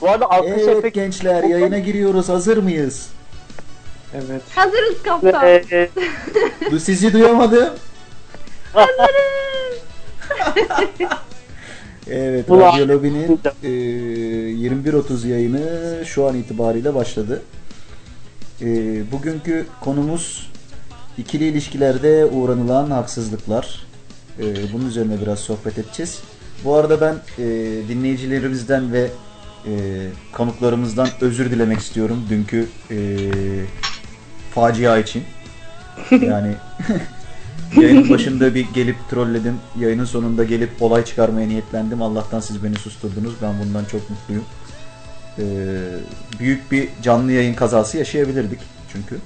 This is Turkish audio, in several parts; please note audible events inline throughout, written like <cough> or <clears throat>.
Bu arada alkış Evet efekti gençler yayına giriyoruz. Hazır mıyız? Evet. Hazırız kaptan. Ee, Du <laughs> sizi duyamadım. <laughs> Evet, Ulan. Radyo Lobi'nin e, 21.30 yayını şu an itibariyle başladı. E, bugünkü konumuz ikili ilişkilerde uğranılan haksızlıklar. E, bunun üzerine biraz sohbet edeceğiz. Bu arada ben e, dinleyicilerimizden ve e, konuklarımızdan özür dilemek istiyorum dünkü e, facia için. <laughs> Yani <laughs> Yayının başında bir gelip trolledim. Yayının sonunda gelip olay çıkarmaya niyetlendim. Allah'tan siz beni susturdunuz. Ben bundan çok mutluyum. Ee, büyük bir canlı yayın kazası yaşayabilirdik çünkü.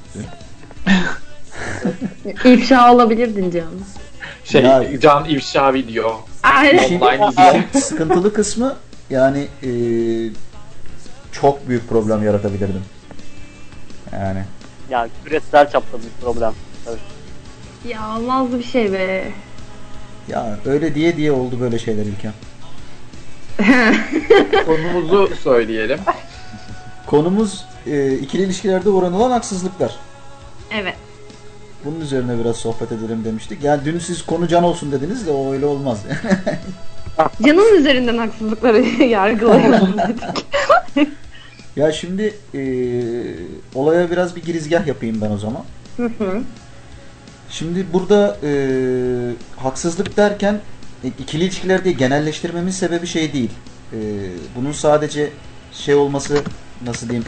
<laughs> İfşa olabilirdin canım. Şey Ya- can ifşa video. Aynen. Online izleyin. sıkıntılı kısmı yani e, çok büyük problem yaratabilirdim. Yani yani küresel çapta bir problem. Tabii. Ya olmazdı bir şey be. ya öyle diye diye oldu böyle şeyler İlkem. <laughs> Konumuzu söyleyelim. Konumuz e, ikili ilişkilerde uğranılan haksızlıklar. Evet. Bunun üzerine biraz sohbet edelim demiştik. Yani dün siz konu can olsun dediniz de o öyle olmaz. <laughs> Canın üzerinden haksızlıkları <laughs> yargılayalım dedik. ya şimdi e, olaya biraz bir girizgah yapayım ben o zaman. Hı hı. Şimdi burada e, haksızlık derken e, ikili ilişkiler diye genelleştirmemin sebebi şey değil. E, bunun sadece şey olması nasıl diyeyim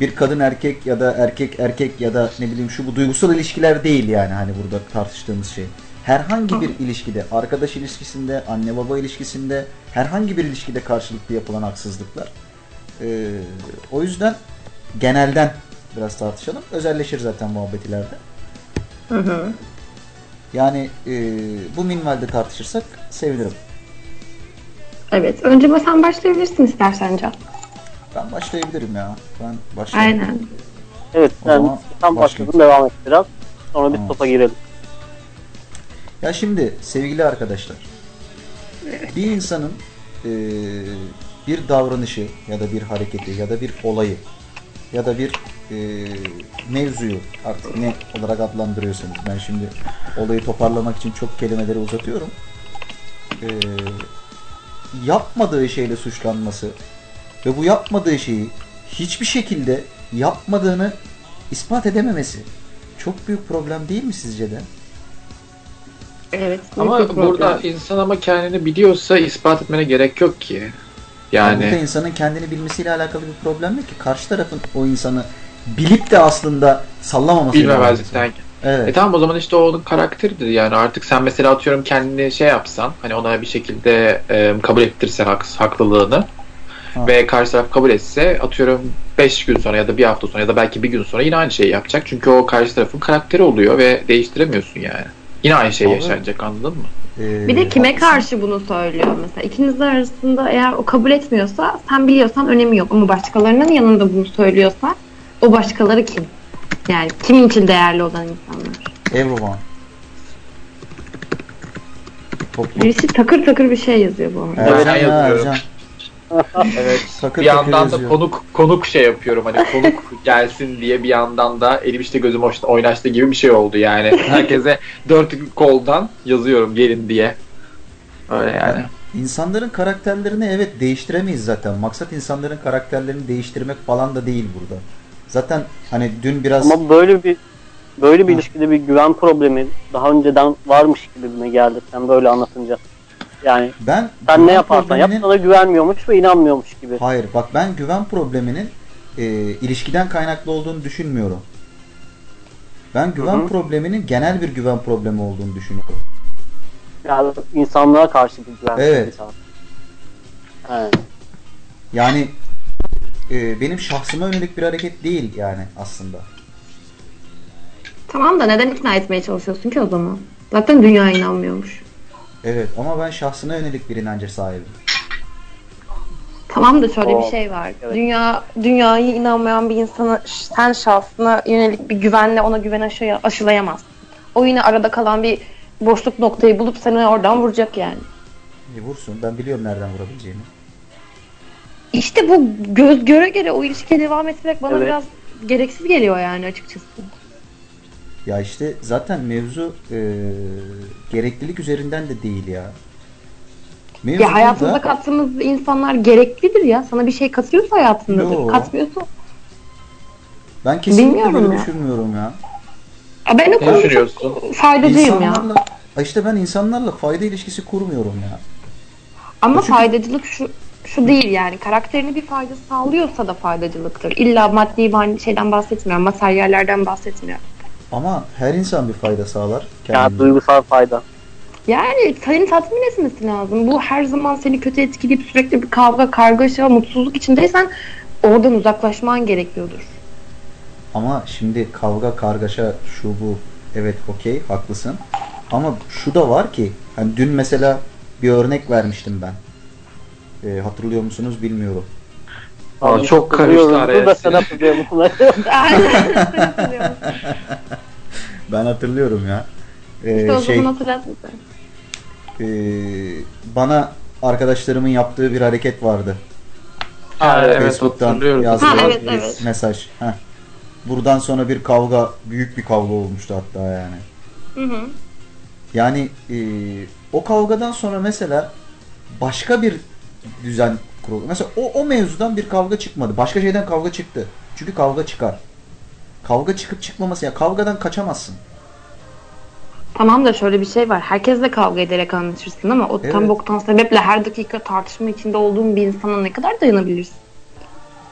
bir kadın erkek ya da erkek erkek ya da ne bileyim şu bu duygusal ilişkiler değil yani hani burada tartıştığımız şey. Herhangi bir ilişkide, arkadaş ilişkisinde, anne baba ilişkisinde, herhangi bir ilişkide karşılıklı yapılan haksızlıklar. E, o yüzden genelden biraz tartışalım. Özelleşir zaten muhabbet ileride. Hı hı. Yani e, bu minvalde tartışırsak sevinirim. Evet. Önce sen başlayabilirsin istersen Can. Ben başlayabilirim ya. Ben başlayayım. Aynen. Evet O ben zaman tam başlayalım. başladım devam et biraz. Sonra bir Tamam. topa girelim. Ya şimdi sevgili arkadaşlar. Bir insanın e, bir davranışı ya da bir hareketi ya da bir olayı ya da bir e, mevzuyu artık ne olarak adlandırıyorsanız ben şimdi olayı toparlamak için çok kelimeleri uzatıyorum. E, yapmadığı şeyle suçlanması ve bu yapmadığı şeyi hiçbir şekilde yapmadığını ispat edememesi çok büyük problem değil mi sizce de? Evet. Ama burada problem. insan ama kendini biliyorsa ispat etmene gerek yok ki. Yani burada insanın kendini bilmesiyle alakalı bir problem yok ki. Karşı tarafın o insanı bilip de aslında sallamaması bilmemezlikten. Evet. E tamam o zaman işte o onun karakteridir yani artık sen mesela atıyorum kendini şey yapsan hani ona bir şekilde e, kabul ettirsen hak, haklılığını Ha. ve karşı taraf kabul etse atıyorum 5 gün sonra ya da bir hafta sonra ya da belki bir gün sonra yine aynı şeyi yapacak. Çünkü o karşı tarafın karakteri oluyor ve değiştiremiyorsun yani. Yine aynı şey yaşanacak anladın mı? Ee, Bir de kime haklısın. karşı bunu söylüyor mesela? İkiniz arasında eğer o kabul etmiyorsa sen biliyorsan önemi yok. Ama başkalarının yanında bunu söylüyorsa o başkaları kim? Yani kimin için değerli olan insanlar? Everyone. Toplum. Birisi takır takır bir şey yazıyor bu arada. Evet, ben ya, yazıyorum. Ercan. <laughs> Evet. Takır bir yandan da konuk konuk şey yapıyorum hani konuk <laughs> gelsin diye bir yandan da elim işte gözüm oynaştı gibi bir şey oldu yani. Herkese <laughs> dört koldan yazıyorum gelin diye. Öyle yani. İnsanların karakterlerini evet değiştiremeyiz zaten. Maksat insanların karakterlerini değiştirmek falan da değil burada. Zaten hani dün biraz Ama böyle bir böyle bir Ha. ilişkide bir güven problemi daha önceden varmış gibi mi geldi sen böyle anlatınca. Yani ben sen güven ne yaparsan yap probleminin- sana güvenmiyormuş ve inanmıyormuş gibi. Hayır bak ben güven probleminin e, ilişkiden kaynaklı olduğunu düşünmüyorum. Ben güven Hı hı. probleminin genel bir güven problemi olduğunu düşünüyorum. Yani insanlığa karşı bir güven. Evet. Evet. Yani e, benim şahsıma yönelik bir hareket değil yani aslında. Tamam da neden ikna etmeye çalışıyorsun ki o zaman? Zaten dünya inanmıyormuş. Evet ama ben şahsına yönelik bir inanca sahibim. Tamam da şöyle bir şey var. evet. Dünya dünyayı inanmayan bir insana sen şahsına yönelik bir güvenle ona güven aşı, aşılayamazsın. O yine arada kalan bir boşluk noktayı bulup seni oradan vuracak yani. E, vursun ben biliyorum nereden vurabileceğimi. İşte bu göz göre göre o ilişkiye devam etmek bana Evet. biraz gereksiz geliyor yani açıkçası. Ya işte zaten mevzu e, gereklilik üzerinden de değil ya. Mevzu Ya hayatımıza burada- kattığımız insanlar gereklidir ya. Sana bir şey katıyorsa hayatındadır. Yo. Katmıyorsa. ben kesinlikle Bilmiyorum böyle ya. düşünmüyorum ya. Ya ben o Ne konuda çok faydacıyım ya. İnsanlarla, işte ben insanlarla fayda ilişkisi kurmuyorum ya. Ama Çünkü- faydacılık şu şu değil yani karakterine bir fayda sağlıyorsa da faydacılıktır. İlla maddi şeyden bahsetmiyorum, materyallerden bahsetmiyorum. Ama her insan bir fayda sağlar Ya kendine. duygusal fayda. Yani seni tatmin etmesi lazım. Bu her zaman seni kötü etkileyip sürekli bir kavga, kargaşa, mutsuzluk içindeysen oradan uzaklaşman gerekiyordur. Ama şimdi kavga, kargaşa, şu bu. Evet okey haklısın. Ama şu da var ki hani dün mesela bir örnek vermiştim ben. Ee, hatırlıyor musunuz bilmiyorum. Aa, çok karıştı araya. Dur da sen hatırlıyor musun? Ben hatırlıyorum ya. Ee, işte o şey zaman hatırlat ee, bana arkadaşlarımın yaptığı bir hareket vardı. Ha, evet Facebook'tan hatırlıyorum. yazdığı Ha, evet, bir evet. mesaj. Heh. Buradan sonra bir kavga, büyük bir kavga olmuştu hatta yani. Hı hı. Yani e, o kavgadan sonra mesela başka bir düzen kuruldu. Mesela o, o mevzudan bir kavga çıkmadı. Başka şeyden kavga çıktı. Çünkü kavga çıkar. Kavga çıkıp çıkmaması ya kavgadan kaçamazsın. Tamam da şöyle bir şey var. Herkesle kavga ederek anlaşırsın ama o tam Evet. boktan sebeple her dakika tartışma içinde olduğun bir insana ne kadar dayanabilirsin?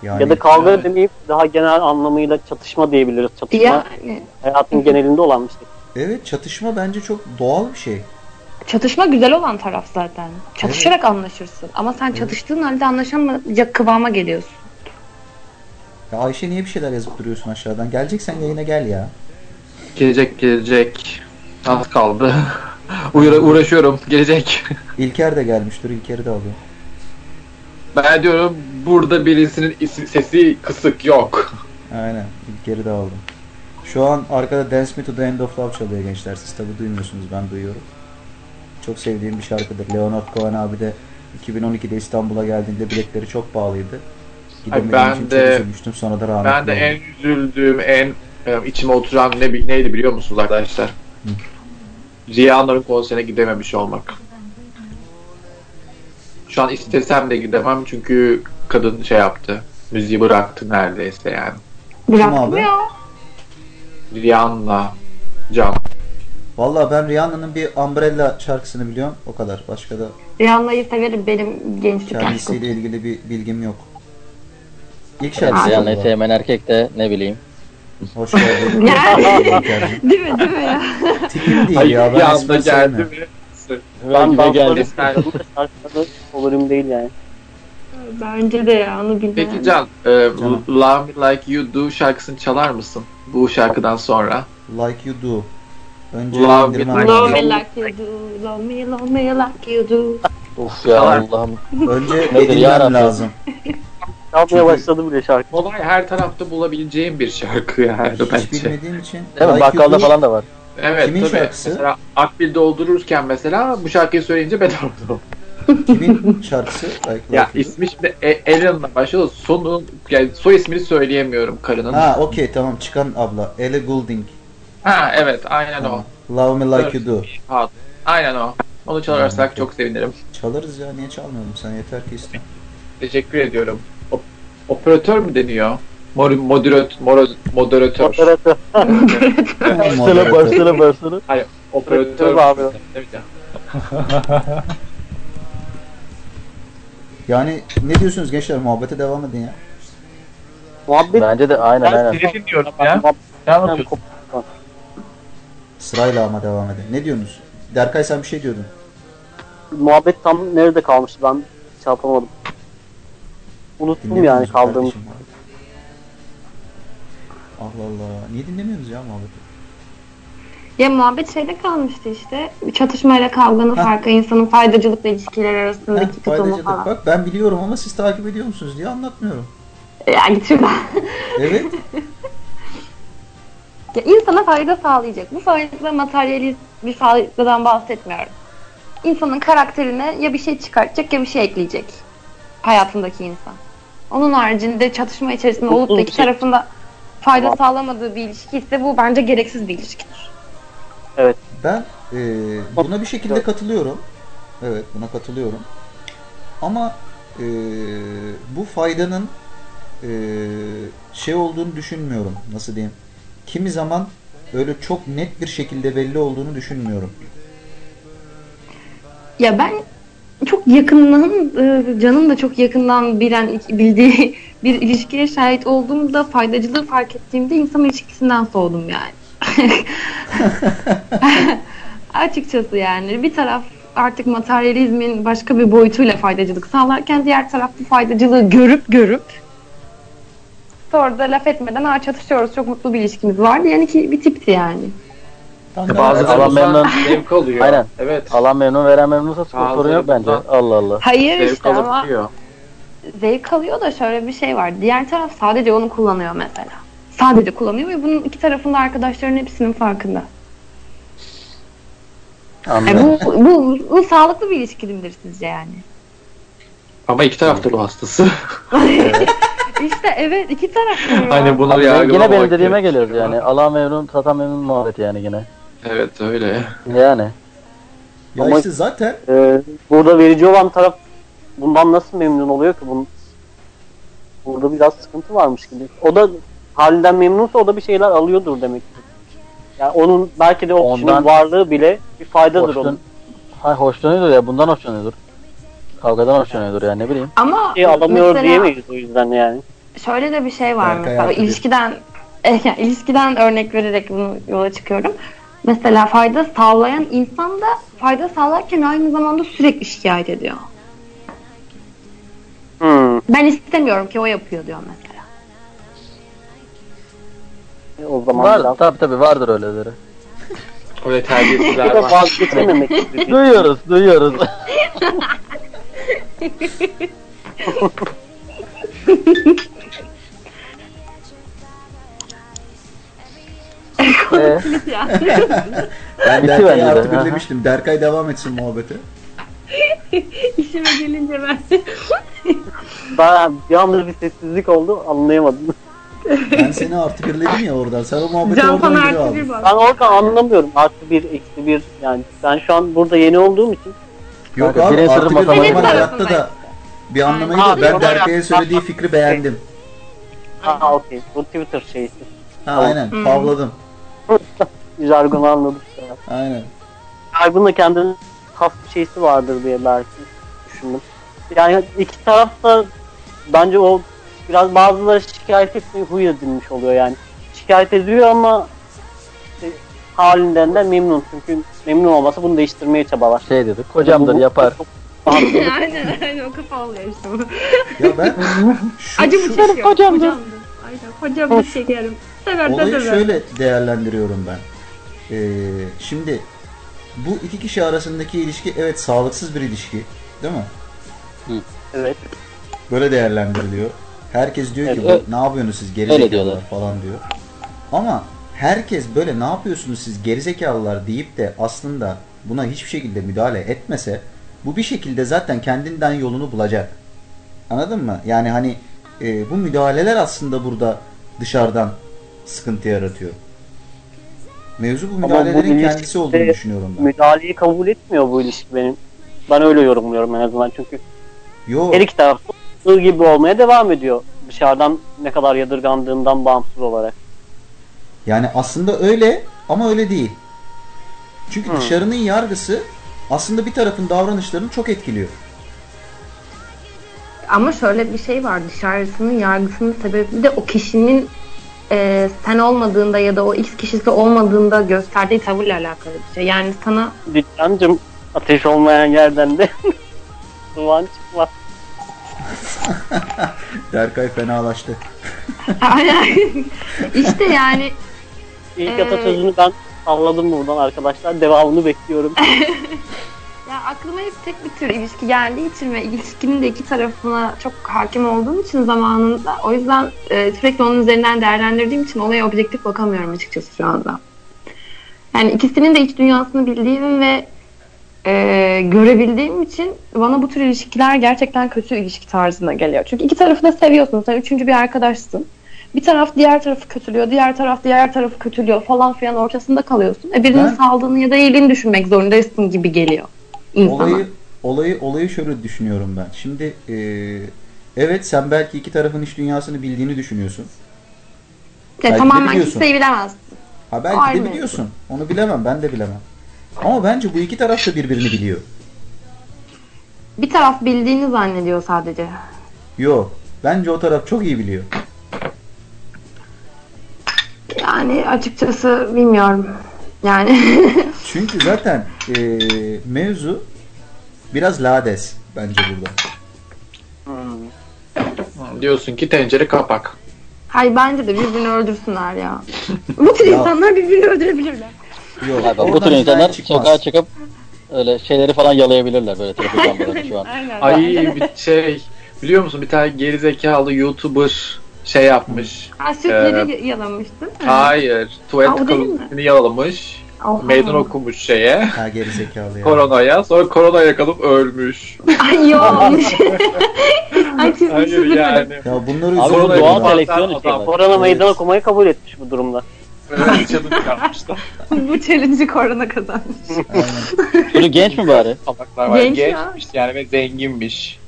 Yani ya da kavga demeyip daha genel anlamıyla çatışma diyebiliriz. Çatışma Yani hayatın genelinde olan bir şey. evet çatışma bence çok doğal bir şey. Çatışma güzel olan taraf zaten. Çatışarak anlaşırsın. Ama sen çatıştığın halde anlaşamayacak kıvama geliyorsun. Ya Ayşe niye bir şeyler yazıp duruyorsun aşağıdan? Geleceksen yayına gel ya. Gelecek gelecek. Az kaldı. <laughs> Uğra- uğraşıyorum. Gelecek. <laughs> İlker de gelmiştir. İlker'i de alıyorum. Ben diyorum burada birisinin isi- sesi kısık yok. Aynen. İlker'i de aldım. Şu an arkada Dance Me to the End of Love çalıyor gençler. Siz tabi duymuyorsunuz. Ben duyuyorum. Çok sevdiğim bir şarkıdır. Leonard Cohen abi de 2012'de İstanbul'a geldiğinde biletleri çok pahalıydı. Gidemediğim ben için de- çok üzülmüştüm. Sonra da rahmetli Ben de oldu. en üzüldüğüm, en e, içime oturan ne neydi biliyor musunuz arkadaşlar? Rihanna'nın konserine gidememiş olmak. Şu an istesem de gidemem çünkü kadın şey yaptı. Müziği bıraktı neredeyse yani. Bıraktım abi? ya. Rihanna. Valla ben Rihanna'nın bir Umbrella şarkısını biliyorum. O kadar. Başka da Rihanna'yı severim benim gençlik aşkım. kendisiyle ilgili bir bilgim yok. İlk Yani şarkısı Rihanna'yı galiba. sevmeyen erkek de ne bileyim. Hoş geldin. <laughs> Yani. İlker'cim. değil mi değil mi ya? Tipim değil ya. Ben esmer geldi sevmiyorum. mi? Ben Gibi dansları geldi. seviyorum da şarkıları favorim değil yani. Bence de ya onu bilmem. Peki Can, e, Canım. Love Me Like You Do şarkısını çalar mısın? Bu şarkıdan sonra. Like you do. Önce Love indirmem me- Love me like you do, love me, love me like you do. Of ya. Allah'ım. Önce Nedir edinmem yarabbim? lazım. Çalmaya Çünkü- başladı bile şarkı. Kolay her tarafta bulabileceğim bir şarkı yani Hiç bence. bilmediğim için. Değil mi? Like You Bakkalda Do- falan da var. Evet Kimin tabii. şarkısı? Mesela Akbil doldururken mesela bu şarkıyı söyleyince ben oldum. Kimin şarkısı? Like, like Ya You Do? ismi şimdi E- Ellen'la başlıyor. Sonu yani soy ismini söyleyemiyorum karının. Ha, Ha okey tamam çıkan abla. Ellie Goulding. evet aynen o. Love Me Like You Do. Ha, aynen o. Onu çalarsak çok sevinirim. Çalarız ya niye çalmayalım sen yeter ki iste. Teşekkür ediyorum. O- operatör mü deniyor? Mor moderat moro- moderatör. Moderatör. <laughs> Başlara Moderatör. başlara başlara. Hayır, operatör. Abi. Evet ya. <laughs> Yani ne diyorsunuz gençler muhabbete devam edin ya. Muhabbet Bence de aynen Ben aynen. seni dinliyorum Ben ya. Ne anlatıyorsun? Sırayla ama devam edin. Ne diyorsunuz? Derkay sen bir şey diyordun. muhabbet tam nerede kalmıştı ben şey yapamadım. Unuttum Dinlemiyor yani musun kaldığım. kardeşim muhabbeti? Allah Allah. Niye dinlemiyorsunuz ya muhabbeti? Ya muhabbet şeyde kalmıştı işte. Çatışmayla kavganın Heh. farkı, insanın faydacılıkla ilişkiler arasındaki Heh, tutumu faydacılık. falan. Bak ben biliyorum ama siz takip ediyor musunuz diye anlatmıyorum. Ya git şuradan. Evet. <laughs> ya insana fayda sağlayacak. Bu fayda materyalist bir faydadan bahsetmiyorum. İnsanın karakterine ya bir şey çıkartacak ya bir şey ekleyecek. Hayatındaki insan. Onun haricinde çatışma içerisinde olup da iki tarafında fayda sağlamadığı bir ilişki ise bu bence gereksiz bir ilişkidir. Ben e, buna bir şekilde katılıyorum. Evet buna katılıyorum. Ama e, bu faydanın e, şey olduğunu düşünmüyorum. Nasıl diyeyim? Kimi zaman öyle çok net bir şekilde belli olduğunu düşünmüyorum. Ya ben çok yakından, e, canım da çok yakından bilen, bildiği <laughs> bir ilişkiye şahit olduğumda faydacılığı fark ettiğimde insan ilişkisinden soğudum yani. <laughs> Açıkçası yani bir taraf artık materyalizmin başka bir boyutuyla faydacılık sağlarken diğer taraf bu faydacılığı görüp görüp sonra da laf etmeden Aa, çatışıyoruz çok mutlu bir ilişkimiz vardı yani ki bir tipti yani. Da- Bazıları Alan memnun. zevk alıyor. Aynen. Evet. Alan memnun veren memnunsa sorun yok bence. Allah Allah. Hayır Zevk işte ama zevk alıyor da şöyle bir şey var. Diğer taraf sadece onu kullanıyor mesela. Sadece kullanıyor ve bunun iki tarafında arkadaşların hepsinin farkında. E Anladım. bu, bu, bu sağlıklı bir ilişki midir sizce yani? Ama iki tarafta ruh hastası. <laughs> İşte evet iki taraf da hani bunu Abi yine benim dediğime geliyoruz yani. Alan memnun, satan memnun muhabbeti yani yine. Evet öyle. Yani. Ya Ama- işte zaten Ee, burada verici olan taraf bundan nasıl memnun oluyor ki? Bunun, burada biraz sıkıntı varmış gibi. O da halinden memnunsa o da bir şeyler alıyordur demek ki. Yani onun belki de o kişinin varlığı bile bir faydadır onun. Hoşlan... Ha hoşlanıyordur ya bundan hoşlanıyordur. Kavgadan hoşlanıyordur yani ne bileyim. Ama Şey alamıyor mesela diyemeyiz o yüzden yani. şöyle de bir şey var Berkay mesela ilişkiden <laughs> yani ilişkiden örnek vererek bunu yola çıkıyorum. Mesela fayda sağlayan insan da fayda sağlarken aynı zamanda sürekli şikayet ediyor. Hmm. Ben istemiyorum ki o yapıyor diyor mesela. O zaman Var biraz tabi tabi vardır öyleleri. Öyle terbiyesizler var. gibi. <laughs> Duyuyoruz <laughs> duyuyoruz. Ee, ben Bitti Derkay'ı artık aha. demiştim. Derkay devam etsin muhabbete. İşime gelince ben Daha bir anda bir sessizlik oldu anlayamadım. Ben seni artı birledim ya oradan. Sen o muhabbeti Can oradan artı abi. Ben orada anlamıyorum. Artı bir, eksi bir. Yani ben şu an burada yeni olduğum için Yok Kanka, abi bireysel artı bir matematik- normal Senin hayatta da bir anlamı Ha, yok. Ben normal hayatta- söylediği fikri beğendim. ha okey. Bu Twitter şeysi. Ha aynen. Hmm. Pavladım. <laughs> Jargonu anladık. ya. Aynen. Jargon'da kendinin has bir şeysi vardır diye belki düşündüm. Yani iki taraf da bence o biraz bazıları şikayet etmeyi huy edilmiş oluyor yani. Şikayet ediyor ama halinden de memnun. Çünkü memnun olmasa bunu değiştirmeye çabalar. şey dedik kocamdır yapar. <laughs> aynen aynen o kafa oluyor işte bu. Ya ben <laughs> şu, Acı şu bu çekiyor. Hocamdır. Aynen hocam bu çekerim. Sever de olayı sever. şöyle değerlendiriyorum ben. Ee, şimdi bu iki kişi arasındaki ilişki evet sağlıksız bir ilişki. Değil mi? Evet. Böyle değerlendiriliyor. Herkes diyor ki Evet. "Bu ne yapıyorsunuz siz Öyle gerizekalılar diyorlar. falan diyor. Ama herkes böyle ne yapıyorsunuz siz gerizekalılar deyip de aslında buna hiçbir şekilde müdahale etmese bu bir şekilde zaten kendinden yolunu bulacak. Anladın mı? Yani hani e, bu müdahaleler aslında burada dışarıdan sıkıntı yaratıyor. Mevzu bu bu müdahalelerin ilişkide kendisi olduğunu düşünüyorum ben. Müdahaleyi kabul etmiyor bu ilişki benim. Ben öyle yorumluyorum en azından çünkü Yo, her iki taraf gibi olmaya devam ediyor. Dışarıdan ne kadar yadırgandığından bağımsız olarak. Yani aslında öyle ama öyle değil. Çünkü Hmm. dışarının yargısı aslında bir tarafın davranışlarını çok etkiliyor. Ama şöyle bir şey var dışarısının yargısının sebebi de o kişinin e, sen olmadığında ya da o X kişisi olmadığında gösterdiği tavırla alakalı bir şey. Yani sana Dükkancım ateş olmayan yerden de <laughs> duman çıkmaz. <laughs> Derkay fenalaştı. Aynen. işte yani <laughs> İlk atasözünü ben salladım buradan arkadaşlar. Devamını bekliyorum. <laughs> ya aklıma hep tek bir tür ilişki geldiği için ve ilişkinin de iki tarafına çok hakim olduğum için zamanında o yüzden e, sürekli onun üzerinden değerlendirdiğim için olaya objektif bakamıyorum açıkçası şu anda. Yani ikisinin de iç dünyasını bildiğim ve e, görebildiğim için bana bu tür ilişkiler gerçekten kötü ilişki tarzına geliyor. Çünkü iki tarafı da seviyorsun. Sen üçüncü bir arkadaşsın. Bir taraf diğer tarafı kötülüyor, diğer taraf diğer tarafı kötülüyor falan filan ortasında kalıyorsun. E birinin Ben- sağlığını ya da iyiliğini düşünmek zorundasın gibi geliyor insana. Olayı olayı olayı şöyle düşünüyorum ben. Şimdi e, evet sen belki iki tarafın iş dünyasını bildiğini düşünüyorsun. Ya belki tamamen kimseyi bilemezsin. Ha belki de biliyorsun. Onu bilemem. Ben de bilemem. Ama bence bu iki taraf da birbirini biliyor. Bir taraf bildiğini zannediyor sadece. Yo. Bence o taraf çok iyi biliyor. Yani açıkçası bilmiyorum. Yani <laughs> Çünkü zaten e, mevzu biraz lades bence burada. Hmm. Diyorsun ki tencere kapak. Hayır bence de birbirini öldürsünler ya. <laughs> Bu tür insanlar birbirini öldürebilirler. Yok. Abi, bu tür insanlar sokağa çıkıp öyle şeyleri falan yalayabilirler böyle trafik <laughs> lambalarını şu an. Aynen. Ay bir şey biliyor musun bir tane geri zekalı YouTuber şey yapmış. Ha, sütleri yalamıştın. Hayır. Tuvalet Aa, o değil mi? kılısını yalamış. Oha. Meydan okumuş şeye. Ha geri zekalı ya. Koronaya. Sonra korona yakalıp ölmüş. Ay yoğunmuş. <laughs> Ay çizmiş Hayır üzülmedim. yani. Ya bunları Abi bu doğal seleksiyon istiyorlar. Korona Evet. meydan okumayı kabul etmiş bu durumda. Challenge yapmışlar. <laughs> Bu challenge'ı korona kazanmış. Çocuk genç mi bari? Var. Genç ya. Gençmiş yani ve zenginmiş.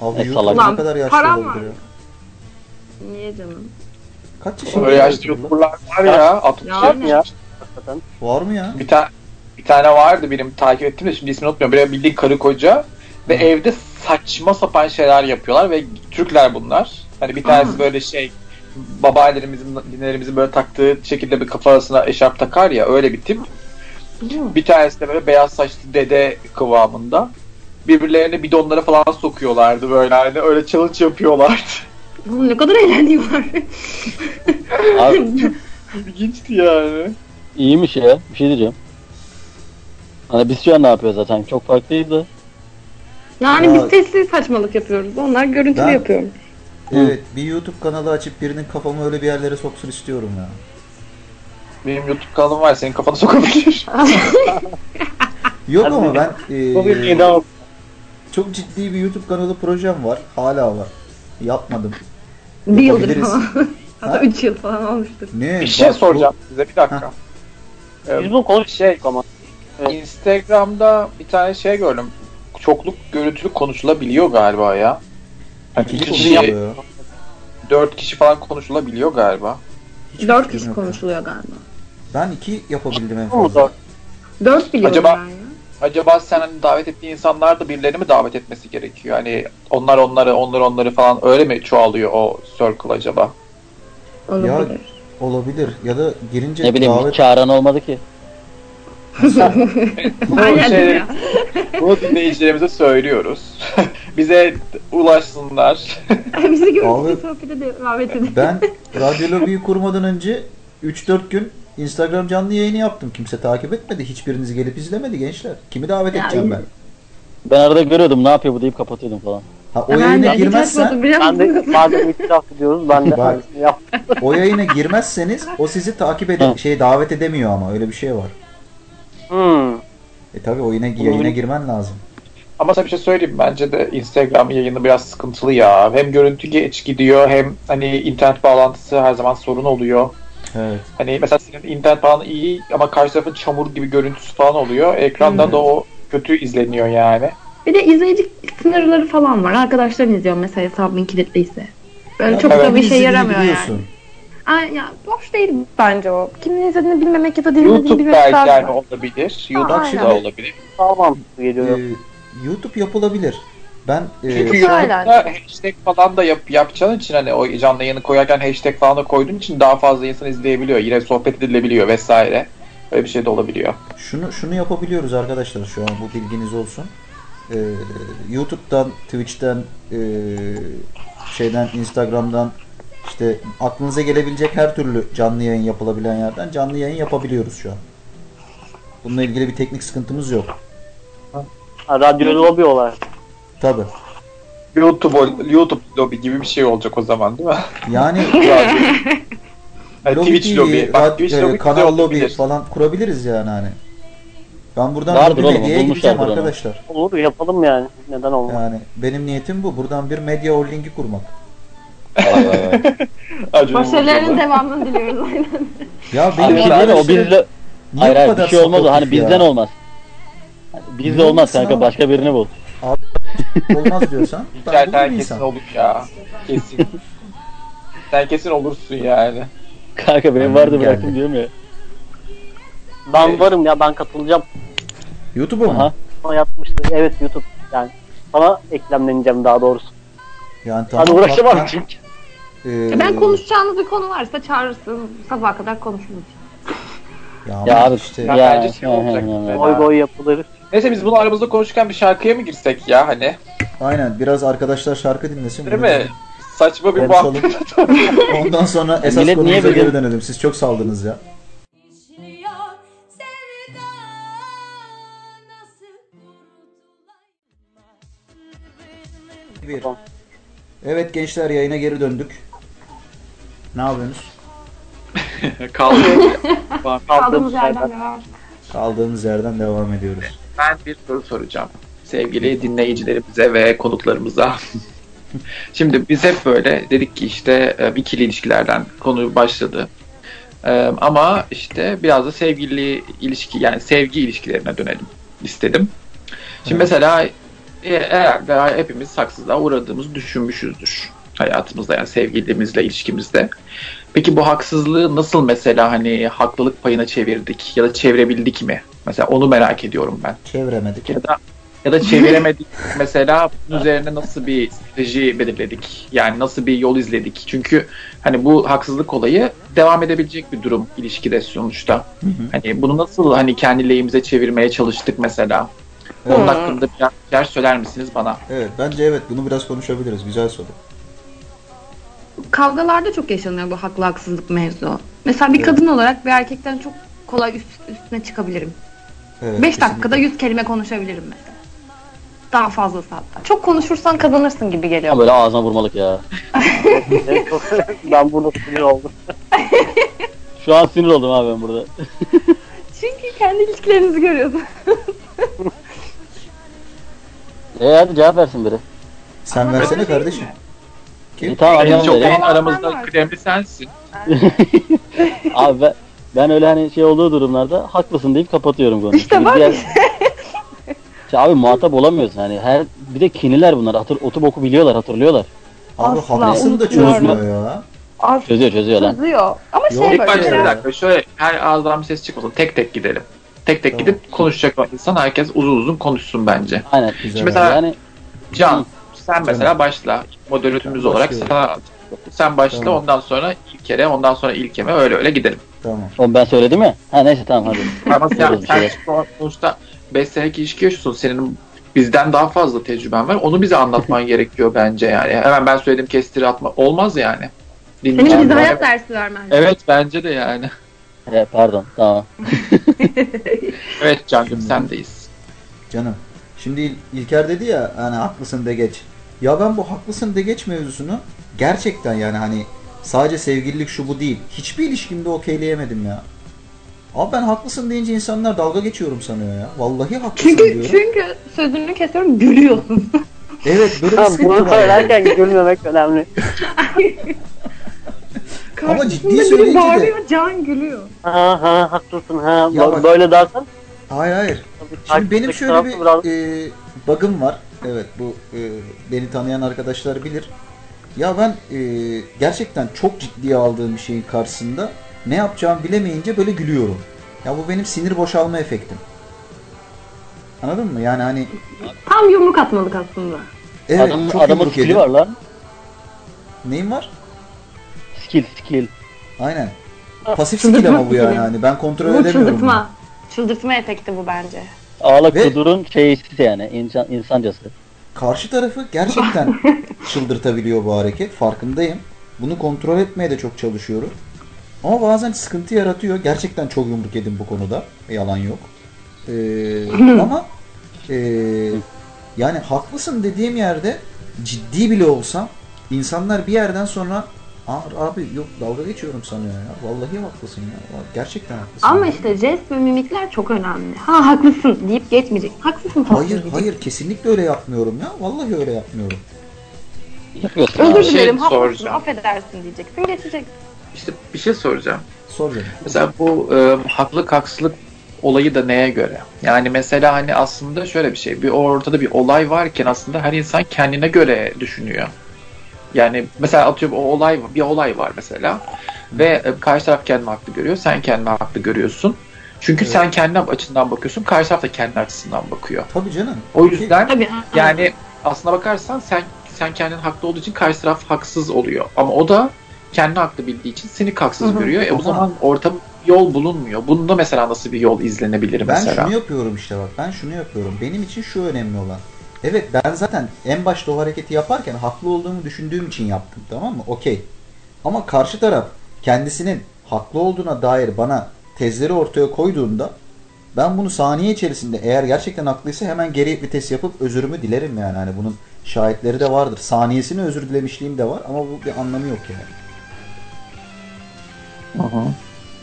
Abi E, salak. ne kadar yaşlı olabilir ya? Niye canım? Kaç yaşında? Böyle yaşlı YouTuber'lar var ya. 60 Ya yapmış. ya. Hakikaten. Var mı ya? Bir tane bir tane vardı benim takip ettiğim de şimdi ismini unutmuyorum. Böyle bildiğin karı koca ve Hı. evde saçma sapan şeyler yapıyorlar ve Türkler bunlar. Hani bir tanesi böyle şey babaannelerimizin, dinlerimizin böyle taktığı şekilde bir kafa arasına eşarp takar ya öyle bir tip. Bir tanesi de böyle beyaz saçlı dede kıvamında. Birbirlerine bidonlara falan sokuyorlardı böyle hani öyle challenge yapıyorlardı. <laughs> Oğlum ne kadar eğlendiğim var. Abi <laughs> İlginçti yani. iyiymiş ya. Bir şey diyeceğim. Hani biz şu an ne yapıyoruz zaten? Çok farklıyız da. Yani Ya- biz sesli saçmalık yapıyoruz. Onlar görüntülü Ben- yapıyor. Evet bir YouTube kanalı açıp birinin kafamı öyle bir yerlere soksun istiyorum ya. Benim YouTube kanalım var senin kafana sokabilir. <laughs> Yok ama ben Bu bir eee, meydan ok- çok ciddi bir YouTube kanalı projem var. Hala var. Yapmadım. Bir yıldır falan. <laughs> Hatta Ha? üç yıl falan olmuştur. Ne? bir şey Bak bu- soracağım size bir dakika. Ee, Biz bunu konuştuk şey ama. Evet. Instagram'da bir tane şey gördüm. Çokluk görüntülü konuşulabiliyor galiba ya. Yani İki bir kişi kişi, yapıyor. dört kişi falan konuşulabiliyor galiba. Hiçbir Dört fikrim kişi yok. konuşuluyor galiba. Ben iki yapabildim en Bu mu fazla. Dört biliyorum Acaba- ben ya. Acaba sen hani davet ettiğin insanlar da birilerini mi davet etmesi gerekiyor? Hani onlar onları, onlar onları falan öyle mi çoğalıyor o circle acaba? Olabilir. Olabilir. Ya da girince Ne bileyim davet hiç çağıran olmadı ki. Bu <laughs> şey- ya. Bunu dinleyicilerimize söylüyoruz. <laughs> Bize ulaşsınlar. <laughs> Bizi Abi- görüntülü sohbete de davet edin. Ben radyo lobiyi kurmadan önce 3-4 gün Instagram canlı yayını yaptım. Kimse takip etmedi. Hiçbiriniz gelip izlemedi gençler. Kimi davet Ya, edeceğim ben? Ben arada görüyordum ne yapıyor bu deyip kapatıyordum falan. Ha, o Ben yayına de girmezsen biliyor Ben de madem <laughs> itiraf ediyoruz ben de Bak. aynısını yaptım. <laughs> o yayına girmezseniz o sizi takip ede Hı. şey davet edemiyor ama öyle bir şey var. Hmm. E tabi o yayına, yayına girmen lazım. Ama sana bir şey söyleyeyim. Bence de Instagram yayını biraz sıkıntılı ya. Hem görüntü geç gidiyor hem hani internet bağlantısı her zaman sorun oluyor. Evet. Hani mesela senin internet falan iyi ama karşı tarafın çamur gibi görüntüsü falan oluyor. Ekranda Hmm. da o kötü izleniyor yani. Bir de izleyici sınırları falan var. Arkadaşların izliyor mesela hesabın kilitliyse. Böyle Ya çok ben da bir şey yaramıyor biliyorsun. yani. Ay ya boş değil bence o. Kimin izlediğini bilmemek ya da dinlediğini YouTube bilmemek belki daha yani güzel. olabilir. YouTube da olabilir. Daha mantıklı geliyor. Ee, YouTube yapılabilir. Ben e, Çünkü Aynen. YouTube'da hashtag falan da yap, yapacağın için hani o canlı yayını koyarken hashtag falan da koyduğun için daha fazla insan izleyebiliyor. Yine sohbet edilebiliyor vesaire. Öyle bir şey de olabiliyor. şunu şunu yapabiliyoruz arkadaşlar şu an bu bilginiz olsun. Ee, YouTube'dan, Twitch'ten, e, şeyden, Instagram'dan işte aklınıza gelebilecek her türlü canlı yayın yapılabilen yerden canlı yayın yapabiliyoruz şu an. Bununla ilgili bir teknik sıkıntımız yok. Ha, radyo lobi olarak. Tabi. YouTube YouTube lobby gibi bir şey olacak o zaman değil mi? Yani <laughs> Hani <laughs> lobi Twitch lobby. Bak rad- Twitch e, lobby güzel kanal lobi olabilir. falan kurabiliriz yani hani. Ben buradan Vardır bir medyaya gideceğim bulmuşlardır onu. arkadaşlar. Olur yapalım yani. Neden olmaz? Yani benim niyetim bu. Buradan bir medya holdingi kurmak. <laughs> Başarıların devamını diliyoruz aynen. Ya Abi benim değil mi? O bizle... Hayır hayır bir şey olmaz o. Hani bizden olmaz. Bizde olmaz kanka abi? başka birini bul. Olmaz diyorsan. ben sen kesin insan. olur ya. Kesin. sen kesin olursun yani. Kanka benim vardı bıraktım diyorum ya. Ben varım ya ben katılacağım. YouTube'a mı? Sana yapmıştı. Evet YouTube. Yani sana eklemleneceğim daha doğrusu. Yani tamam. Hadi uğraşamam bak çünkü. ben, ee, Ben konuşacağınız bir konu varsa çağırırsın. Sabaha kadar konuşuruz. Ya, Ya abi işte. Ya ya. bence şey olacak. Boy boy yapılır. Neyse biz bunu aramızda konuşurken bir şarkıya mı girsek ya hani? Aynen biraz arkadaşlar şarkı dinlesin. Değil mi? Saçma bir Konuşalım. muhabbet. <laughs> Ondan sonra esas millet niye konumuza böyle- geri dönelim. Siz çok saldınız ya. İşliyor sevda nasıl kurtulayım Bir. Evet gençler yayına geri döndük. Ne yapıyorsunuz? Kaldı. <laughs> Kaldığımız <laughs> yerden devam. Kaldığımız yerden devam ediyoruz. Ben bir soru soracağım. Sevgili dinleyicilerimize ve konuklarımıza. <laughs> Şimdi biz hep böyle dedik ki işte e, ikili ilişkilerden konu başladı. E, Ama işte biraz da sevgili ilişki yani sevgi ilişkilerine dönelim istedim. Şimdi Evet. mesela e, herhalde hepimiz haksızlığa uğradığımızı düşünmüşüzdür hayatımızda yani sevgilimizle ilişkimizde. Peki bu haksızlığı nasıl mesela hani haklılık payına çevirdik ya da çevirebildik mi? Mesela onu merak ediyorum ben. Çeviremedik. Ya da ya da çeviremedik <laughs> mesela bunun üzerine nasıl bir strateji belirledik? Yani nasıl bir yol izledik? Çünkü hani bu haksızlık olayı devam edebilecek bir durum ilişkide sonuçta. Hı hı. Hani bunu nasıl hani kendi lehimize çevirmeye çalıştık mesela? Onun Hmm. hakkında biraz şeyler söyler misiniz bana? Evet bence evet bunu biraz konuşabiliriz. Güzel soru. Kavgalarda çok yaşanıyor bu haklı haksızlık mevzu. Mesela bir Evet. kadın olarak bir erkekten çok kolay üst, üstüne çıkabilirim. Evet, 5 kesinlikle. dakikada 100 kelime konuşabilirim mesela. Daha fazlası hatta. Çok konuşursan kazanırsın gibi geliyor. Ama böyle ağzına vurmalık ya. <laughs> Ben burada sinir oldum. <laughs> Şu an sinir oldum abi ben burada. <laughs> Çünkü kendi ilişkilerinizi görüyorsun. E hadi cevap versin biri. Sen versene kardeşim. Kim? İyi, tamam En çok en aramızda kıdemli sensin. <laughs> Abi ben, ben öyle hani şey olduğu durumlarda haklısın deyip kapatıyorum konuyu. İşte bak. diğer- <laughs> İşte abi muhatap olamıyorsun hani her bir de kiniler bunlar hatır otu boku biliyorlar hatırlıyorlar. Abi Asla haklısın da çözmüyor ya. Az Çözüyor çözüyor lan. kızıyor. Ama şey Yok, İlk böyle. başta bir dakika şöyle her ağızdan bir ses çıkmasın. Tek tek gidelim. Tek tek Tamam. gidip konuşacak insan herkes uzun uzun konuşsun bence. Aynen. Güzel. Şimdi mesela- Yani Can sen mesela Canım. başla. Moderatörümüz Tamam, olarak sana sen başla Tamam. ondan sonra ilk kere ondan sonra ilkeme öyle öyle gidelim. Tamam. oğlum ben söyledim ya. Ha neyse tamam hadi. Ama sen, bir sen sonuçta 5 senelik ilişki yaşıyorsun. Senin bizden daha fazla tecrüben var. Onu bize anlatman <laughs> gerekiyor bence yani. Hemen ben söyledim kestiri atma. Olmaz yani. Senin Dinleyeceğim. bize hayat dersi vermen. Evet bence de yani. <laughs> He, pardon tamam. <laughs> Evet Can'cığım sendeyiz. Canım. Şimdi İl- İlker dedi ya hani haklısın de geç. Ya ben bu haklısın de geç mevzusunu gerçekten yani hani sadece sevgililik şu bu değil. Hiçbir ilişkimde okeyleyemedim ya. Abi ben haklısın deyince insanlar dalga geçiyorum sanıyor ya. Vallahi haklısın Çünkü diyorum. çünkü sözünü kesiyorum gülüyorsun. <laughs> Evet böyle bir Ha, sıkıntı Bunu var. yani. söylerken <laughs> gülmemek önemli. <laughs> Ama ciddi söyleyince de- bağırıyor, Can gülüyor. Ha ha haklısın ha. Ya bak- Böyle dersen Hayır hayır. Şimdi benim şöyle bir e, bug'ım var. Evet bu e, beni tanıyan arkadaşlar bilir. Ya ben e, gerçekten çok ciddiye aldığım bir şeyin karşısında ne yapacağımı bilemeyince böyle gülüyorum. Ya bu benim sinir boşalma efektim. Anladın mı? Yani hani Tam yumruk atmalık aslında. evet Adam, çok adamın yumruk skill'i yedim. var lan. Neyim var? Skill skill. Aynen. Pasif skill ama bu yani. Hani ben kontrol Bu edemiyorum. bunu. çıldırtma. Çıldırtma efekti bu bence. Ağla Ve- kudurun şeysi yani insan, insancası. Karşı tarafı gerçekten <laughs> çıldırtabiliyor bu hareket. Farkındayım. Bunu kontrol etmeye de çok çalışıyorum. Ama bazen sıkıntı yaratıyor. Gerçekten çok yumruk yedim bu konuda. Yalan yok. Ee, <laughs> ama ee, yani haklısın dediğim yerde ciddi bile olsam insanlar bir yerden sonra Abi yok dalga geçiyorum sanıyor ya. Vallahi haklısın ya. Gerçekten haklısın. Ama ya. işte jest ve mimikler çok önemli. Ha haklısın deyip geçmeyecek. Haklısın tatlım Hayır diyecek. hayır kesinlikle öyle yapmıyorum ya. Vallahi öyle yapmıyorum. Yapıyorsun Özür abi. şey dilerim haklısın soracağım. affedersin diyeceksin geçeceksin. İşte bir şey soracağım. Sor canım. Mesela bu e, haklık haksızlık olayı da neye göre? Yani mesela hani aslında şöyle bir şey. Bir ortada bir olay varken aslında her insan kendine göre düşünüyor. Yani mesela atıyorum o olay bir olay var mesela ve e, karşı taraf kendini haklı görüyor, sen kendini haklı görüyorsun. Çünkü Evet. sen kendi açından bakıyorsun, karşı taraf da kendi açısından bakıyor. Tabii canım. O yüzden Tabii. yani aslına bakarsan sen sen kendin haklı olduğu için karşı taraf haksız oluyor. Ama o da kendi haklı bildiği için seni haksız görüyor. E o zaman orta yol bulunmuyor. Bunda mesela nasıl bir yol izlenebilir Ben mesela? şunu yapıyorum işte bak. Ben şunu yapıyorum. Benim için şu önemli olan. Evet ben zaten en başta o hareketi yaparken haklı olduğumu düşündüğüm için yaptım. Tamam mı? Okey. Ama karşı taraf kendisinin haklı olduğuna dair bana tezleri ortaya koyduğunda ben bunu saniye içerisinde eğer gerçekten haklıysa hemen geri vites yapıp özürümü dilerim yani. Hani bunun şahitleri de vardır. Saniyesine özür dilemişliğim de var ama bu bir anlamı yok yani. Hı.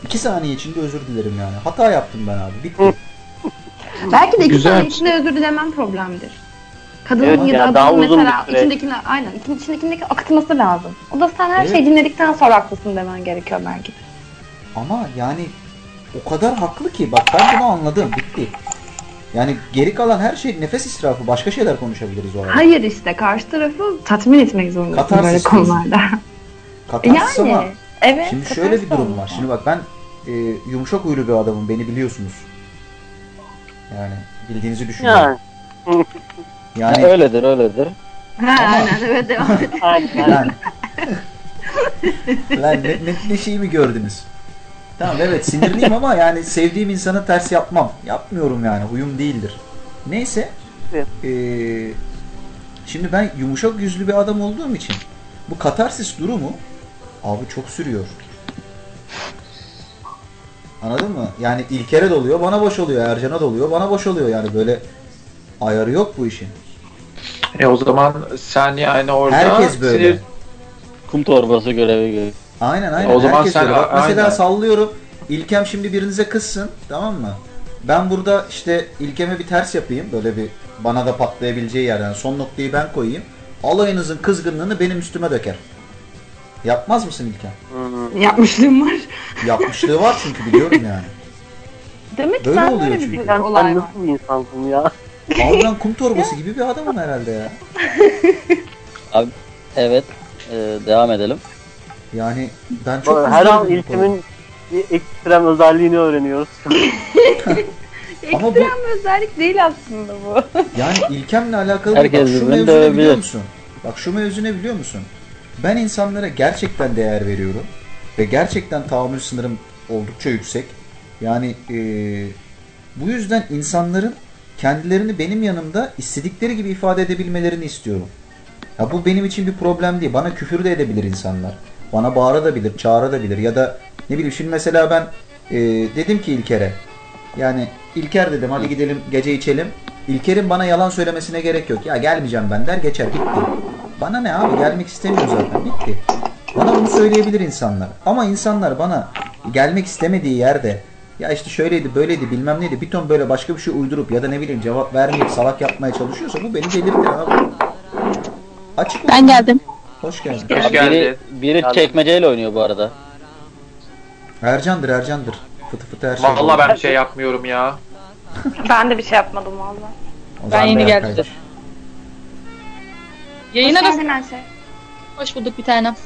İki saniye içinde özür dilerim yani. Hata yaptım ben abi. Bitti. <laughs> Belki de iki Güzel. saniye içinde özür dilemem problemdir. Kadının Evet, ya yani daha adamın uzun mesela bir süre. içindekini aynen için- içindekini akıtması lazım. O da sen her Evet. şeyi dinledikten sonra haklısın demen gerekiyor belki de. Ama yani o kadar haklı ki bak ben bunu anladım bitti. Yani geri kalan her şey nefes israfı başka şeyler konuşabiliriz o arada. Hayır işte karşı tarafı tatmin etmek zorundasın Katarsis böyle konularda. <laughs> Katarsis ama yani evet. şimdi şöyle bir durum var. Şimdi bak ben e, yumuşak huylu bir adamım beni biliyorsunuz. Yani bildiğinizi düşünüyorum. Yani. <laughs> Yani, Ha, öyledir öyledir. Ha, Ama- aynen evet devam <laughs> et. Aynen. lan, <laughs> lan ne, ne, ne şeyi mi gördünüz? Tamam evet sinirliyim ama yani sevdiğim insana ters yapmam. Yapmıyorum yani huyum değildir. Neyse. Ee, şimdi ben yumuşak yüzlü bir adam olduğum için bu katarsis durumu abi çok sürüyor. Anladın mı? Yani İlker'e doluyor, bana boş oluyor. Ercan'a doluyor, bana boş oluyor. Yani böyle ayarı yok bu işin. E o zaman sen yani orada Herkes böyle. sinir- Kum torbası görevi görüyor. Aynen aynen. O zaman Herkes sen-. Bak mesela aynen. sallıyorum. İlkem şimdi birinize kızsın. Tamam mı? Ben burada işte İlkem'e bir ters yapayım. Böyle bir bana da patlayabileceği yerden. Son noktayı ben koyayım. Alayınızın kızgınlığını benim üstüme döker. Yapmaz mısın İlkem? Hmm. Yapmışlığım var. Yapmışlığı var çünkü biliyorum yani. Demek ki Böyle sen oluyor böyle bir olay var. nasıl bir insansın ya? Abi ben kum torbası gibi bir adamım herhalde ya. Evet. e, devam edelim. Yani ben çok Her an muzdaribim bu konuda. ilkimin bir ekstrem özelliğini öğreniyoruz. <laughs> Ama bu- Ekstrem özellik değil aslında bu. <laughs> Yani ilkemle alakalı Herkes bak şu birbirini mevzu ne dövebilir. biliyor musun? Bak şu mevzu ne biliyor musun? Ben insanlara gerçekten değer veriyorum. Ve gerçekten tahammül sınırım oldukça yüksek. Yani eee, bu yüzden insanların kendilerini benim yanımda istedikleri gibi ifade edebilmelerini istiyorum. Ya bu benim için bir problem değil. Bana küfür de edebilir insanlar. Bana bağırabilir, çağırabilir ya da ne bileyim şimdi mesela ben eee, dedim ki İlker'e yani İlker dedim hadi gidelim gece içelim. İlker'in bana yalan söylemesine gerek yok. Ya gelmeyeceğim ben der geçer bitti. Bana ne abi gelmek istemiyor zaten bitti. Bana bunu söyleyebilir insanlar. Ama insanlar bana gelmek istemediği yerde ya işte şöyleydi böyleydi bilmem neydi bir ton böyle başka bir şey uydurup ya da ne bileyim cevap vermeyip salak yapmaya çalışıyorsa bu beni delirtir abi. Açık Ben geldim. Hoş geldin. Hoş Biri, geldin. biri Geldim. çekmeceyle oynuyor bu arada. Ercan'dır Ercan'dır. Fıtı fıtı her şey. Vallahi ben bir şey yapmıyorum ya. <laughs> ben de bir şey yapmadım valla. Ben yeni geldim. Yayın Hoş arası. geldin Ayşe. Hoş bulduk bir tanem.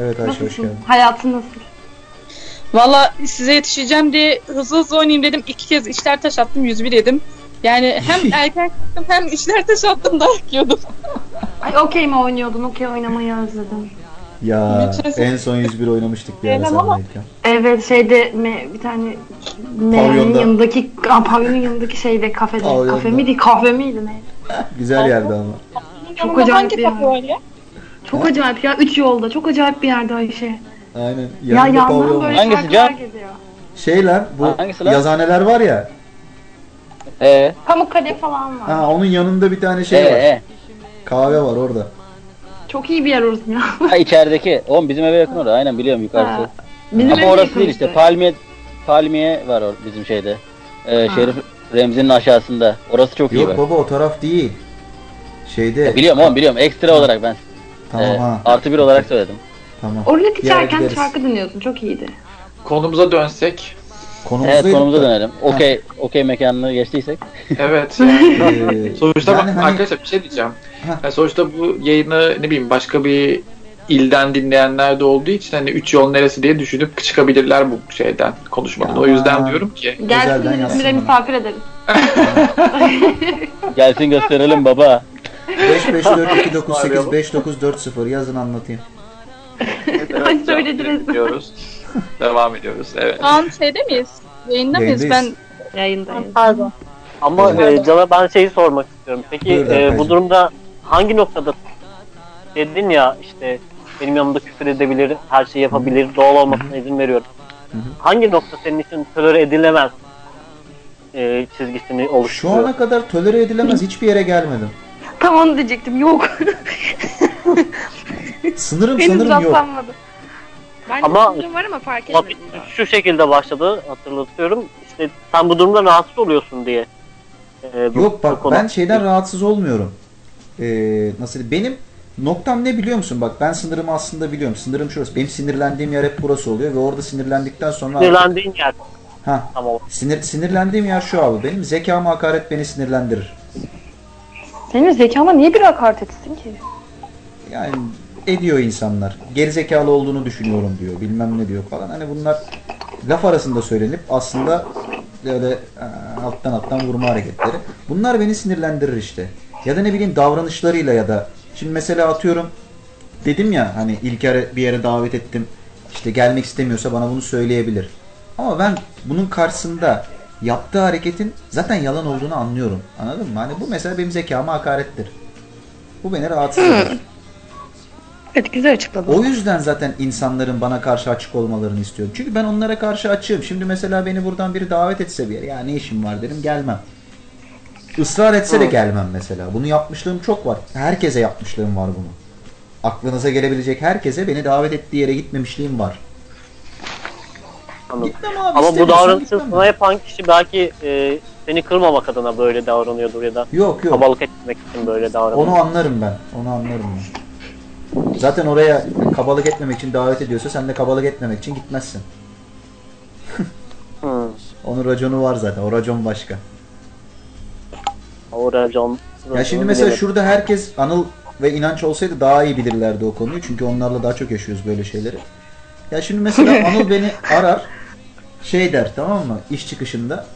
Evet Ayşe hoş Nasılsın? geldin. Hayatın nasıl? Valla size yetişeceğim diye hızlı hızlı oynayayım dedim. İki kez işler taş attım 101 yedim. Yani hem <laughs> erken kalktım hem işler taş attım dayak yiyordum. Ay okey mi oynuyordun? Okey oynamayı özledim. Ya en son 101 oynamıştık bir ara senleyken. Evet şeyde me, bir tane Pavyonda. yanındaki pavyonun yanındaki şeyde kafede. Pavyonda. Kafe miydi? Kahve miydi ne? Güzel yerde ama. Çok acayip bir yer. Çok acayip ya. Üç yolda. Çok acayip bir yerde Ayşe. Aynen. Ya Yanında yandan pavyon böyle var. Hangisi şarkılar Can? Şey lan bu Hangisi lan? yazhaneler var ya. E Pamukkale falan var. Ha onun yanında bir tane şey var. e. Kahve var orada. Çok iyi bir yer orası ya. Ha içerideki. Oğlum bizim eve yakın orada. Aynen biliyorum yukarısı. Ha, Bizim Ama orası yakın değil işte. Palmiye Palmiye var or bizim şeyde. Ee, Ha. Şerif Remzi'nin aşağısında. Orası çok iyi Yok bak. baba o taraf değil. Şeyde. Ya biliyorum oğlum biliyorum. Ekstra olarak ben Tamam e, ha. artı bir olarak söyledim. Tamam. Geçerken gideriz. şarkı dinliyorsun. Çok iyiydi. Konumuza dönsek. Konumuzdaydık Evet konumuza da. dönelim. Okey okey mekanını geçtiysek. Evet yani. Ee, <laughs> Sonuçta yani bak hani- arkadaşlar bir şey diyeceğim. Yani sonuçta bu yayını ne bileyim başka bir ilden dinleyenler de olduğu için hani üç yol neresi diye düşünüp çıkabilirler bu şeyden konuşmadan. O yüzden diyorum ki Gelsin İzmir'e misafir ederiz. <laughs> Gelsin gösterelim baba. 554298 5940 yazın anlatayım. <laughs> Ay, söylediniz. diyoruz. Devam ediyoruz. Evet. Şu an şeyde miyiz? Yayında mıyız? Ben Yayındayız. Yayındayız. pardon. Ama Evet. e, Can'a ben şeyi sormak istiyorum. Peki e, bu durumda hangi noktada dedin ya işte benim yanımda küfür edebilir, her şeyi yapabilir, doğal olmasına izin veriyorum. Hı hı. Hangi nokta senin için tolere edilemez e, çizgisini Şu oluşturuyor? ana kadar tolere edilemez hiçbir yere gelmedim. Tam onu diyecektim. Yok. <laughs> Sınırım Henüz sanırım yok. rastlanmadı. Ben Ama- var ama fark etmedim. daha. şu şekilde başladı hatırlatıyorum. İşte sen bu durumda rahatsız oluyorsun diye. E, bu- Yok bu bak konu- ben şeyden rahatsız olmuyorum. Ee, nasıl benim noktam ne biliyor musun? Bak ben sınırımı aslında biliyorum. Sınırım şurası. Benim sinirlendiğim yer hep burası oluyor ve orada sinirlendikten sonra artık- sinirlendiğin yer. ha Tamam. sinir sinirlendiğim yer şu abi. Benim zekama hakaret beni sinirlendirir. Senin zekama niye bir hakaret etsin ki? Yani ediyor insanlar. Gerizekalı olduğunu düşünüyorum diyor. Bilmem ne diyor falan. Hani bunlar laf arasında söylenip aslında böyle e, alttan alttan vurma hareketleri. Bunlar beni sinirlendirir işte. Ya da ne bileyim davranışlarıyla ya da şimdi mesela atıyorum dedim ya hani İlker'e bir yere davet ettim. İşte gelmek istemiyorsa bana bunu söyleyebilir. Ama ben bunun karşısında yaptığı hareketin zaten yalan olduğunu anlıyorum. Anladın mı? Hani bu mesela benim zekama hakarettir. Bu beni rahatsız eder. Evet güzel açıkladın. O yüzden zaten insanların bana karşı açık olmalarını istiyorum. Çünkü ben onlara karşı açığım. Şimdi mesela beni buradan biri davet etse bir yere ya ne işim var derim gelmem. Israr etse de gelmem mesela. Bunu yapmışlığım çok var. Herkese yapmışlığım var bunu. Aklınıza gelebilecek herkese beni davet ettiği yere gitmemişliğim var. Anladım. Gitmem abi Ama bu istemiyorsan davranışı gitmem. sana yapan kişi belki e, seni kırmamak adına böyle davranıyordur ya da Yok yok. kabalık etmek için böyle davranıyor. Onu anlarım ben. Onu anlarım ben. Zaten oraya kabalık etmemek için davet ediyorsa sen de kabalık etmemek için gitmezsin. Hmm. Onun raconu var zaten. O racon başka. O racon. Ya şimdi mesela şurada herkes Anıl ve inanç olsaydı daha iyi bilirlerdi o konuyu. Çünkü onlarla daha çok yaşıyoruz böyle şeyleri. Ya şimdi mesela <laughs> Anıl beni arar. Şey der tamam mı? İş çıkışında.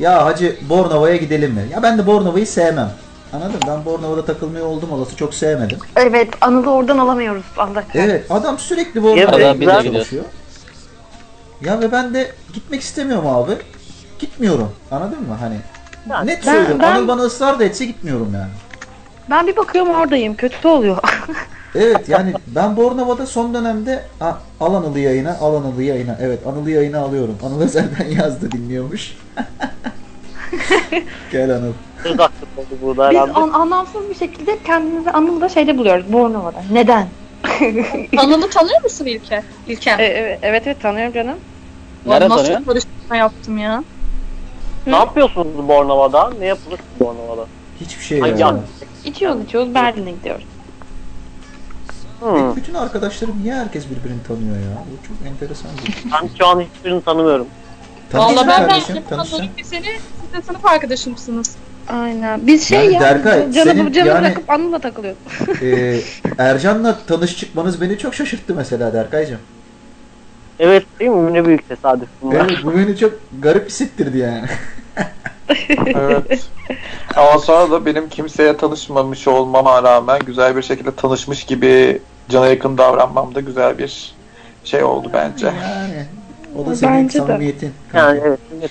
Ya hacı Bornova'ya gidelim mi? Ya ben de Bornova'yı sevmem. Anladın? Ben Bornova'da takılmayı oldum olası çok sevmedim. Evet Anıl'ı oradan alamıyoruz Allah Evet adam sürekli Bornova'ya de çalışıyor. Ya ve ben de gitmek istemiyorum abi. Gitmiyorum. Anladın mı? Hani Yani net ben- söylüyorum. ben- Anıl bana ısrar da etse gitmiyorum yani. Ben bir bakıyorum oradayım. Kötü oluyor. <laughs> Evet yani ben Bornova'da son dönemde ha, al Anıl'ı yayına, al Anıl'ı yayına. Evet Anıl'ı yayına alıyorum. Anıl Özel'den yazdı dinliyormuş. <laughs> Gel Anıl. Söz hakkı oldu burada Biz herhalde. an- anlamsız bir şekilde kendimizi Anıl'da şeyde buluyoruz. Bornova'da. Neden? <laughs> Anıl'ı tanıyor musun İlker? İlker. E, evet, evet evet tanıyorum canım. Nerede Nasıl tanıyorsun? karıştırma yaptım ya. Ne yapıyorsunuz Bornova'da? Ne yapılır ki Bornova'da? Hiçbir şey Hangi ya. an? İçiyoruz içiyoruz Berlin'e gidiyoruz. Hmm. Bütün arkadaşlarım niye herkes birbirini tanıyor ya? Bu çok enteresan bir şey. Ben şu an hiçbirini tanımıyorum. Tanışın Vallahi ben kardeşim, ben tanışın. Anadolu seni siz de sınıf arkadaşımsınız. Aynen. Biz şey Yani ya. Derkay, canımı, senin canımı yani- bırakıp Anıl'la takılıyoruz. Ee, <laughs> Ercan'la tanış çıkmanız beni çok şaşırttı mesela Derkay'cığım. Evet değil mi? Ne büyük tesadüf bunlar. Evet bu beni çok garip hissettirdi yani. <laughs> Evet. Ama sonra da benim kimseye tanışmamış olmama rağmen güzel bir şekilde tanışmış gibi cana yakın davranmam da güzel bir şey oldu bence. Yani o da senin Bence de. samimiyetin. Yani evet. evet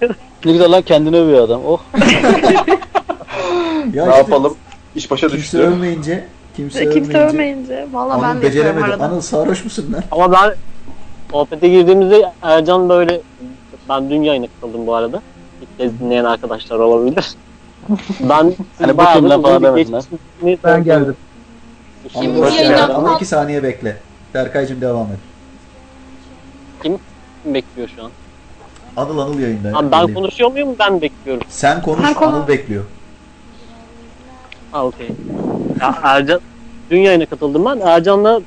Evet. <laughs> Ne güzel lan kendini övüyor adam. Oh. <laughs> Ya ne işte yapalım? İş başa Kimse düştü. övmeyince, kimse, Kimse övmeyince. övmeyince. Valla ben de beceremedi. arada. Anıl sarhoş musun lan? Ama ben sohbete girdiğimizde Ercan böyle ben dün yayına katıldım bu arada. İlk kez dinleyen arkadaşlar olabilir. <laughs> ben Hani bu bayağı falan bir demesinler. geçmişini Ben geldim. Anıl Kim hoş yayın geldin. yapmaz? Ama iki saniye bekle. Berkay'cım devam et. Kim bekliyor şu an? Anıl Anıl yayında. Abi ben konuşuyor muyum ben bekliyorum. Sen konuş Sen konu- Anıl bekliyor. Ha okey. Ya Ercan dün yayına katıldım ben. Ercan'la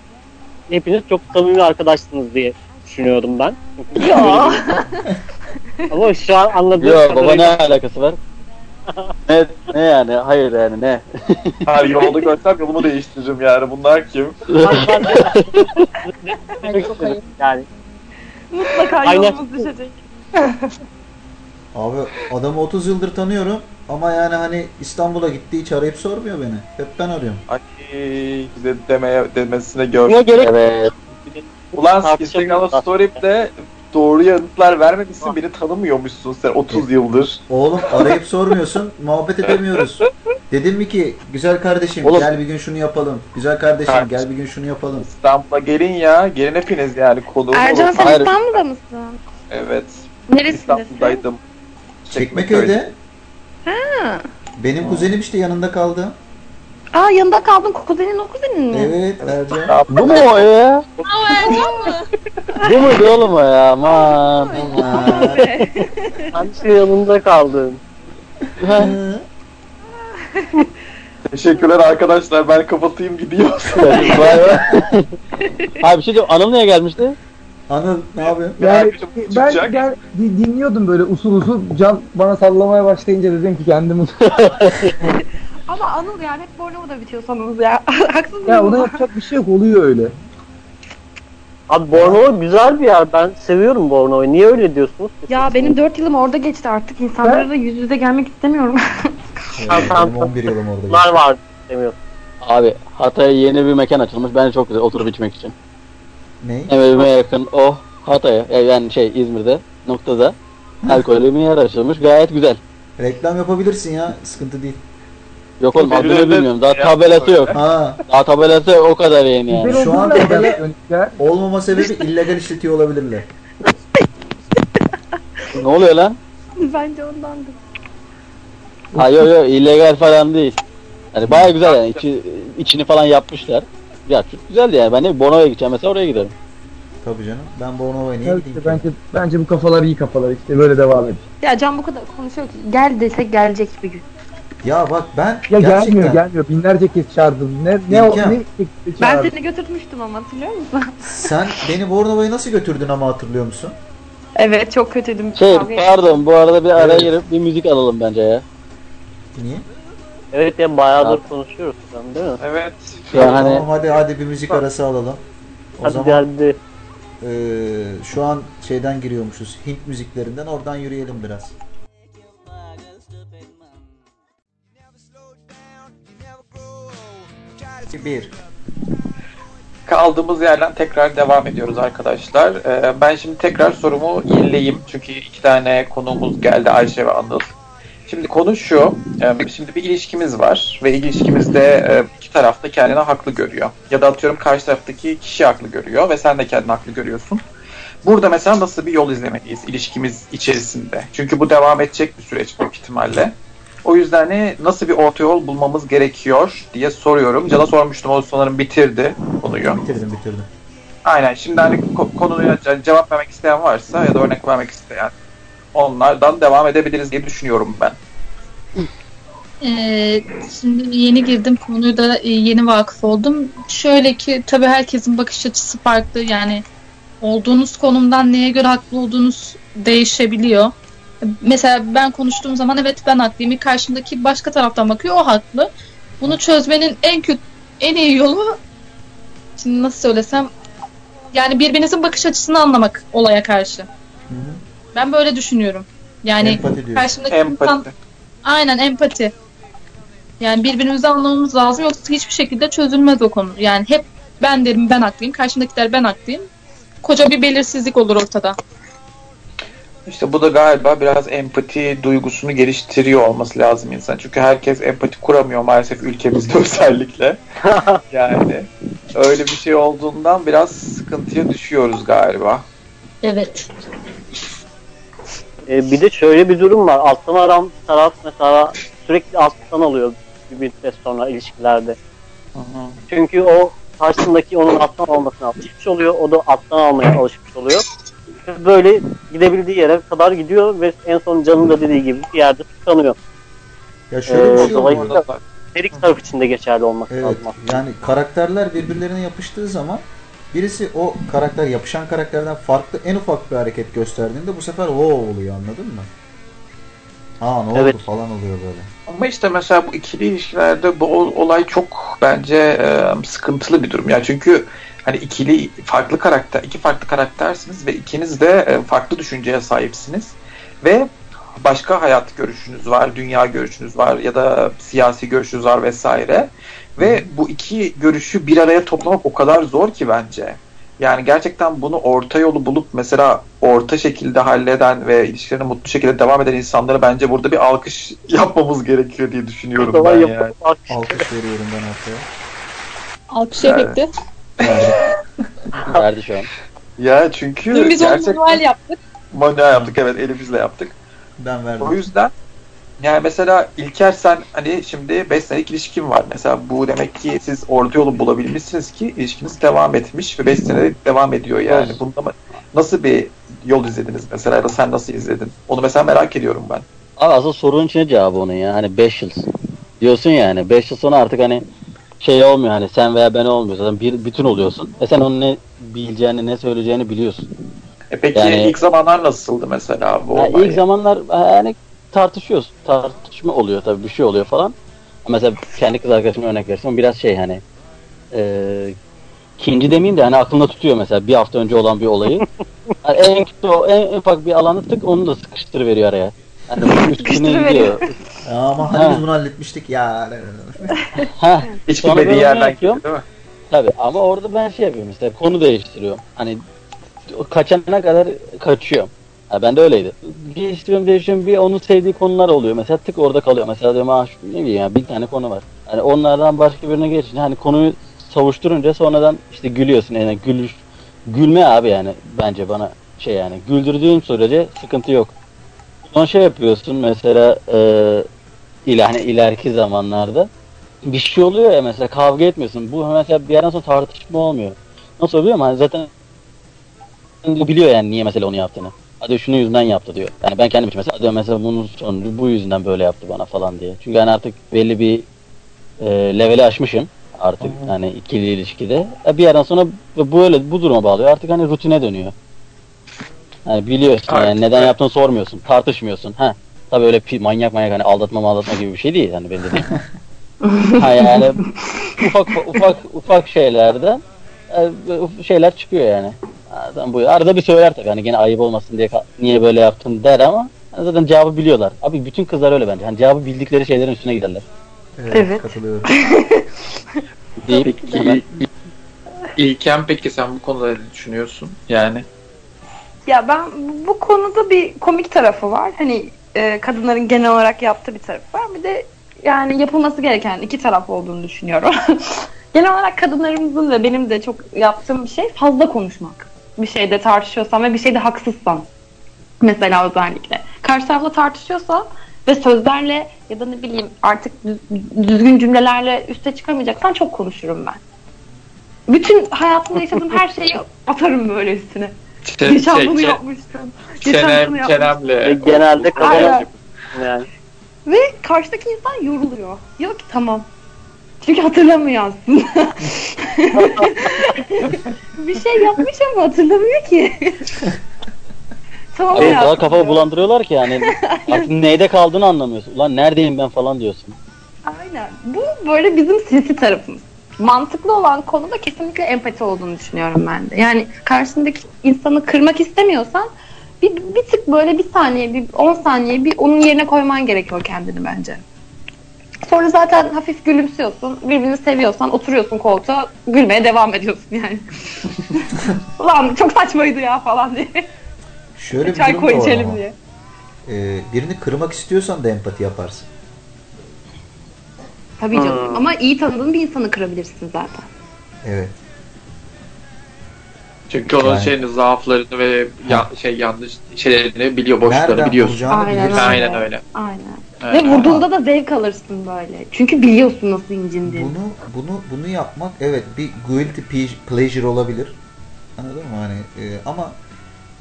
hepiniz çok samimi arkadaşsınız diye düşünüyordum ben. Ya. Ama şu an anladığım Yo baba ne alakası var? ne, ne yani? Hayır yani ne? Her yolda görsem yolumu değiştiririm yani. Bunlar kim? Ben- ben- yani Mutlaka Aynen. yolumuz düşecek. <laughs> Abi adamı 30 yıldır tanıyorum ama yani hani İstanbul'a gitti hiç arayıp sormuyor beni. Hep ben arıyorum. Ay de, demeye demesine gör. buna gerek Evet. Ulan. Instagram'da story'de doğru yanıtlar vermemişsin. Beni tanımıyormuşsun sen 30 yıldır. Oğlum arayıp sormuyorsun, <laughs> muhabbet edemiyoruz. Dedim mi ki güzel kardeşim Oğlum- gel bir gün şunu yapalım. Güzel kardeşim Kardeşim. gel bir gün şunu yapalım. İstanbul'a gelin ya. Gelin hepiniz yani. Konuğum Ercan olun. sen Hayır. İstanbul'da mısın? Evet. Neresindesin? İstanbul'daydım. Çekmeköy'de. Benim kuzenim işte yanında kaldı. Aa yanında kaldın kuzenin o kuzenin mi? Evet Ercan. Bu mu o ya? Bu muydu oğlum o ya? Aman. Aman. yanında kaldım. Hı. Teşekkürler arkadaşlar. Ben kapatayım gidiyor. Vay be. Abi bir şey diyeyim. Anıl niye gelmişti? Anıl ne yapıyorsun? Yani ben gel, di- dinliyordum böyle usul usul can bana sallamaya başlayınca dedim ki kendim <laughs> Ama Anıl yani hep Bornova'da bitiyorsanız ya. <laughs> Haksız ya mıyım? ona yapacak bir şey yok oluyor öyle. Abi Bornova güzel bir yer. Ben seviyorum Bornova'yı. Niye öyle diyorsunuz? Ya benim 4 yılım orada geçti artık. İnsanlara da yüz yüze gelmek istemiyorum. <laughs> Tamam. benim 11 yılım orada. Bunlar geçti. var demiyorum. Abi Hatay'a yeni bir mekan açılmış. Bence çok güzel oturup içmek için. Ne? Evime yakın o Hatay'a e, yani şey İzmir'de noktada alkollü bir yer açılmış. Gayet güzel. Reklam yapabilirsin ya. Sıkıntı değil. Yok oğlum adını de bilmiyorum. Daha ya, tabelası yok. Ha, Daha tabelası o kadar yeni yani. Şu an ya? olmama sebebi illegal işletiyor olabilirler. Ne oluyor lan? Bence ondandır. Ha yok yok illegal falan değil. Yani baya güzel yani içi, içini falan yapmışlar. Ya çok güzeldi yani. Ben de Bono'ya gideceğim mesela oraya giderim. Tabii canım. Ben Bornova'ya niye Evet, gideyim ki? bence bence bu kafalar iyi kafalar işte böyle devam et. Ya Can bu kadar konuşuyor ki gel desek gelecek bir gün. Ya bak ben Ya gerçekten gelmiyor gelmiyor binlerce kez çağırdım. Ne ne o İlkem. ne şekilde Ben çağırdım. seni götürmüştüm ama hatırlıyor musun? <laughs> sen beni Bornova'ya nasıl götürdün ama hatırlıyor musun? evet çok kötüydüm. Şey Kavga ettim. pardon bu arada bir araya Evet. girip bir müzik alalım bence ya. Niye? Evet ya bayağıdır konuşuyoruz şu an değil mi? Evet. Yani hani Tamam hadi hadi bir müzik arası alalım. O Hadi zaman geldi. eee, şu an şeyden giriyormuşuz. Hint müziklerinden oradan yürüyelim biraz. Bir. Kaldığımız yerden tekrar devam ediyoruz arkadaşlar. Ee, ben şimdi tekrar sorumu yenileyim. Çünkü iki tane konuğumuz geldi Ayşe ve Anıl. Şimdi konu şu. e, Şimdi bir ilişkimiz var ve ilişkimizde e, iki taraf da kendini haklı görüyor. Ya da atıyorum karşı taraftaki kişi haklı görüyor ve sen de kendini haklı görüyorsun. Burada mesela nasıl bir yol izlemeliyiz ilişkimiz içerisinde? Çünkü bu devam edecek bir süreç büyük ihtimalle. O yüzden hani nasıl bir orta yol bulmamız gerekiyor diye soruyorum. Can'a sormuştum o sanırım bitirdi konuyu. Bitirdim bitirdim. Aynen. Şimdi hani ko- konuya ce- cevap vermek isteyen varsa ya da örnek vermek isteyen onlardan devam edebiliriz diye düşünüyorum ben. Ee, şimdi yeni girdim konuyu da e, yeni vakıf oldum. Şöyle ki tabii herkesin bakış açısı farklı yani olduğunuz konumdan neye göre haklı olduğunuz değişebiliyor. Mesela ben konuştuğum zaman evet ben haklıyım. Karşımdaki başka taraftan bakıyor o haklı. Bunu çözmenin en kötü en iyi yolu şimdi nasıl söylesem yani birbirinizin bakış açısını anlamak olaya karşı. Hı hı. Ben böyle düşünüyorum. Yani Empati karşımdaki insan Empati. Aynen empati. Yani birbirimizi anlamamız lazım yoksa hiçbir şekilde çözülmez o konu. Yani hep ben derim ben haklıyım, karşımdakiler ben haklıyım. Koca bir belirsizlik olur ortada. İşte bu da galiba biraz empati duygusunu geliştiriyor olması lazım insan. Çünkü herkes empati kuramıyor maalesef ülkemizde <laughs> özellikle. <laughs> Yani öyle bir şey olduğundan biraz sıkıntıya düşüyoruz galiba. Evet. Ee, bir de şöyle bir durum var. Alttan aran taraf mesela sürekli alttan alıyor bir müddet sonra ilişkilerde. Çünkü o karşısındaki onun alttan almasına alışmış oluyor. O da alttan almaya alışmış oluyor. Böyle gidebildiği yere kadar gidiyor ve en son canın da dediği gibi bir yerde tıkanıyor. Ya şöyle bir Ee, şey dolayısıyla- iki taraf için de geçerli olması Evet, lazım. yani karakterler birbirlerine yapıştığı zaman birisi o karakter yapışan karakterden farklı en ufak bir hareket gösterdiğinde bu sefer o oluyor anladın mı? Aa ne Evet. oldu falan oluyor böyle. Ama işte mesela bu ikili ilişkilerde bu ol- olay çok bence e, sıkıntılı bir durum. Yani çünkü hani ikili farklı karakter, iki farklı karaktersiniz ve ikiniz de e, farklı düşünceye sahipsiniz ve başka hayat görüşünüz var, dünya görüşünüz var ya da siyasi görüşünüz var vesaire. Ve bu iki görüşü bir araya toplamak o kadar zor ki bence. Yani gerçekten bunu orta yolu bulup mesela orta şekilde halleden ve ilişkilerine mutlu şekilde devam eden insanlara bence burada bir alkış <laughs> yapmamız gerekiyor diye düşünüyorum ben yapıp yani. alkış- Alkış veriyorum ben ortaya. Alkış Evet. efekti. Verdi şu an. <laughs> Ya çünkü Dün biz onu gerçekten manuel yaptık. manuel yaptık evet elimizle yaptık. Ben verdim. O yüzden yani mesela İlker sen hani şimdi 5 senelik ilişkin var. Mesela bu demek ki siz orta yolu bulabilmişsiniz ki ilişkiniz devam etmiş ve 5 senelik devam ediyor yani. Evet. Bunda mı- nasıl bir yol izlediniz mesela ya da sen nasıl izledin? Onu mesela merak ediyorum ben. Abi aslında sorunun içine cevabı onun ya. Hani 5 yıl. Diyorsun yani 5 yıl sonra artık hani şey olmuyor hani sen veya ben olmuyor. Zaten bir bütün oluyorsun. E sen onun ne bileceğini ne söyleyeceğini biliyorsun. E peki Yani- ilk zamanlar nasıldı mesela bu olay? ilk zamanlar yani tartışıyoruz. Tartışma oluyor tabii bir şey oluyor falan. Mesela kendi kız arkadaşıma örnek versem biraz şey hani e, ikinci demeyeyim de hani aklında tutuyor mesela bir hafta önce olan bir olayı. Yani <laughs> en, en, en ufak bir alanı tık onu da sıkıştırıveriyor araya. Yani üstüne gidiyor. Ya ama hani Ha. biz bunu halletmiştik ya. Ha, <laughs> Hiç onu yerden gidiyor değil mi? tabii ama orada ben şey yapıyorum işte konu değiştiriyorum. Hani kaçana kadar kaçıyorum. Ha, ben de öyleydi. Değiştiriyorum değiştiriyorum bir onun sevdiği konular oluyor. Mesela tık orada kalıyor. Mesela diyorum ah şu- ne bileyim ya bir tane konu var. Hani onlardan başka birine geçince hani konuyu savuşturunca sonradan işte gülüyorsun. Yani gülüş, gülme abi yani bence bana şey yani güldürdüğün sürece sıkıntı yok. Son şey yapıyorsun mesela e, ile hani ileriki zamanlarda bir şey oluyor ya mesela kavga etmiyorsun. Bu mesela bir yerden sonra tartışma olmuyor. Nasıl oluyor mu? Hani zaten biliyor yani niye mesela onu yaptığını. Hadi şunu yüzünden yaptı diyor. Yani ben kendim için mesela diyorum mesela bunun sonucu bu yüzünden böyle yaptı bana falan diye. Çünkü hani artık belli bir e, leveli aşmışım artık hani ikili ilişkide. E, bir yerden sonra bu- böyle bu duruma bağlıyor. Artık hani rutine dönüyor. Yani biliyorsun Artık yani neden yaptığını sormuyorsun. Tartışmıyorsun. Ha. Tabii öyle manyak manyak hani aldatma aldatma gibi bir şey değil hani benim dediğim. <laughs> ha yani ufak ufak ufak şeylerden e, şeyler çıkıyor yani. Tamam bu arada bir söyler tabii hani gene ayıp olmasın diye niye böyle yaptın der ama zaten cevabı biliyorlar. Abi bütün kızlar öyle bence. Hani cevabı bildikleri şeylerin üstüne giderler. Evet, Evet. katılıyorum. <laughs> Deyip Peki İlkem peki sen bu konuda ne düşünüyorsun? Yani Ya ben bu konuda bir komik tarafı var. Hani e, kadınların genel olarak yaptığı bir tarafı var. Bir de yani yapılması gereken iki taraf olduğunu düşünüyorum. <laughs> genel olarak kadınlarımızın ve benim de çok yaptığım bir şey fazla konuşmak. Bir şeyde tartışıyorsam ve bir şeyde haksızsam. Mesela özellikle. Karşı tarafla tartışıyorsa ve sözlerle ya da ne bileyim artık düz- düzgün cümlelerle üste çıkamayacaksan çok konuşurum ben. Bütün hayatımda yaşadığım her şeyi atarım böyle üstüne. Çe- Geçen şey, bunu çe- yapmıştım. Geçen bunu çenem, yapmıştım. Ve çenemle genelde kadın yani. Ve karşıdaki insan yoruluyor. Diyor ki tamam. Çünkü hatırlamıyor aslında. <laughs> bir şey yapmış ama hatırlamıyor ki. tamam Abi kadar kafa bulandırıyorlar ki yani <laughs> neyde kaldığını anlamıyorsun. Ulan neredeyim ben falan diyorsun. Aynen. Bu böyle bizim sinsi tarafımız. Mantıklı olan konuda kesinlikle empati olduğunu düşünüyorum ben de. Yani karşındaki insanı kırmak istemiyorsan bir, bir tık böyle bir saniye, bir 10 saniye bir onun yerine koyman gerekiyor kendini bence. Sonra zaten hafif gülümsüyorsun. Birbirini seviyorsan oturuyorsun koltuğa gülmeye devam ediyorsun yani. <laughs> Ulan çok saçmaydı ya falan diye. Şöyle bir Çay durum koy var içelim ama. diye. Ee, birini kırmak istiyorsan da empati yaparsın. Tabii canım. Hmm. Ama iyi tanıdığın bir insanı kırabilirsin zaten. Evet. çünkü onun Yani. şeyini zaaflarını ve ya, şey yanlış şeylerini biliyor, boşluklarını Nereden biliyorsun. bulacağını Aynen bilirsin. öyle. Aynen öyle. Evet. Ve vurduğunda da zevk alırsın böyle. Çünkü biliyorsun nasıl incindiğini. Bunu bunu bunu yapmak evet bir guilty pleasure olabilir. Anladın mı hani e, ama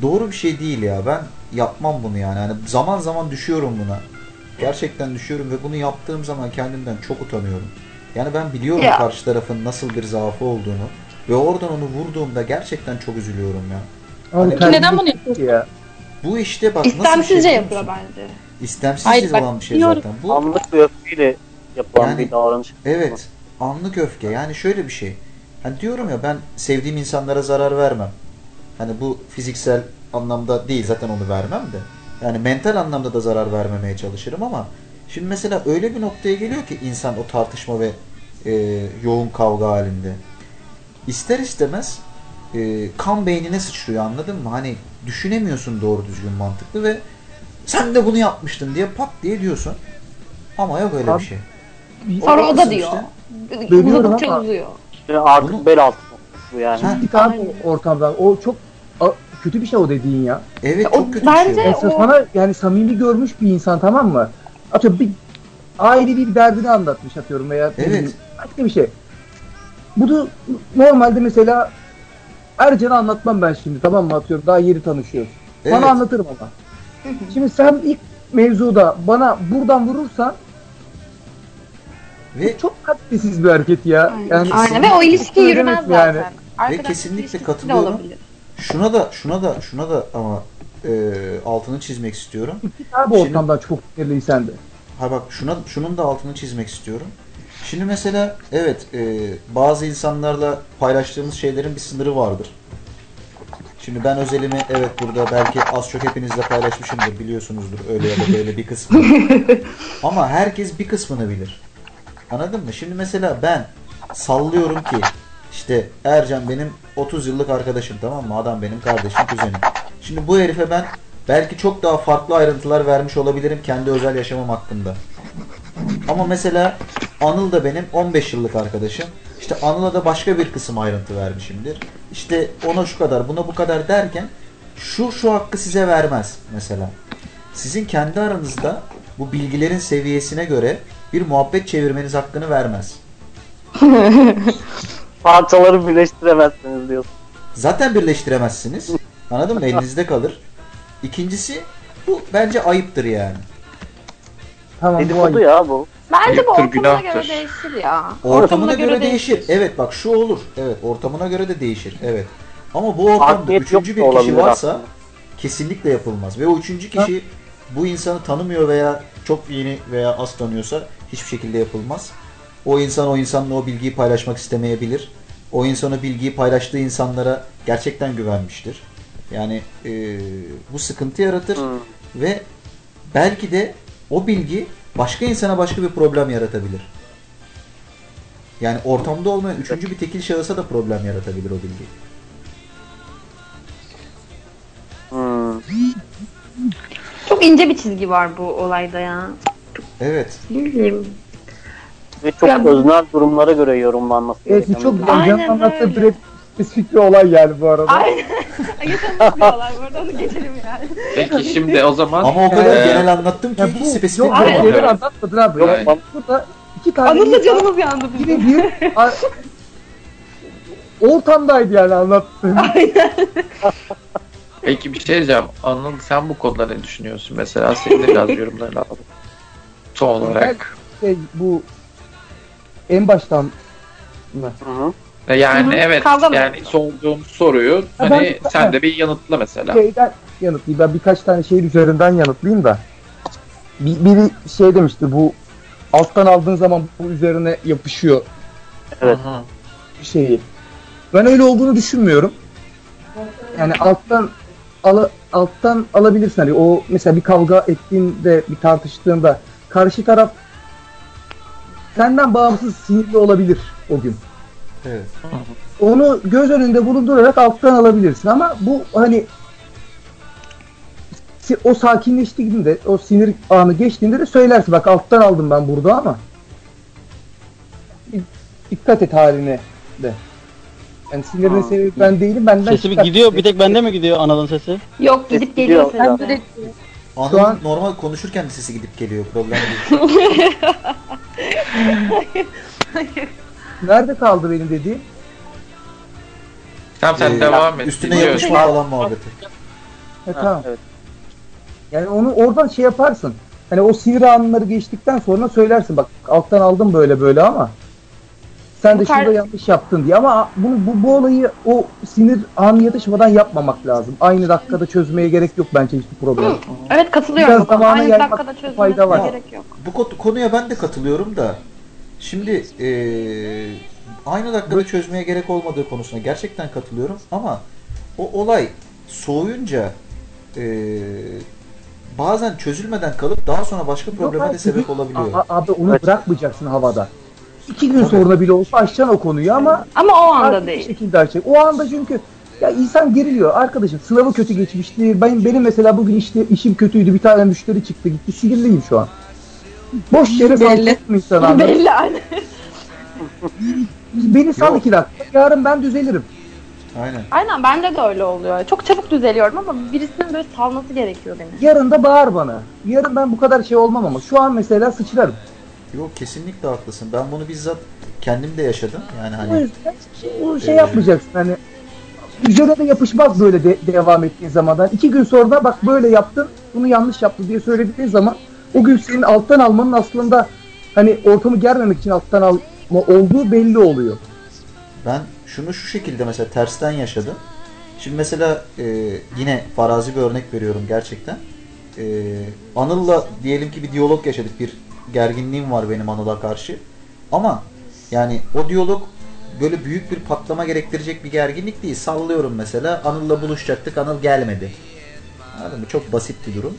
doğru bir şey değil ya. Ben yapmam bunu yani. Hani zaman zaman düşüyorum buna. Gerçekten düşüyorum ve bunu yaptığım zaman kendimden çok utanıyorum. Yani ben biliyorum Ya. karşı tarafın nasıl bir zaafı olduğunu ve oradan onu vurduğumda gerçekten çok üzülüyorum ya. Ama Hani- Neden bunu şey ya? Bu işte bak nasıl bir şey İstemsizce yapıyor bence. İstemsizce olan bir şey biliyorum. zaten. Bu Anlık bir öfkeyle yapılan Yani- bir davranış. Evet. Anlık öfke. Yani şöyle bir şey. Hani diyorum ya ben sevdiğim insanlara zarar vermem. Hani bu fiziksel anlamda değil zaten onu vermem de. Yani mental anlamda da zarar vermemeye çalışırım ama şimdi mesela öyle bir noktaya geliyor ki insan o tartışma ve e, yoğun kavga halinde. İster istemez e, kan beynine sıçrıyor anladın mı? Hani düşünemiyorsun doğru düzgün mantıklı ve sen de bunu yapmıştın diye pat diye diyorsun. Ama yok öyle Abi, bir şey. Sonra o da diyor. işte. Uzadıkça uzuyor. Ve artık Bunu- bel altı bu yani. Tane ortamdan. O çok kötü bir şey o dediğin ya. evet O çok kötü bence- bir şey. O- sana yani samimi görmüş bir insan tamam mı? Atıyorum bir ailevi bir derdini anlatmış atıyorum veya Evet. başka bir şey. Bu da normalde mesela Ercan'a anlatmam ben şimdi tamam mı atıyorum daha yeni tanışıyoruz. Evet. Sana anlatırım ama. <laughs> Şimdi sen ilk mevzuda bana buradan vurursan Ve çok kalitesiz bir hareket ya. Aynen. Yani Aynen ve o ilişki yürümez yani. zaten. Arkadaşlık kesinlikle ilişkisi de katılıyorum. şuna da şuna da şuna da ama e, altını çizmek istiyorum. <laughs> git abi Şimdi- ortamdan çok sinirliysen de. Ha bak şuna şunun da altını çizmek istiyorum. Şimdi mesela evet e, bazı insanlarla paylaştığımız şeylerin bir sınırı vardır. Şimdi ben özelimi evet burada belki az çok hepinizle paylaşmışımdır biliyorsunuzdur öyle ya da böyle bir kısmını. <laughs> Ama herkes bir kısmını bilir. Anladın mı? Şimdi mesela ben sallıyorum ki işte Ercan benim 30 yıllık arkadaşım tamam mı? Adam benim kardeşim, kuzenim. Şimdi bu herife ben belki çok daha farklı ayrıntılar vermiş olabilirim kendi özel yaşamım hakkında. Ama mesela Anıl da benim 15 yıllık arkadaşım. İşte Anıl'a da başka bir kısım ayrıntı vermişimdir. İşte ona şu kadar, buna bu kadar derken şu şu hakkı size vermez mesela. Sizin kendi aranızda bu bilgilerin seviyesine göre bir muhabbet çevirmeniz hakkını vermez. <laughs> Parçaları birleştiremezsiniz diyorsun. Zaten birleştiremezsiniz. Anladın mı? Elinizde kalır. İkincisi bu bence ayıptır yani. Tamam bu Dedikodu ay. ya bu. Bence bu Ayıptır, ortamına günahtır. göre değişir ya. Ortamına göre, değişir. Evet bak şu olur. Evet ortamına göre de değişir. Evet. Ama bu ortamda Hakimiyet yok üçüncü bir kişi varsa aslında. kesinlikle yapılmaz. Ve o üçüncü kişi bu insanı tanımıyor veya çok yeni veya az tanıyorsa hiçbir şekilde yapılmaz. O insan o insanla o bilgiyi paylaşmak istemeyebilir. O insan o bilgiyi paylaştığı insanlara gerçekten güvenmiştir. Yani e, bu sıkıntı yaratır Hı. ve belki de o bilgi başka insana başka bir problem yaratabilir. Yani ortamda olmayan üçüncü bir tekil şahısa da problem yaratabilir o bilgi. Hmm. Çok ince bir çizgi var bu olayda ya. Evet. Bileyim. Ve çok Ya- öznel durumlara göre yorumlanması Evet çok. Aynen anlattığı öyle. Spesifik bir olay yani bu arada. Aynen. <laughs> Yaşanmış bir olay bu arada onu geçelim yani. Peki şimdi o zaman Ama o kadar Ee, genel anlattım ki Ya hiç bu spesifik yok yok genel anlatmadın abi. Yok, Yani ben- burada iki tane Anıl da insan canımız yandı bizim. yine bir <laughs> a- ortamdaydı yani anlattığım. Peki bir şey diyeceğim. Anıl sen bu konuda ne düşünüyorsun? Mesela senin de biraz yorumlarını alalım. Son olarak. Şey, bu en baştan mı? Hı hı. Yani Hı hı. evet Kavga mı? yani sorduğum soruyu Ha, hani ben- sen de bir yanıtla mesela. Şeyden yanıtlayayım. Ben birkaç tane şeyin üzerinden yanıtlayayım da. Bir, biri şey demişti bu alttan aldığın zaman bu üzerine yapışıyor Evet. Hı. şeyi. Ben öyle olduğunu düşünmüyorum. Yani alttan ala, alttan alabilirsin. Hani o mesela bir kavga ettiğinde, bir tartıştığında karşı taraf senden bağımsız sinirli olabilir o gün. Evet. Onu göz önünde bulundurarak alttan alabilirsin ama bu hani o sakinleştiğinde, o sinir anı geçtiğinde de söylersin. Bak alttan aldım ben burada ama dikkat et haline de. Yani sinirinin Ha. sebebi ben değilim. Benden Sesi bir dikkat gidiyor. et. Bir tek bende mi gidiyor Anıl'ın sesi? Yok gidip geliyor. Ya. Sen direkt Anıl'ın an- normal konuşurken de sesi gidip geliyor. Problem değil. <laughs> <laughs> Nerede kaldı benim dediğim? Tamam sen Ee, devam et. Üstüne Dinliyorum. yapışma falan muhabbeti. He, Ha, tamam. evet. Yani onu oradan şey yaparsın. Hani o sinir anları geçtikten sonra söylersin bak alttan aldım böyle böyle ama sen de Bu tar- şurada yanlış yaptın diye ama bunu bu, bu olayı o sinir anı yatışmadan yapmamak lazım. Aynı dakikada çözmeye gerek yok bence hiçbir problem. Evet katılıyorum. Biraz zamana Aynı yaymak dakikada fayda var. gerek yok. Bu ko- konuya ben de katılıyorum da şimdi eee, aynı dakikada çözmeye gerek olmadığı konusuna gerçekten katılıyorum ama o olay soğuyunca eee, bazen çözülmeden kalıp daha sonra başka probleme Yok de sebep bir- olabiliyor. A- abi onu Evet. bırakmayacaksın havada. İki gün Tabii. sonra bile olsa açacaksın o konuyu ama Ama o anda değil. şekilde açacak. O anda çünkü ya insan geriliyor arkadaşım. Sınavı kötü geçmişti. Benim, benim mesela bugün işte işim kötüydü. Bir tane müşteri çıktı gitti. Sinirliyim şu an. Boş yere mı insan anladın? Belli aynı. Beni sal Yok. iki dakika. Yarın ben düzelirim. Aynen. Aynen bende de öyle oluyor. Çok çabuk düzeliyorum ama birisinin böyle salması gerekiyor beni. Yarın da bağır bana. Yarın ben bu kadar şey olmam ama şu an mesela sıçrarım. Yok kesinlikle haklısın. Ben bunu bizzat kendim de yaşadım. Yani hani yüzden o şey Ee, yapmayacaksın hani üzerine de yapışmaz böyle de, devam ettiğin zamandan. İki gün sonra bak böyle yaptın, bunu yanlış yaptı diye söylediğin zaman o gün senin alttan almanın aslında hani ortamı germemek için alttan alma olduğu belli oluyor. Ben şunu şu şekilde mesela tersten yaşadım. Şimdi mesela e, yine farazi bir örnek veriyorum gerçekten. E, Anıl'la diyelim ki bir diyalog yaşadık. Bir gerginliğim var benim Anıl'a karşı. Ama yani o diyalog böyle büyük bir patlama gerektirecek bir gerginlik değil. Sallıyorum mesela Anıl'la buluşacaktık. Anıl gelmedi. Anladın mı? Çok basit bir durum.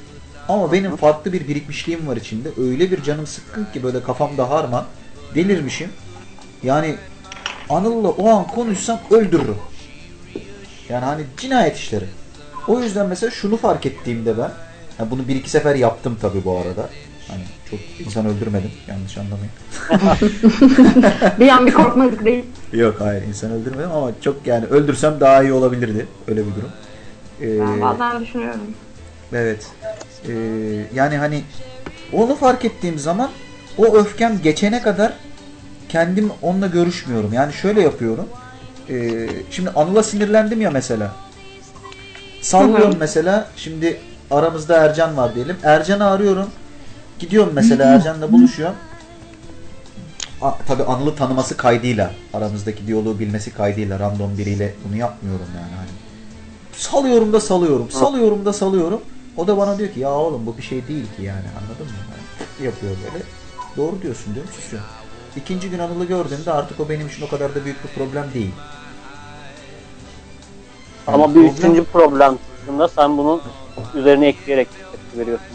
Ama benim farklı bir birikmişliğim var içinde. Öyle bir canım sıkkın ki böyle kafamda harman. Delirmişim. Yani Anıl'la o an konuşsam öldürürüm. Yani hani cinayet işleri. O yüzden mesela şunu fark ettiğimde ben, yani bunu bir iki sefer yaptım tabii bu arada. Hani çok insan öldürmedim, yanlış anlamayın. <laughs> Bir an bir korkmadık değil. Yok hayır insan öldürmedim ama çok yani öldürsem daha iyi olabilirdi. Öyle bir durum. Ee, Ben bazen düşünüyorum. Evet. Ee, yani hani onu fark ettiğim zaman o öfkem geçene kadar kendim onunla görüşmüyorum. Yani şöyle yapıyorum. Ee, şimdi Anıl'a sinirlendim ya mesela. Sallıyorum mesela. Şimdi aramızda Ercan var diyelim. Ercan'ı arıyorum. Gidiyorum mesela Ercan'la buluşuyorum. A, tabii Anıl'ı tanıması kaydıyla, aramızdaki diyaloğu bilmesi kaydıyla, random biriyle bunu yapmıyorum yani. Hani salıyorum da salıyorum, salıyorum da salıyorum. O da bana diyor ki ya oğlum bu bir şey değil ki yani anladın mı? Yani yapıyor böyle. Doğru diyorsun diyorum susuyorum. İkinci gün Anıl'ı gördüğümde artık o benim için o kadar da büyük bir problem değil. Yani Ama bir problem- üçüncü problem çıktığında sen bunun üzerine ekleyerek tepki veriyorsun.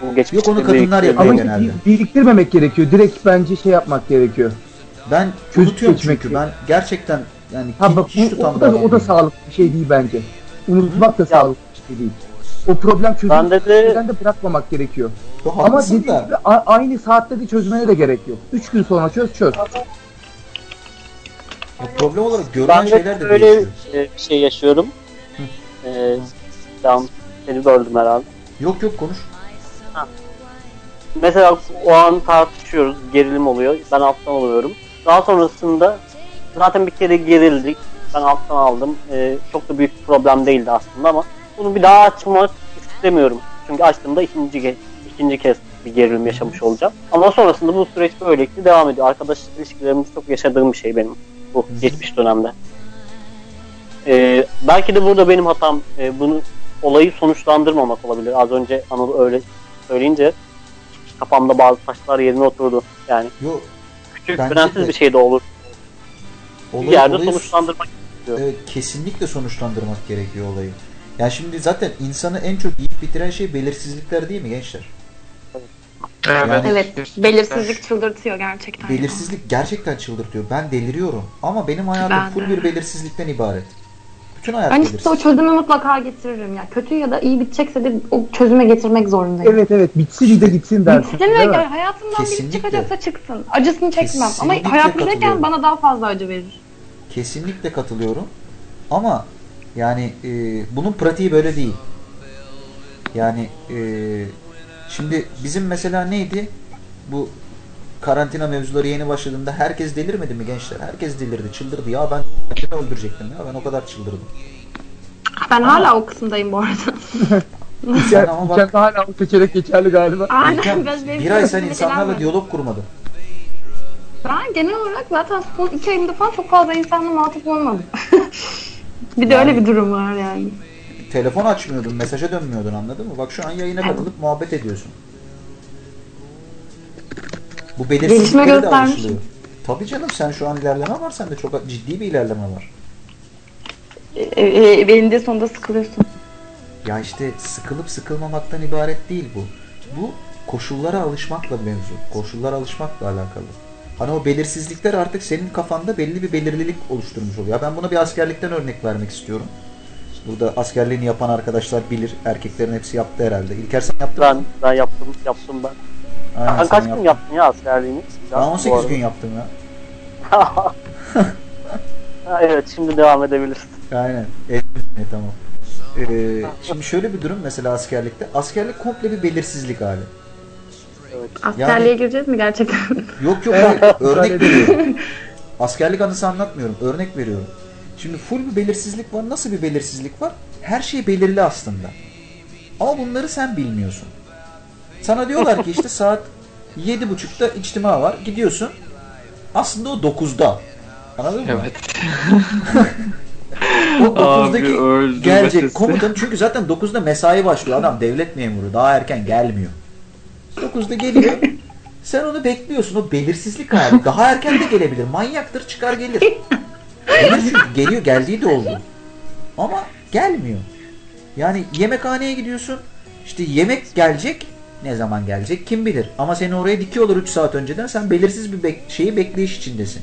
Bu geçmişte Yok, onu kadınlar yapıyor Ama genelde. bir- biriktirmemek gerekiyor. Direkt bence şey yapmak gerekiyor. Ben Çözüp unutuyorum çünkü değil. ben gerçekten yani Ha bak hiç tutan o bir da, o da sağlıklı bir şey değil bence. Unutmak da sağlıklı bir şey değil. O problem Bende çözülmeden de de bırakmamak gerekiyor. Yo, Ama dediğim gibi a- aynı saatte de çözmene de gerek yok. Üç gün sonra çöz çöz. Ya problem olarak görünen ben şeyler de de böyle değişiyor. e, bir şey yaşıyorum. Ee, tamam, seni böldüm herhalde. Yok yok konuş. Mesela o an tartışıyoruz, gerilim oluyor. Ben alttan alıyorum. Daha sonrasında zaten bir kere gerildik. Ben alttan aldım. Ee, çok da büyük bir problem değildi aslında ama bunu bir daha açmak istemiyorum. Çünkü açtığımda ikinci, ikinci kez bir gerilim yaşamış olacağım. Ama sonrasında bu süreç böylelikle devam ediyor. Arkadaş ilişkilerimde çok yaşadığım bir şey benim bu geçmiş dönemde. Ee, belki de burada benim hatam e, bunu olayı sonuçlandırmamak olabilir. Az önce Anıl öyle söyleyince kafamda bazı taşlar yerine oturdu. Yani Yok küçük önemsiz bir şey de olur. Bir olayı, yerde olayı- sonuçlandırmak Evet, kesinlikle sonuçlandırmak gerekiyor olayı. Yani şimdi zaten insanı en çok yiyip bitiren şey belirsizlikler değil mi gençler? Yani Evet, belirsizlik çıldırtıyor gerçekten. belirsizlik gerçekten çıldırtıyor. Ben deliriyorum. Ama benim hayatım Ben full de. bir belirsizlikten ibaret. Bütün hayat Ben belirsiz. işte o çözümü mutlaka getiririm ya. Kötü ya da iyi bitecekse de o çözüme getirmek zorundayım. Evet evet bitsin de gitsin dersin. Bitsin ve hayatımdan biri Kesinlikle. çıkacaksa çıksın. Acısını çekmem. Ama Kesinlikle hayatımdayken katılıyorum. bana daha fazla acı verir. Yani e, şimdi bizim mesela neydi? Bu karantina mevzuları yeni başladığında herkes delirmedi mi gençler? Herkes delirdi, çıldırdı. Ya ben kendimi öldürecektim ya. Ben o kadar çıldırdım. Ben hala o kısımdayım bu arada. <laughs> Sen ama bak İçeride hala o seçenek geçerli galiba. Aynen. Ben- bir ay sen insanlarla diyalog kurmadın. Ben genel olarak zaten son iki ayımda falan çok fazla insanla muhatap olmadım. <laughs> bir de Yani- öyle bir durum var yani. Telefon açmıyordun, mesaja dönmüyordun anladın mı? Bak şu an yayına katılıp muhabbet ediyorsun. Bu Gelişme belirsizliklere de alışılıyor. Tabii canım sen şu an ilerleme var sende çok ciddi bir ilerleme var. E, e, elinde sonunda sıkılıyorsun. Ya işte sıkılıp sıkılmamaktan ibaret değil bu. Bu koşullara alışmakla mevzu. Koşullara alışmakla alakalı. Hani o belirsizlikler artık senin kafanda belli bir belirlilik oluşturmuş oluyor. Ben buna bir askerlikten örnek vermek istiyorum. Burada askerliğini yapan arkadaşlar bilir. Erkeklerin hepsi yaptı herhalde. İlker sen yaptın Ben mı? ben yaptım yaptım ben. Aynen, sen kaç gün yaptın. ya askerliğini? Ben 18 gün yaptım ya. <laughs> Evet şimdi devam edebiliriz. Aynen. Evet, tamam. Ee, şimdi şöyle bir durum mesela askerlikte. Askerlik komple bir belirsizlik hali. Askerliğe gireceğiz mi gerçekten? Yok yok hayır. örnek veriyorum. Askerlik anısı anlatmıyorum. Örnek veriyorum. Şimdi full bir belirsizlik var. Nasıl bir belirsizlik var? Her şey belirli aslında. Ama bunları sen bilmiyorsun. Sana diyorlar ki işte saat 7.30'da içtima var. Gidiyorsun. Aslında o 9'da. Anladın mı? Evet. O 9'daki öldü gelecek komutan çünkü zaten 9'da mesai başlıyor. Adam devlet memuru. Daha erken gelmiyor. 9'da geliyor. Sen onu bekliyorsun. O belirsizlik hali. Daha erken de gelebilir. Manyaktır çıkar gelir. Gelir çünkü geliyor. Geldiği de oldu. Ama gelmiyor. Yani yemekhaneye gidiyorsun. İşte yemek gelecek. Ne zaman gelecek kim bilir. Ama seni oraya dikiyorlar 3 saat önceden. Sen belirsiz bir bek- şeyi bekleyiş içindesin.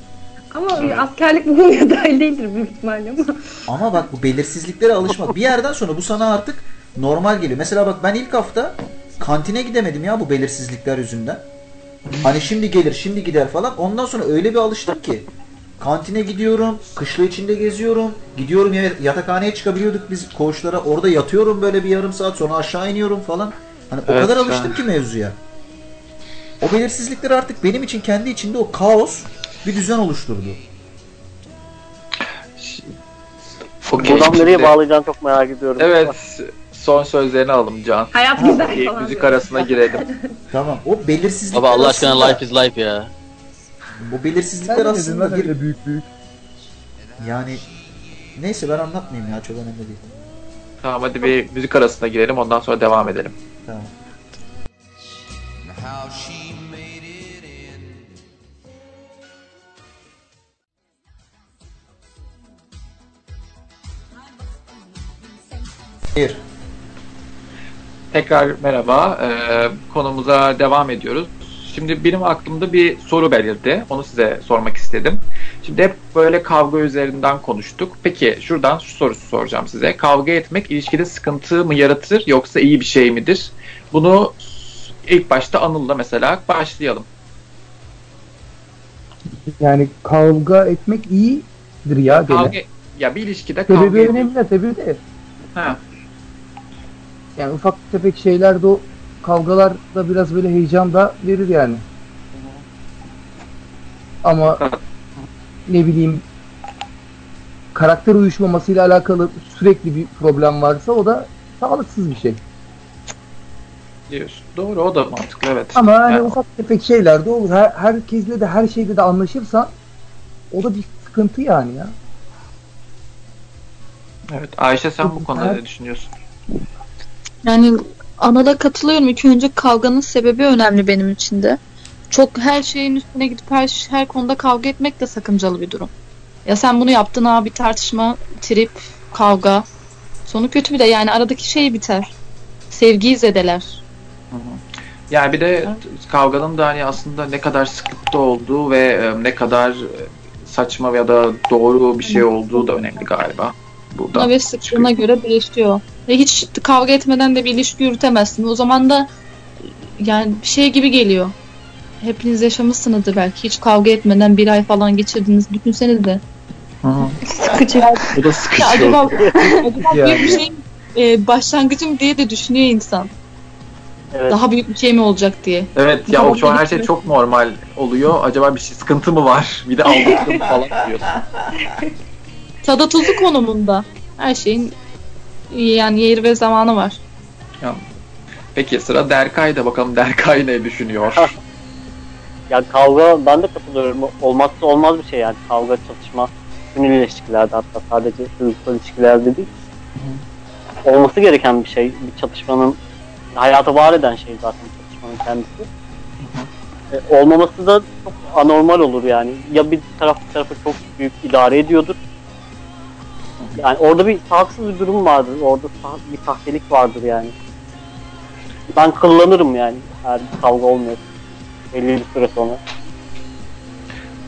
Ama askerlik bu konuya dahil değildir büyük ihtimalle ama. Ama bak bu belirsizliklere alışmak. Bir yerden sonra bu sana artık normal geliyor. Mesela bak ben ilk hafta kantine gidemedim ya bu belirsizlikler yüzünden. Hani şimdi gelir, şimdi gider falan. Ondan sonra öyle bir alıştım ki. Kantine gidiyorum, kışla içinde geziyorum. Gidiyorum ya yatakhaneye çıkabiliyorduk biz koğuşlara. Orada yatıyorum böyle bir yarım saat sonra aşağı iniyorum falan. Hani o Evet, kadar şu alıştım ki mevzuya. O belirsizlikler artık benim için kendi içinde o kaos bir düzen oluşturdu. O Buradan nereye bağlayacağını çok merak ediyorum. Evet. Son sözlerini alalım Can. Hayat güzel falan. müzik diyor. arasına girelim. <laughs> Tamam. O belirsizlikler Baba Allah aşkına life is life ya. Bu Sen belirsizlikler dedin aslında lan bir öyle büyük büyük. yani neyse ben anlatmayayım ya çok önemli değil. Tamam hadi bir müzik arasına girelim ondan sonra devam edelim. Tamam. How she made it in. Bir. Tekrar merhaba. Ee, konumuza devam ediyoruz. Şimdi benim aklımda bir soru belirdi. Onu size sormak istedim. Şimdi hep böyle kavga üzerinden konuştuk. Peki şuradan şu sorusu soracağım size. Kavga etmek ilişkide sıkıntı mı yaratır yoksa iyi bir şey midir? Bunu ilk başta Anıl'la mesela başlayalım. Yani kavga etmek iyidir ya gene. Kavga, ya bir ilişkide kavga Sebebi önemli tabii de. Ha, Yani ufak tefek şeyler de o kavgalar da biraz böyle heyecan da verir yani. Ama ne bileyim karakter uyuşmamasıyla alakalı sürekli bir problem varsa o da sağlıksız bir şey. diyorsun. Doğru o da mantıklı evet. Ama hani Yani- ufak tefek şeyler de olur. Her, herkesle de her şeyde de anlaşırsan o da bir sıkıntı yani ya. Evet. Ayşe sen bu konuda ne düşünüyorsun? Yani Anıl'a katılıyorum. İlk önce kavganın sebebi önemli benim için de. Çok her şeyin üstüne gidip her, her konuda kavga etmek de sakıncalı bir durum. Ya sen bunu yaptın abi tartışma, trip, kavga. Sonu kötü bir de yani aradaki şey biter. Sevgiyi zedeler. Yani bir de kavganın da hani aslında ne kadar sıklıkta olduğu ve e, ne kadar e, saçma ya da doğru bir şey olduğu da önemli galiba. Burada. Ve sıklığına göre değişiyor. Ve hiç kavga etmeden de bir ilişki yürütemezsin. O zaman da yani bir şey gibi geliyor. Hepiniz yaşamışsınızdır belki. Hiç kavga etmeden bir ay falan geçirdiniz. Hı hı. Sıkıcı. Bu da Ya sıkıcı. acaba, <laughs> acaba Yani. büyük bir şey e, başlangıcım diye de düşünüyor insan. Evet. Daha büyük bir şey mi olacak diye. Evet ya o şu an her şey çok normal oluyor. Acaba bir şey sıkıntı mı var? Bir de aldatım falan diyorsun. Tadı tuzu konumunda. Her şeyin yani yeri ve zamanı var. Peki sıra Derkay'da bakalım Derkay ne düşünüyor? <laughs> Ya kavga ben de katılıyorum. Olmazsa olmaz bir şey yani. Kavga, çatışma bütün ilişkilerde hatta sadece duygusal ilişkilerde değil. Olması gereken bir şey. Bir çatışmanın hayata var eden şey zaten çatışmanın kendisi. E, olmaması da çok anormal olur yani. Ya bir taraf bir tarafı çok büyük idare ediyordur. Yani orada bir haksız bir durum vardır. Orada bir sahtelik vardır yani. Ben kıllanırım yani eğer bir kavga olmuyor. Belli bir süre sonra.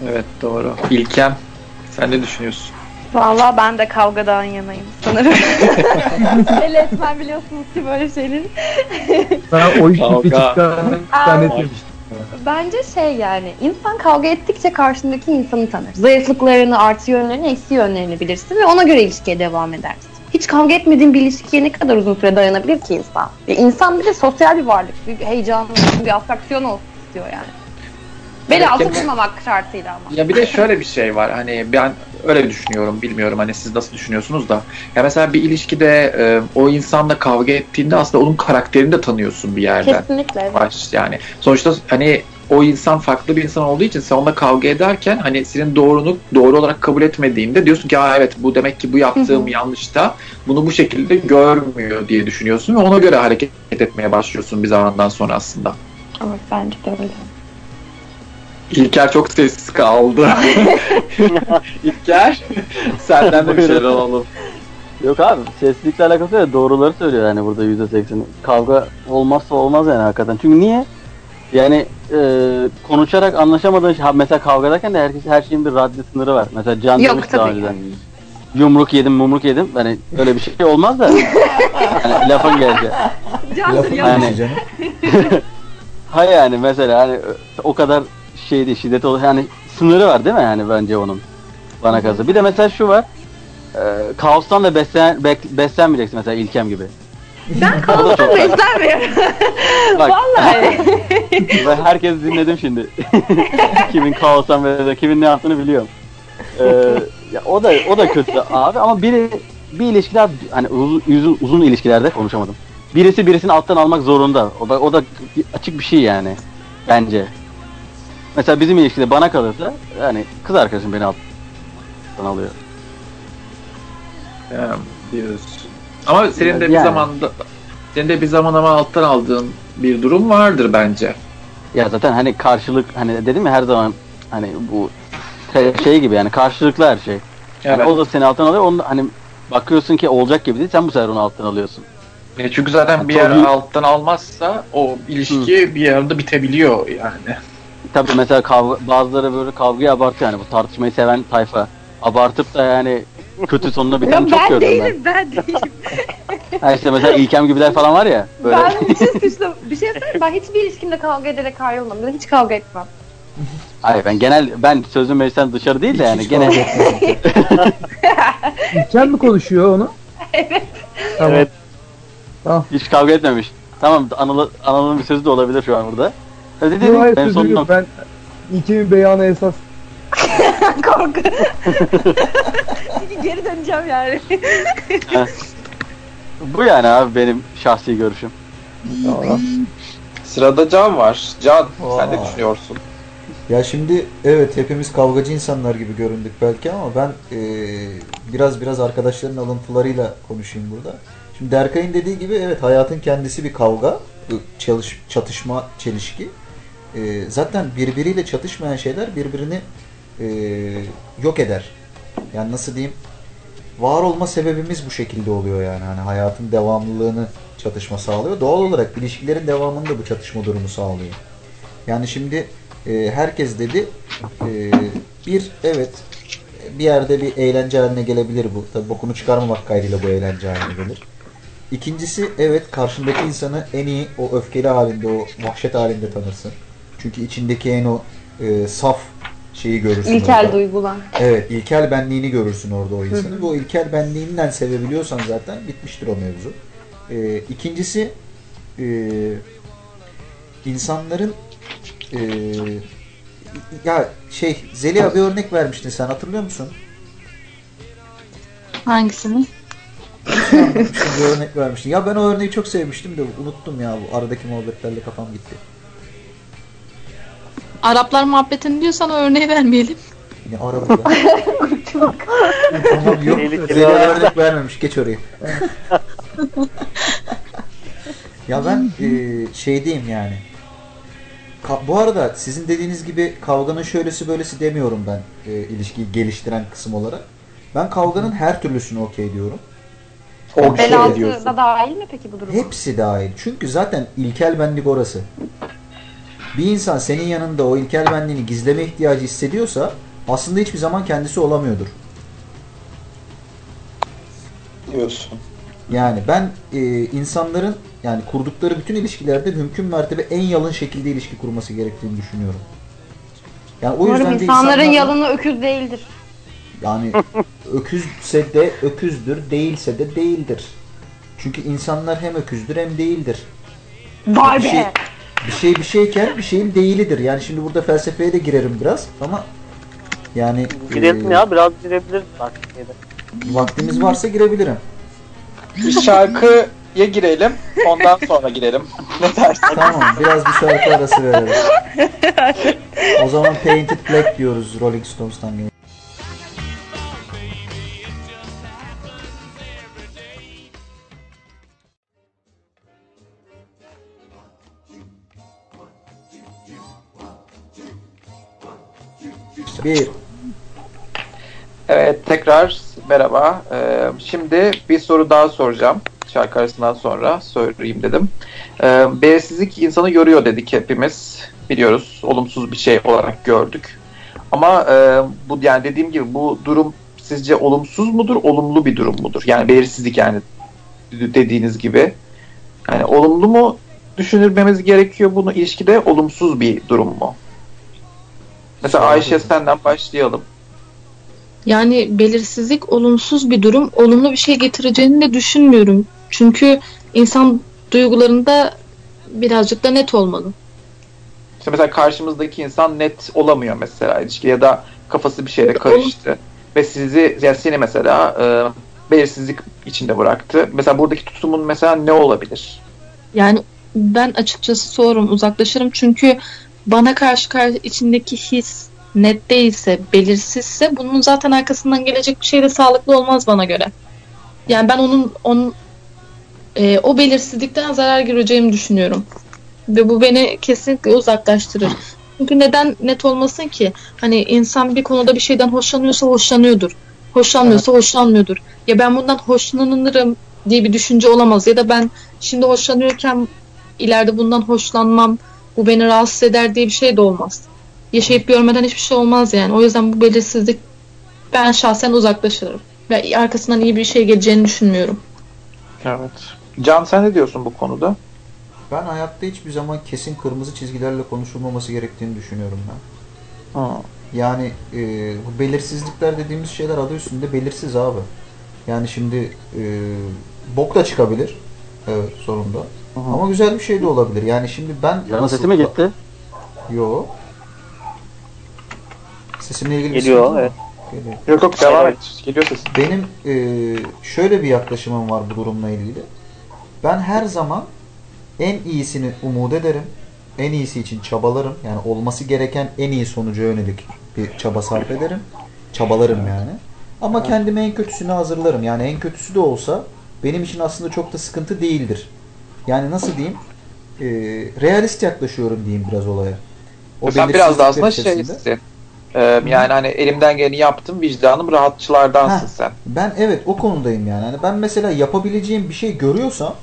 evet doğru. İlkem sen ne düşünüyorsun? Valla ben de kavgadan yanayım sanırım. <laughs> El etmem biliyorsunuz ki böyle şeyleri. Sana o iş Kavga. bir çıkan Aa. Bence şey yani insan kavga ettikçe karşındaki insanı tanır. Zayıflıklarını, artı yönlerini, eksi yönlerini bilirsin ve ona göre ilişkiye devam edersin. Hiç kavga etmediğin bir ilişkiye ne kadar uzun süre dayanabilir ki insan? E, insan bir de sosyal bir varlık. Bir heyecan, bir atraksiyon olsun istiyor yani. Bel Evet, altı kendi- vurmamak şartıyla ama. Ya bir de şöyle bir şey var. Hani ben öyle düşünüyorum. Bilmiyorum hani siz nasıl düşünüyorsunuz da. Ya mesela bir ilişkide e, o insanla kavga ettiğinde aslında onun karakterini de tanıyorsun bir yerden. Kesinlikle. evet. Baş yani. Sonuçta hani o insan farklı bir insan olduğu için sen onunla kavga ederken hani senin doğrunu doğru olarak kabul etmediğinde diyorsun ki evet bu demek ki bu yaptığım yanlış da bunu bu şekilde görmüyor diye düşünüyorsun ve ona göre hareket etmeye başlıyorsun bir zamandan sonra aslında. Evet bence de öyle. İlker çok sessiz kaldı. <laughs> İlker senden de bir şeyler alalım. Yok abi seslilikle alakası yok. Doğruları söylüyor yani burada %80. Kavga olmazsa olmaz yani hakikaten. Çünkü niye? Yani e, konuşarak anlaşamadığın şey, ha, mesela kavga ederken de herkes, her şeyin bir raddi sınırı var. Mesela Can Yok, demiş daha önceden. Yumruk yedim, mumruk yedim. Hani öyle bir şey olmaz da. <laughs> hani lafın geldi. Lafın Yani- gelişi canım. <laughs> Ha yani mesela hani o kadar şey değil, şiddet olur. Yani sınırı var değil mi yani bence onun bana kalırsa. Bir de mesela şu var. E, kaostan da beslen, bek- beslenmeyeceksin mesela İlkem gibi. Ben kaostan beslenmiyorum. Bak <laughs> Vallahi. <laughs> ben herkes dinledim şimdi. <laughs> kimin kaostan ve kimin ne yaptığını biliyorum. Ee, ya o da o da kötü abi ama biri bir ilişkiler hani uzun, uzun, uzun ilişkilerde konuşamadım. Birisi birisini alttan almak zorunda. O da o da açık bir şey yani bence. Mesela bizim ilişkide bana kalırsa yani kız arkadaşım beni alttan alıyor. Diyoruz. Ama senin de bir Yani. zamanda senin de bir zaman ama alttan aldığın bir durum vardır bence. Ya zaten hani karşılık hani dedim ya her zaman hani bu te- şey gibi yani karşılıklı her şey. Yani Evet. o da seni alttan alıyor. Onu hani bakıyorsun ki olacak gibi değil. Sen bu sefer onu alttan alıyorsun. E, Çünkü zaten bir yer alttan almazsa o ilişki bir yerde bitebiliyor yani. Tabii mesela kavga, bazıları böyle kavgayı abartıyor yani bu tartışmayı seven tayfa. Abartıp da yani kötü sonuna biten çok ben gördüm değilim, ben değilim. ben. Ha işte mesela İlkem gibiler falan var ya böyle. Ben hiç suçlu. Bir şey söyleyeyim ben hiçbir ilişkimde kavga ederek ayrılmam. Ben hiç kavga etmem. Hayır ben genel ben sözüm meclisten dışarı değil de yani Hiç gene kavga <laughs> İlker mi konuşuyor onu? Evet. Tamam. Evet. Tamam. hiç kavga etmemiş. Tamam Anıl, Anıl'ın bir sözü de olabilir şu an burada. Öyle Yok, dedim hayır, ben sözüm sonunda yok. Ben İlker'in beyanı esas. <laughs> Korku. Çünkü <laughs> geri döneceğim yani. bu yani abi benim şahsi görüşüm. Sırada Can var. Can sen ne Aa. düşünüyorsun? Ya şimdi evet hepimiz kavgacı insanlar gibi göründük belki ama ben eee, biraz biraz arkadaşların alıntılarıyla konuşayım burada. Şimdi Derkay'ın dediği gibi evet hayatın kendisi bir kavga, çalış, çatışma, çelişki. Eee, zaten birbiriyle çatışmayan şeyler birbirini eee, yok eder. Yani nasıl diyeyim? Var olma sebebimiz bu şekilde oluyor yani. Hani hayatın devamlılığını çatışma sağlıyor. Doğal olarak ilişkilerin devamını da bu çatışma durumu sağlıyor. Yani şimdi e, herkes dedi e, bir evet bir yerde bir eğlence haline gelebilir bu. Tabi bokunu çıkarmamak kaydıyla bu eğlence haline gelir. İkincisi evet karşındaki insanı en iyi o öfkeli halinde o vahşet halinde tanırsın. Çünkü içindeki en o e, saf şeyi görürsün İlkel orada. duygular. Evet, ilkel benliğini görürsün orada o insanın. O ilkel benliğinden sevebiliyorsan zaten bitmiştir o mevzu. Ee, ikincisi e, insanların e, ya şey Zeliha bir örnek vermiştin sen hatırlıyor musun? Hangisini? Bir örnek vermiştin. Ya ben o örneği çok sevmiştim de unuttum ya bu aradaki muhabbetlerle kafam gitti. Araplar muhabbetini diyorsan o örneği vermeyelim. Yine ara burada. tamam yok. Zeliha örnek. vermemiş. Geç oraya. ya ben e, şeydeyim yani. Ka- bu arada sizin dediğiniz gibi kavganın şöylesi böylesi demiyorum ben e, ilişkiyi geliştiren kısım olarak. Ben kavganın her türlüsünü okey diyorum. O Şöyle Bel diyorsun. altı da dahil mi peki bu duruma? Hepsi dahil. Çünkü zaten ilkel benlik orası. Bir insan senin yanında o ilkel benliğini gizleme ihtiyacı hissediyorsa aslında hiçbir zaman kendisi olamıyordur. diyorsun. Yani ben e, insanların yani kurdukları bütün ilişkilerde mümkün mertebe en yalın şekilde ilişki kurması gerektiğini düşünüyorum. Yani o Umarım yüzden de insanların insanlarla- yalını öküz değildir. yani <laughs> öküzse de öküzdür, değilse de değildir. Çünkü insanlar hem öküzdür hem değildir. Vay bir be! şey, bir şey bir şeyken bir şeyin değilidir. Yani şimdi burada felsefeye de girerim biraz ama yani Girelim e, ya biraz girebiliriz bak şeyde. vaktimiz varsa girebilirim. Bir şarkıya girelim. Ondan sonra girelim. <laughs> ne dersin? Tamam biraz bir şarkı arası verelim. <laughs> o zaman Painted Black diyoruz Rolling Stones'tan Bir. Evet tekrar merhaba. Ee, şimdi bir soru daha soracağım. Şarkı arasından sonra söyleyeyim dedim. Ee, belirsizlik insanı yoruyor dedik hepimiz. Biliyoruz. Olumsuz bir şey olarak gördük. Ama e, bu yani dediğim gibi bu durum sizce olumsuz mudur, olumlu bir durum mudur? Yani belirsizlik yani dediğiniz gibi. Yani olumlu mu düşünülmemiz gerekiyor bunu ilişkide olumsuz bir durum mu? Mesela Ayşe senden başlayalım. Yani belirsizlik olumsuz bir durum. Olumlu bir şey getireceğini de düşünmüyorum. Çünkü insan duygularında birazcık da net olmalı. İşte mesela karşımızdaki insan net olamıyor mesela ilişki ya da kafası bir şeyle karıştı ve sizi yani seni mesela e, belirsizlik içinde bıraktı. Mesela buradaki tutumun mesela ne olabilir? Yani ben açıkçası sorum uzaklaşırım çünkü bana karşı karşı içindeki his net değilse, belirsizse bunun zaten arkasından gelecek bir şey de sağlıklı olmaz bana göre. Yani ben onun onun e, o belirsizlikten zarar göreceğimi düşünüyorum. Ve bu beni kesinlikle uzaklaştırır. Çünkü neden net olmasın ki? Hani insan bir konuda bir şeyden hoşlanıyorsa hoşlanıyordur. Hoşlanmıyorsa hoşlanmıyordur. Ya ben bundan hoşlanırım diye bir düşünce olamaz. Ya da ben şimdi hoşlanıyorken ileride bundan hoşlanmam, bu beni rahatsız eder diye bir şey de olmaz. Yaşayıp görmeden hiçbir şey olmaz yani. O yüzden bu belirsizlik ben şahsen uzaklaşırım. Ve arkasından iyi bir şey geleceğini düşünmüyorum. Evet. Can sen ne diyorsun bu konuda? Ben hayatta hiçbir zaman kesin kırmızı çizgilerle konuşulmaması gerektiğini düşünüyorum ben. Hı. Yani e, bu belirsizlikler dediğimiz şeyler adı üstünde belirsiz abi. Yani şimdi e, bok da çıkabilir. Evet sonunda. Ama güzel bir şey de olabilir. Yani şimdi ben Canın sesi mi gitti? Yo. Sesimle ilgili bir Geliyor, sıkıntı mı? evet. Geliyor. Yok yok devam Evet. et. Geliyor sesin. Benim e, şöyle bir yaklaşımım var bu durumla ilgili. Ben her zaman en iyisini umut ederim. En iyisi için çabalarım. Yani olması gereken en iyi sonuca yönelik bir çaba sarf ederim. Çabalarım yani. Ama kendime en kötüsünü hazırlarım. Yani en kötüsü de olsa benim için aslında çok da sıkıntı değildir. Yani nasıl diyeyim? E, realist yaklaşıyorum diyeyim biraz olaya. O Sen biraz da aslında şeysin. Ee, yani hani elimden geleni yaptım vicdanım rahatçılardansın Heh. sen. Ben evet o konudayım yani. Hani ben mesela yapabileceğim bir şey görüyorsam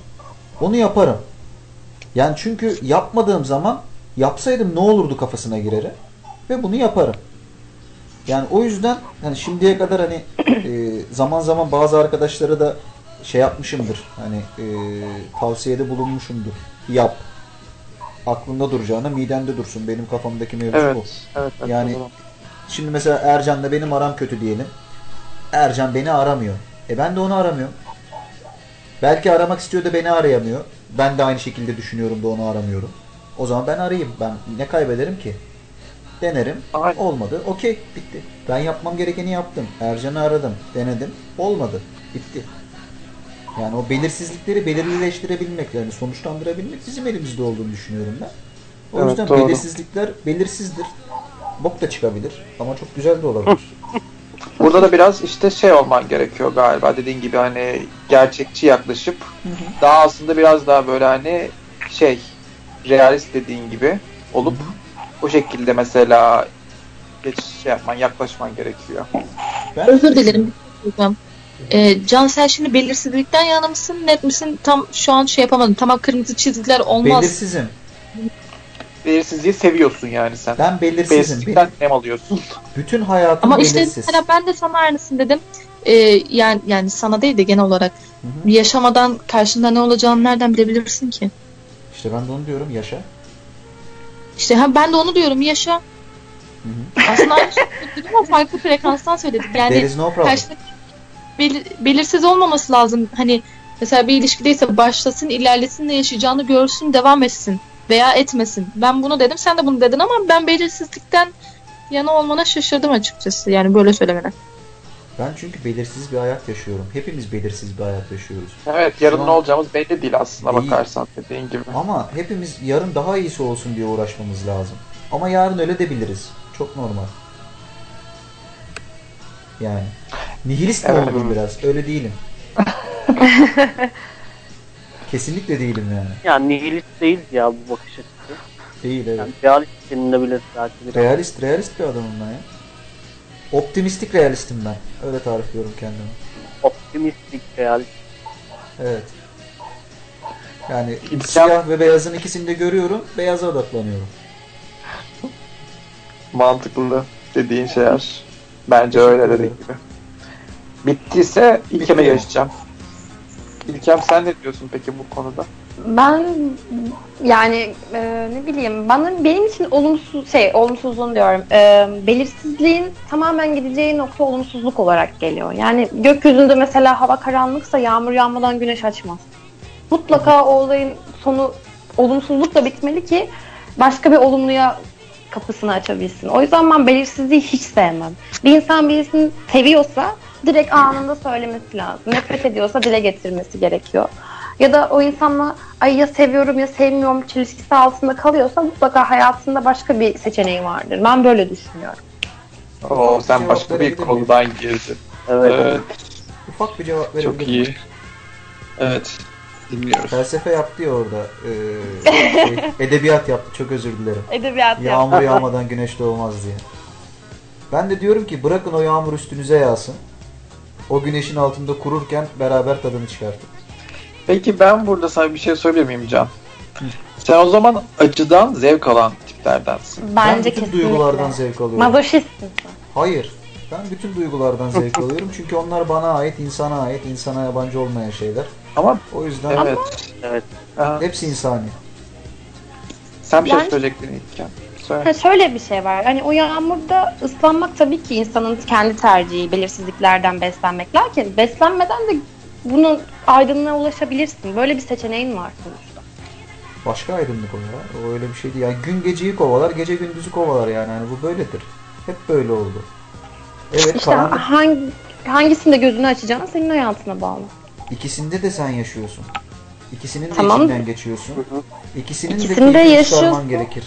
onu yaparım. Yani çünkü yapmadığım zaman yapsaydım ne olurdu kafasına girerim ve bunu yaparım. Yani o yüzden hani şimdiye kadar hani <clears throat> e, zaman zaman bazı arkadaşlara da şey yapmışımdır. Hani e, tavsiyede bulunmuşumdur. Yap. Aklında duracağına midende dursun. Benim kafamdaki mevzu bu. Evet. Evet. evet Yani doğru. Şimdi mesela Ercan'la benim aram kötü diyelim. Ercan beni aramıyor. E ben de onu aramıyorum. Belki aramak istiyor da beni arayamıyor. Ben de aynı şekilde düşünüyorum da onu aramıyorum. O zaman ben arayayım. Ben ne kaybederim ki? Denerim. Aynen. Olmadı. Okey. Bitti. Ben yapmam gerekeni yaptım. Ercan'ı aradım. Denedim. Olmadı. Bitti. Yani o belirsizlikleri belirlileştirebilmek, yani sonuçlandırabilmek bizim elimizde olduğunu düşünüyorum ben. O Evet, yüzden doğru. belirsizlikler belirsizdir. Bok da çıkabilir ama çok güzel de olabilir. <laughs> Burada da biraz işte şey olman gerekiyor galiba dediğin gibi hani gerçekçi yaklaşıp daha aslında biraz daha böyle hani şey realist dediğin gibi olup o şekilde mesela geç şey yapman yaklaşman gerekiyor. Ben Özür dilerim. Hocam. Ee, Can sen şimdi belirsizlikten yana mısın? Net misin? Tam şu an şey yapamadım. Tamam kırmızı çizgiler olmaz. Belirsizim. Belirsizliği seviyorsun yani sen. Ben belirsizim. Belirsizlikten nem alıyorsun. bütün hayatım Ama işte belirsiz. mesela ben de sana aynısını dedim. Ee, yani yani sana değil de genel olarak Hı hı. yaşamadan karşında ne olacağını nereden bilebilirsin ki? İşte ben de onu diyorum yaşa. İşte ha, ben de onu diyorum yaşa. Hı hı. Aslında aynı şey söyledik ama farklı frekanstan söyledik. There Yani is no problem. karşıdaki belir- belirsiz olmaması lazım. Hani mesela bir ilişkideyse başlasın, ilerlesin, ne yaşayacağını görsün, devam etsin veya etmesin. Ben bunu dedim, sen de bunu dedin ama ben belirsizlikten yana olmana şaşırdım açıkçası. Yani böyle söylemene. Ben çünkü belirsiz bir hayat yaşıyorum. Hepimiz belirsiz bir hayat yaşıyoruz. Evet yarın Şu an- ne olacağımız belli değil aslında Değil. bakarsan dediğin gibi. Ama hepimiz yarın daha iyisi olsun diye uğraşmamız lazım. Ama yarın öyle de biliriz. Çok normal. Yani. Nihilist mi Evet. oldum biraz? Öyle değilim. <laughs> Kesinlikle değilim yani. Yani nihilist değil ya bu bakış açısı. Değil evet. Yani realist denilebilir belki. bir. Realist, realist bir adamım ben ya. Optimistik realistim ben. Öyle tarifliyorum kendimi. Optimistik realist. Evet. Yani İmkan- siyah ve beyazın ikisini de görüyorum. Beyaza odaklanıyorum. Mantıklı dediğin şeyler. Bence öyle dediğin gibi. Bittiyse İlkem'e geçeceğim. İlkem sen ne diyorsun peki bu konuda? Ben yani e, ne bileyim bana benim için olumsuz şey olumsuzluğun diyorum e, belirsizliğin tamamen gideceği nokta olumsuzluk olarak geliyor. Yani gökyüzünde mesela hava karanlıksa yağmur yağmadan güneş açmaz. Mutlaka o olayın sonu olumsuzlukla bitmeli ki başka bir olumluya kapısını açabilsin. O yüzden ben belirsizliği hiç sevmem. Bir insan birisini seviyorsa direkt anında söylemesi lazım. Nefret ediyorsa dile getirmesi gerekiyor. Ya da o insanla ay ya seviyorum ya sevmiyorum çelişkisi altında kalıyorsa mutlaka hayatında başka bir seçeneği vardır. Ben böyle düşünüyorum. Oo, sen başka bir konudan girdin. Evet. Evet, Ufak bir cevap verebilir çok iyi. Evet, dinliyoruz. Felsefe yaptı ya orada. Ee, <laughs> şey, edebiyat yaptı. Çok özür dilerim. Edebiyat Yağmur yağmadan güneş doğmaz diye. Ben de diyorum ki bırakın o yağmur üstünüze yağsın. O güneşin altında kururken beraber tadını çıkartın. Peki ben burada sana bir şey söyleyebilir miyim Can? Sen o zaman acıdan zevk alan tiplerdensin. ben Bence bütün kesinlikle. duygulardan zevk alıyorum. Mazoşistsin sen. Hayır. Ben bütün duygulardan zevk <laughs> alıyorum. Çünkü onlar bana ait, insana ait, insana yabancı olmayan şeyler. Ama O yüzden evet. Evet. Hepsi insani. Sen bir şey Ben- söyleyecektin İlkem. Ha, şöyle bir şey var. Hani o yağmurda ıslanmak tabii ki insanın kendi tercihi, belirsizliklerden beslenmek. Lakin beslenmeden de bunun aydınlığa ulaşabilirsin. Böyle bir seçeneğin var sonuçta. Başka aydınlık o ya. O öyle bir şey değil. Yani gün geceyi kovalar, gece gündüzü kovalar yani. yani bu böyledir. Hep böyle oldu. Evet İşte karanlık. hangi, hangisinde gözünü açacağın senin hayatına bağlı. İkisinde de sen yaşıyorsun. İkisinin de Tamam. içinden geçiyorsun. İkisinin İkisini de de yaşıyorsun. gerekir.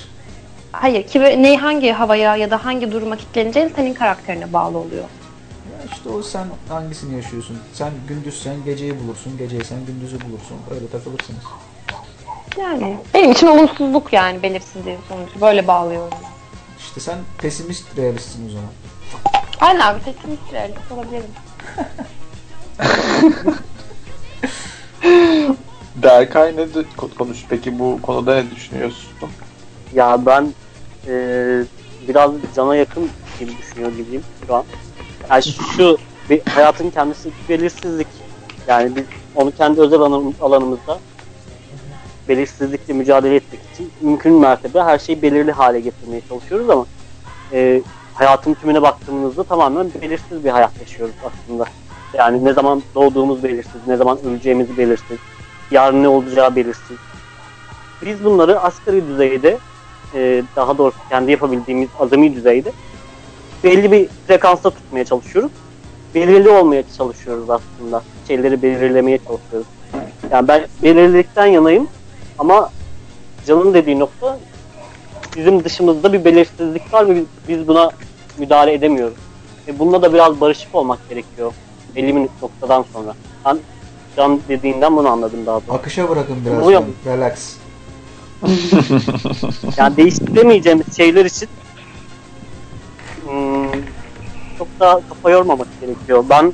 Hayır, ki ne hangi havaya ya da hangi duruma kilitleneceğin senin karakterine bağlı oluyor. Ya işte o sen hangisini yaşıyorsun? Sen gündüzsen geceyi bulursun, geceysen gündüzü bulursun. Öyle takılırsınız. Yani benim için olumsuzluk yani belirsizliğin sonucu. Böyle bağlıyorum. İşte sen pesimist realistsin o zaman. Aynen abi pesimist realist olabilirim. <laughs> Berkay ne de- konuş peki bu konuda ne düşünüyorsun? Ya ben eee, biraz cana yakın gibi düşünüyor gibiyim şu an. Yani şu bir hayatın kendisi belirsizlik. Yani biz onu kendi özel alan- alanımızda belirsizlikle mücadele etmek için mümkün mertebe her şeyi belirli hale getirmeye çalışıyoruz ama eee, hayatın tümüne baktığımızda tamamen belirsiz bir hayat yaşıyoruz aslında. Yani ne zaman doğduğumuz belirsiz, ne zaman öleceğimiz belirsiz, yarın ne olacağı belirsiz. Biz bunları asgari düzeyde, e, daha doğrusu kendi yapabildiğimiz azami düzeyde belli bir frekansta tutmaya çalışıyoruz. Belirli olmaya çalışıyoruz aslında. Şeyleri belirlemeye çalışıyoruz. Yani ben belirlilikten yanayım ama Can'ın dediği nokta bizim dışımızda bir belirsizlik var ve biz- buna müdahale edemiyoruz. Ve bununla da biraz barışık olmak gerekiyor belli bir noktadan sonra. Ben Can dediğinden bunu anladım daha doğrusu. Akışa bırakın biraz. Relax. <laughs> Yani değiştiremeyeceğimiz şeyler için hmm, çok da kafa yormamak gerekiyor. Ben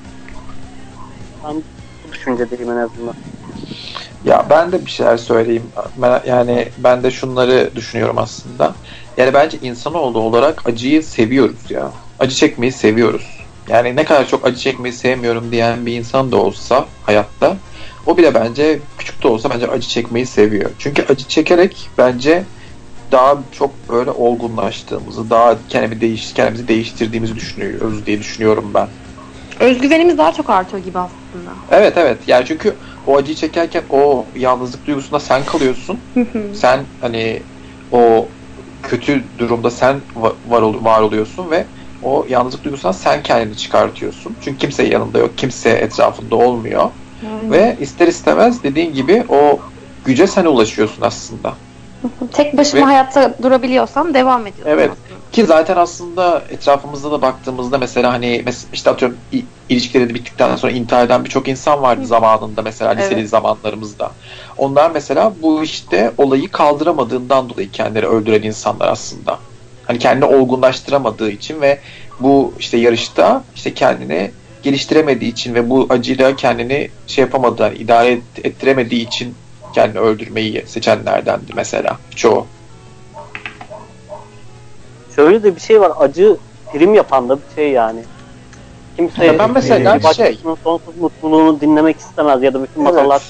ben bu düşüncedeyim en azından. Ya ben de bir şeyler söyleyeyim. Ben, yani ben de şunları düşünüyorum aslında. Yani bence insanoğlu olarak acıyı seviyoruz ya. Acı çekmeyi seviyoruz. Yani ne kadar çok acı çekmeyi sevmiyorum diyen bir insan da olsa hayatta o bile bence küçük de olsa bence acı çekmeyi seviyor. Çünkü acı çekerek bence daha çok böyle olgunlaştığımızı, daha kendimizi, değiş, kendimizi değiştirdiğimizi düşünüyoruz diye düşünüyorum ben. Özgüvenimiz daha çok artıyor gibi aslında. Evet evet yani çünkü o acıyı çekerken o yalnızlık duygusunda sen kalıyorsun. sen hani o kötü durumda sen va- var, ol- var oluyorsun ve o yalnızlık duygusundan sen kendini çıkartıyorsun. Çünkü kimse yanında yok, kimse etrafında olmuyor. Ve ister istemez dediğin gibi o güce sen ulaşıyorsun aslında. Tek başıma Ve- hayatta durabiliyorsam devam ediyorum. Evet. aslında. Ki zaten aslında etrafımızda da baktığımızda mesela hani işte atıyorum ilişkileri bittikten sonra intihar eden birçok insan vardı zamanında mesela liseli Evet. zamanlarımızda. Onlar mesela bu işte olayı kaldıramadığından dolayı kendileri öldüren insanlar aslında. Hani kendini olgunlaştıramadığı için ve bu işte yarışta işte kendini geliştiremediği için ve bu acıyla kendini şey yapamadığı, hani idare et- ettiremediği için kendini öldürmeyi seçenlerdendi mesela çoğu. Şöyle de bir şey var. Acı prim yapan da bir şey yani. Kimse Ya ben mesela bir başkasının şey- sonsuz mutluluğunu dinlemek istemez ya da bütün masallar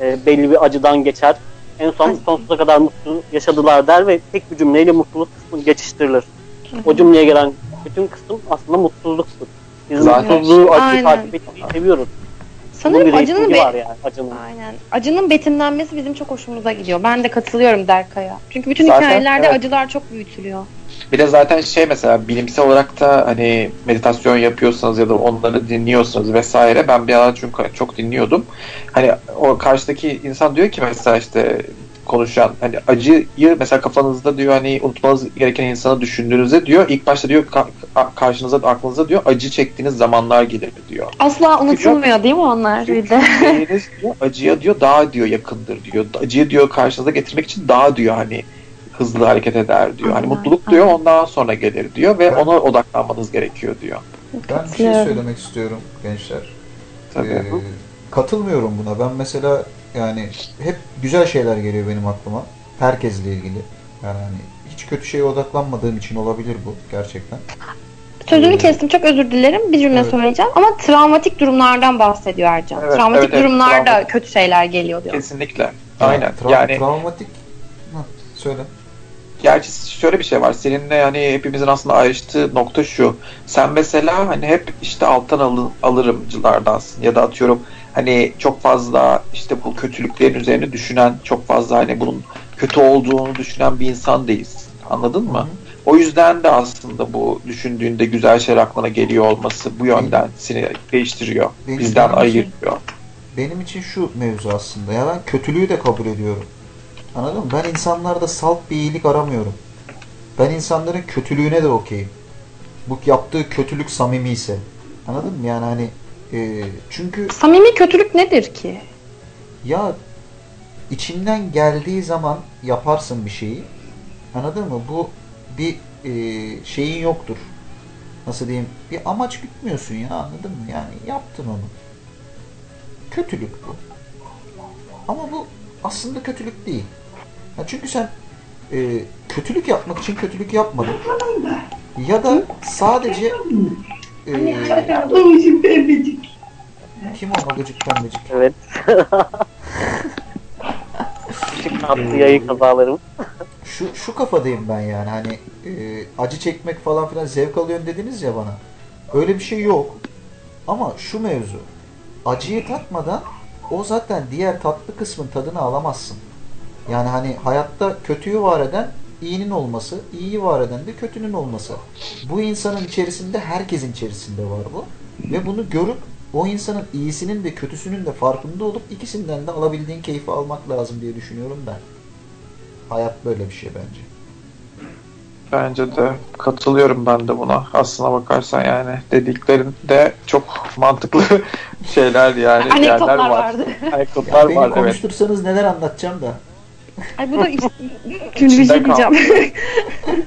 e, belli bir acıdan geçer. En son sonsuza kadar mutlu yaşadılar der ve tek bir cümleyle mutluluk kısmı geçiştirilir. O cümleye gelen bütün kısım aslında mutsuzluktur. Zaten mutsuzluğu acıyı takip etmeyi seviyoruz. Bunun Sanırım bir acının be- var yani acının. Aynen. Acının betimlenmesi bizim çok hoşumuza gidiyor. Ben de katılıyorum Derkay'a. Çünkü bütün Zaten, hikayelerde evet. acılar çok büyütülüyor. Bir de zaten şey mesela bilimsel olarak da hani meditasyon yapıyorsanız ya da onları dinliyorsanız vesaire ben bir ara çünkü çok dinliyordum. Hani o karşıdaki insan diyor ki mesela işte konuşan hani acıyı mesela kafanızda diyor hani unutmanız gereken insanı düşündüğünüzde diyor ilk başta diyor ka- karşınıza aklınıza diyor acı çektiğiniz zamanlar gelir diyor. Asla unutulmuyor değil mi onlar bir de? Diyor acıya diyor daha diyor yakındır diyor. Acıyı diyor karşınıza getirmek için daha diyor hani hızlı hareket eder diyor. Hani mutluluk diyor ondan sonra gelir diyor ve ona odaklanmanız gerekiyor diyor. Ben bir şey söylemek istiyorum gençler. Tabii. Ee, katılmıyorum buna. Ben mesela yani hep güzel şeyler geliyor benim aklıma. Herkesle ilgili. Yani hani hiç kötü şeye odaklanmadığım için olabilir bu gerçekten. Sözünü kestim çok özür dilerim. Bir cümle Evet. söyleyeceğim. Ama travmatik durumlardan bahsediyor Ercan. Evet, travmatik evet, evet, durumlarda travmatik. kötü şeyler geliyor diyor. Kesinlikle. Aynen. Tra- yani travmatik Hah, söyle. Gerçi şöyle bir şey var. Seninle yani hepimizin aslında ayrıştığı nokta şu. Sen mesela hani hep işte alttan alın, alırımcılardansın ya da atıyorum hani çok fazla işte bu kötülüklerin üzerine düşünen çok fazla hani bunun kötü olduğunu düşünen bir insan değilsin. Anladın mı? Hı. O yüzden de aslında bu düşündüğünde güzel şeyler aklına geliyor olması bu yönden seni değiştiriyor. Benim- Bizden için- ayırıyor. Benim için şu mevzu aslında. Ya ben kötülüğü de kabul ediyorum. Anladın mı? Ben insanlarda salt bir iyilik aramıyorum. Ben insanların kötülüğüne de okeyim. Bu yaptığı kötülük samimi ise. Anladın mı? Yani hani e, çünkü Samimi kötülük nedir ki? ya içinden geldiği zaman yaparsın bir şeyi. Anladın mı? Bu bir e, şeyin yoktur. Nasıl diyeyim? Bir amaç gütmüyorsun ya anladın mı? Yani yaptın onu. Kötülük bu. Ama bu aslında kötülük değil. Ya çünkü sen e, kötülük yapmak için kötülük yapmadın. Ya da sadece e, kim o magacık pembecik? Evet. Küçük tatlı yayın kazalarımız. Şu şu şu kafadayım ben yani hani e, acı çekmek falan filan zevk alıyorsun dediniz ya bana. Öyle bir şey yok. Ama şu mevzu. Acıyı tatmadan o zaten diğer tatlı kısmın tadını alamazsın. Yani hani hayatta kötüyü var eden iyinin olması, iyiyi var eden de kötünün olması. Bu insanın içerisinde herkesin içerisinde var bu. Ve bunu görüp o insanın iyisinin de kötüsünün de farkında olup ikisinden de alabildiğin keyfi almak lazım diye düşünüyorum ben. Hayat böyle bir şey bence. Bence de katılıyorum ben de buna. Aslına bakarsan yani dediklerin de çok mantıklı <laughs> şeyler yani. yerler Anekdotlar var. vardı. Anekdotlar Beni var evet. konuştursanız neler anlatacağım da. Ay bu da işte. <laughs> Şimdi bir İçinde şey diyeceğim. <laughs>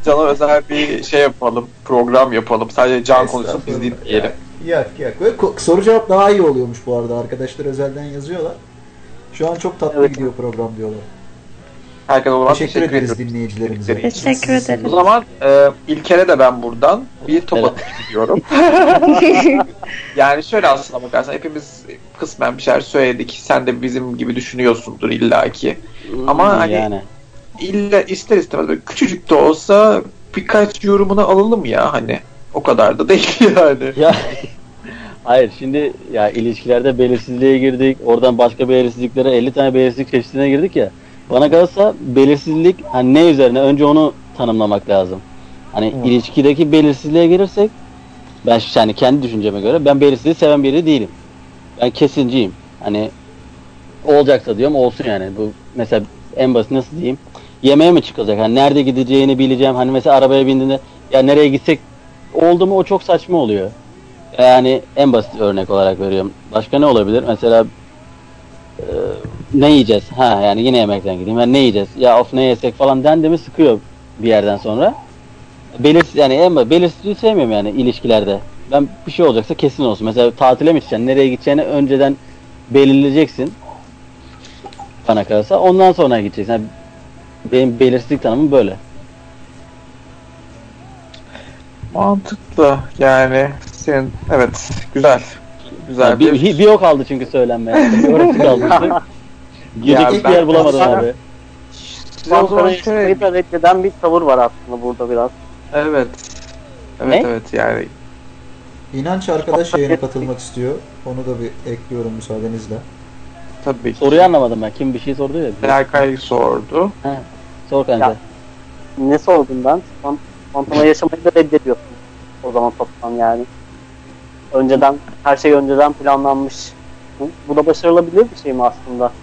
Can'a özel bir şey yapalım. Program yapalım. Sadece Can konuşsun biz dinleyelim. Yok yok. Böyle soru cevap daha iyi oluyormuş bu arada. Arkadaşlar özelden yazıyorlar. Şu an çok tatlı Evet. gidiyor program diyorlar. Herkese o zaman Teşekkür, teşekkür, ederiz ediyorum. dinleyicilerimize. Teşekkür ederim. O zaman e, İlker'e de ben buradan bir top Evet. atmak istiyorum. <laughs> <laughs> Yani şöyle aslına bakarsan hepimiz kısmen bir şeyler söyledik. Sen de bizim gibi düşünüyorsundur illaki. Ama hani- yani İlla ister istemez böyle küçücük de olsa birkaç yorumunu alalım ya hani. O kadar da değil <laughs> yani. ya Hayır şimdi ya ilişkilerde belirsizliğe girdik. Oradan başka belirsizliklere 50 tane belirsizlik çeşidine girdik ya. Bana kalırsa belirsizlik hani ne üzerine önce onu tanımlamak lazım. Hani Hı. ilişkideki belirsizliğe girirsek ben yani kendi düşünceme göre ben belirsizliği seven biri değilim. Ben kesinciyim. Hani olacaksa diyorum olsun yani. Bu mesela en basit nasıl diyeyim? Yemeğe mi çıkacak? Hani nerede gideceğini bileceğim. Hani mesela arabaya bindiğinde ya nereye gitsek oldu mu o çok saçma oluyor. Yani en basit örnek olarak veriyorum. Başka ne olabilir? Mesela e, ne yiyeceğiz? Ha yani yine yemekten gideyim. Yani ne yiyeceğiz? Ya of ne yesek falan dendi mi sıkıyor bir yerden sonra. Belirsiz yani basit belirsizliği sevmiyorum yani ilişkilerde. Ben bir şey olacaksa kesin olsun. Mesela tatile mi gideceksin? Nereye gideceğini önceden belirleyeceksin. Bana kalırsa. Ondan sonra gideceksin. Yani benim belirsizlik tanımım böyle. Mantıklı yani. Senin evet güzel. Güzel Yani bir, bir, bir o kaldı çünkü söylenmeye. Bir orası kaldı. <laughs> Gidecek ben- bir yer bulamadım abi. O zaman Spontane şöyle reddeden bir tavır var aslında burada biraz. Evet. Evet Ne? evet yani İnanç arkadaş yayına katılmak istiyor. Onu da bir ekliyorum müsaadenizle. tabii ki. Soruyu anlamadım ben. Kim bir şey sordu ya. Berkay sordu. Sor kanka. Ya. Ne sordum ben? Spon- Spontane yaşamayı da reddediyorsun. O zaman toplam yani. Önceden, her şey önceden planlanmış. Bu, bu da başarılabilir bir şey mi aslında?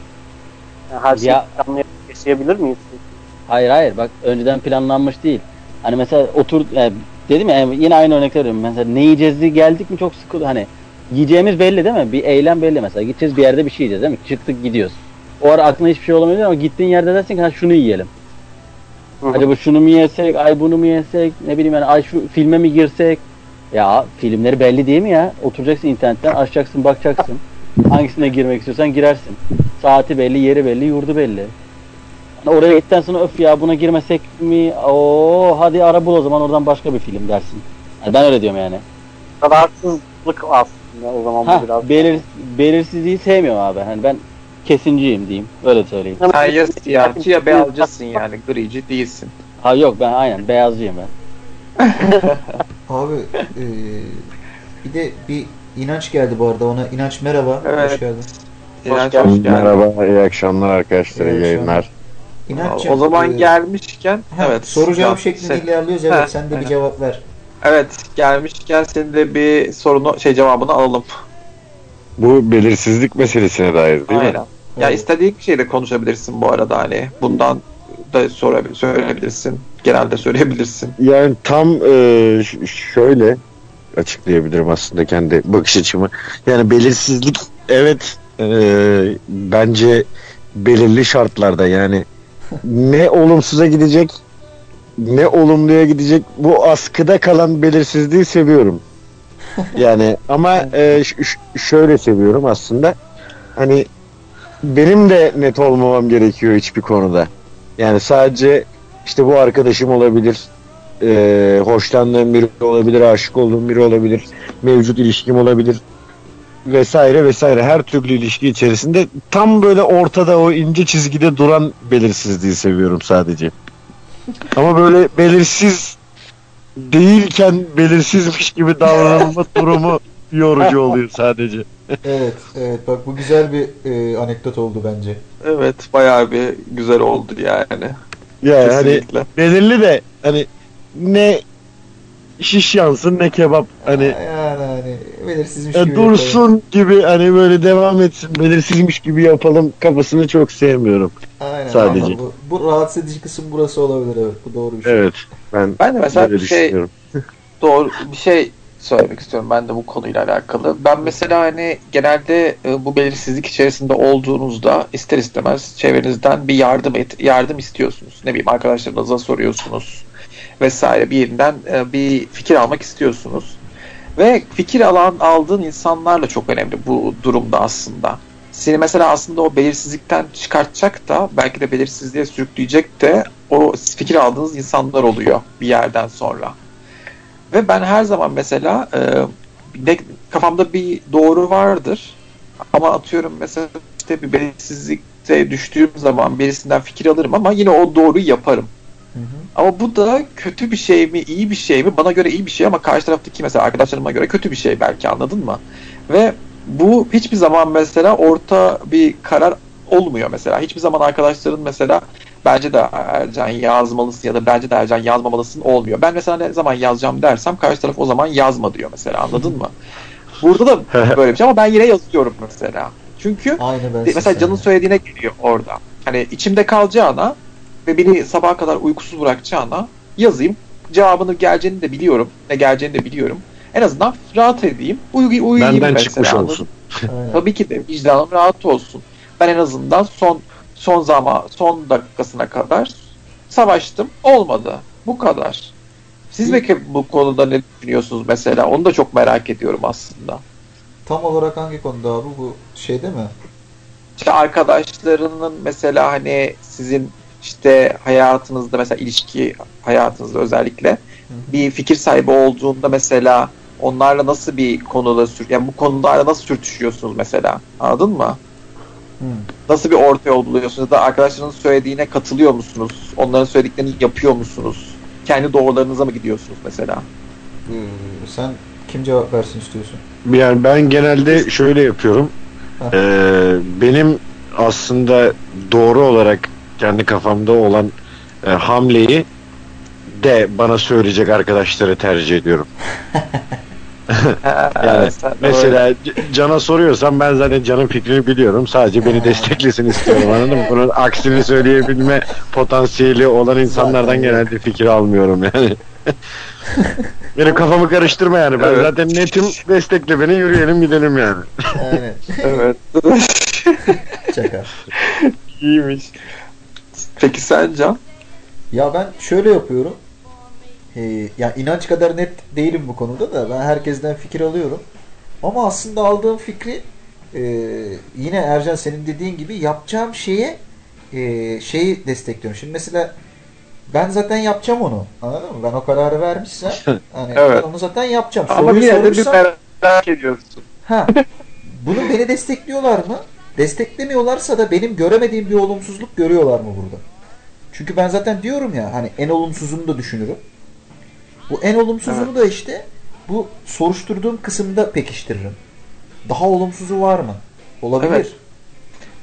Yani her şeyi Ya- planlayarak yaşayabilir miyiz? Hayır hayır bak önceden planlanmış değil. Hani mesela otur yani dedim ya yani yine aynı örnek veriyorum. Mesela ne yiyeceğiz diye geldik mi çok sıkıldı. Hani yiyeceğimiz belli değil mi? Bir eylem belli mesela. Gideceğiz bir yerde bir şey yiyeceğiz değil mi? Çıktık gidiyoruz. O ara aklına hiçbir şey olamayabilir ama gittiğin yerde dersin ki ha şunu yiyelim. Hı hı. Acaba şunu mu yesek, ay bunu mu yesek, ne bileyim yani ay şu filme mi girsek? Ya filmleri belli değil mi ya? Oturacaksın internetten, açacaksın, bakacaksın. Hangisine girmek istiyorsan girersin. Saati belli, yeri belli, yurdu belli. Hani oraya gittikten sonra öf ya buna girmesek mi? Oo hadi ara bul o zaman oradan başka bir film dersin. Yani ben öyle diyorum yani. Kararsızlık aslında o zaman Ha bu biraz. belir, belirsizliği sevmiyorum abi. Hani ben kesinciyim diyeyim. Öyle söyleyeyim. Sen ya siyahçı ya beyazcısın yani grici değilsin. Ha yok ben aynen beyazcıyım ben. <laughs> Abi <laughs> e, bir de bir inanç geldi bu arada ona. İnanç merhaba. Evet. Hoş geldin. İnanç hoş geldin. Merhaba, iyi akşamlar arkadaşlar, iyi İyi yayınlar. İnanç'cığım, O zaman e, gelmişken ha, evet. soru cevap şeklinde sen- ilerliyoruz. Evet Ha, sen de bir aynen. cevap ver. Evet gelmişken senin de bir sorunu şey cevabını alalım. Bu belirsizlik meselesine dair değil Aynen. mi? Ya Evet. istediğin şeyle konuşabilirsin bu arada hani. Bundan da sorabil söyleyebilirsin. Genelde söyleyebilirsin. Yani tam e, şöyle açıklayabilirim aslında kendi bakış açımı. Yani belirsizlik evet e, bence belirli şartlarda yani ne olumsuza gidecek ne olumluya gidecek bu askıda kalan belirsizliği seviyorum. Yani ama e, şöyle seviyorum aslında. Hani benim de net olmamam gerekiyor hiçbir konuda. Yani sadece işte bu arkadaşım olabilir, e, hoşlandığım biri olabilir, aşık olduğum biri olabilir, mevcut ilişkim olabilir vesaire vesaire her türlü ilişki içerisinde tam böyle ortada o ince çizgide duran belirsizliği seviyorum sadece. Ama böyle belirsiz değilken belirsizmiş gibi davranılma durumu yorucu oluyor sadece. <laughs> Evet, evet bak bu güzel bir e, anekdot oldu bence. Evet bayağı bir güzel oldu yani. Ya hani Kesinlikle. belirli de hani ne şiş yansın ne kebap hani Yani hani belirsizmiş ya gibi yapalım. dursun gibi hani böyle devam etsin belirsizmiş gibi yapalım kafasını çok sevmiyorum. Aynen, sadece. aynen. Bu, bu rahatsız edici kısım burası olabilir evet. Bu doğru bir şey. Evet ben, Ben de mesela bir şey <laughs> doğru bir şey söylemek istiyorum ben de bu konuyla alakalı. Ben mesela hani genelde e, bu belirsizlik içerisinde olduğunuzda ister istemez çevrenizden bir yardım et, yardım istiyorsunuz. Ne bileyim arkadaşlarınıza soruyorsunuz vesaire bir yerinden e, bir fikir almak istiyorsunuz. Ve fikir alan aldığın insanlarla çok önemli bu durumda aslında. Seni mesela aslında o belirsizlikten çıkartacak da belki de belirsizliğe sürükleyecek de o fikir aldığınız insanlar oluyor bir yerden sonra. Ve ben her zaman mesela e, ne, kafamda bir doğru vardır. Ama atıyorum mesela işte bir belirsizlikte düştüğüm zaman birisinden fikir alırım ama yine o doğruyu yaparım. Hı hı. Ama bu da kötü bir şey mi, iyi bir şey mi? Bana göre iyi bir şey ama karşı taraftaki mesela arkadaşlarıma göre kötü bir şey belki anladın mı? Ve bu hiçbir zaman mesela orta bir karar olmuyor mesela. Hiçbir zaman arkadaşların mesela bence de Ercan yazmalısın ya da bence de Ercan yazmamalısın olmuyor. Ben mesela ne zaman yazacağım dersem karşı taraf o zaman yazma diyor mesela anladın mı? Burada da <laughs> böyle bir şey ama ben yine yazıyorum mesela. Çünkü mesela canın söylediğine geliyor orada. Hani içimde kalacağına ve beni sabaha kadar uykusuz bırakacağına yazayım. Cevabını geleceğini de biliyorum. Ne geleceğini de biliyorum. En azından rahat edeyim. Uyu, uyuyayım Benden mesela. çıkmış olsun. Tabii ki de vicdanım rahat olsun. Ben en azından son son zaman son dakikasına kadar savaştım. Olmadı. Bu kadar. Siz peki bu konuda ne düşünüyorsunuz mesela? Onu da çok merak ediyorum aslında. Tam olarak hangi konuda abi bu şeyde mi? İşte arkadaşlarının mesela hani sizin işte hayatınızda mesela ilişki hayatınızda özellikle bir fikir sahibi olduğunda mesela onlarla nasıl bir konuda sür yani bu konularla nasıl sürtüşüyorsunuz mesela anladın mı? Hı. Nasıl bir orta yol buluyorsunuz ya da arkadaşlarınızın söylediğine katılıyor musunuz? Onların söylediklerini yapıyor musunuz? Kendi doğrularınıza mı gidiyorsunuz mesela? Ee, sen kim cevap versin istiyorsun? Yani ben genelde şöyle yapıyorum. Heh. Ee, benim aslında doğru olarak kendi kafamda olan e, hamleyi de bana söyleyecek arkadaşları tercih ediyorum. <laughs> <laughs> Yani sen Mesela Can'a soruyorsam ben zaten Can'ın fikrini biliyorum. Sadece beni desteklesin istiyorum anladın mı? Bunun aksini söyleyebilme potansiyeli olan insanlardan Zaten genelde fikir almıyorum yani. <laughs> Benim kafamı karıştırma yani. Ben Evet. zaten netim destekle beni yürüyelim gidelim yani. Aynen. <laughs> evet. Şaka. İyiymiş. Peki sen Can? Ya ben şöyle yapıyorum. Ee, ya inanç kadar net değilim bu konuda da ben herkesten fikir alıyorum. Ama aslında aldığım fikri e, yine Ercan senin dediğin gibi yapacağım şeye e, şeyi destekliyorum. Şimdi mesela ben zaten yapacağım onu. Anladın mı? Ben o kararı vermişsem <laughs> hani Evet. ben onu zaten yapacağım. Ama Soruyu bir sorursam merak ediyorsun. ha, bunu beni destekliyorlar mı? Desteklemiyorlarsa da benim göremediğim bir olumsuzluk görüyorlar mı burada? Çünkü ben zaten diyorum ya hani en olumsuzunu da düşünürüm. Bu en olumsuzunu da işte bu soruşturduğum kısımda pekiştiririm. Daha olumsuzu var mı? Olabilir. Evet.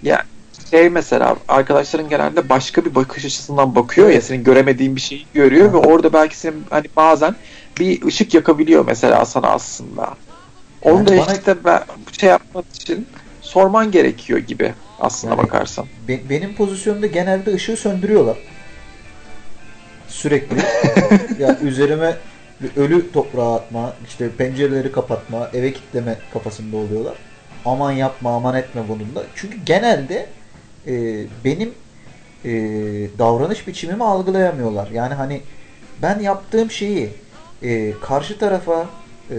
Ya şey mesela arkadaşların genelde başka bir bakış açısından bakıyor ya senin göremediğin bir şeyi görüyor ve orada belki senin hani bazen bir ışık yakabiliyor mesela sana aslında. Onu da Yani bana- işte ben şey yapmak için sorman gerekiyor gibi aslında Yani- bakarsan. Be- benim pozisyonumda genelde ışığı söndürüyorlar. Sürekli. <laughs> ya üzerime bir ölü toprağa atma, işte pencereleri kapatma, eve kilitleme kafasında oluyorlar. Aman yapma, aman etme bununla. Çünkü genelde e, benim e, davranış biçimimi algılayamıyorlar. Yani hani ben yaptığım şeyi e, karşı tarafa e,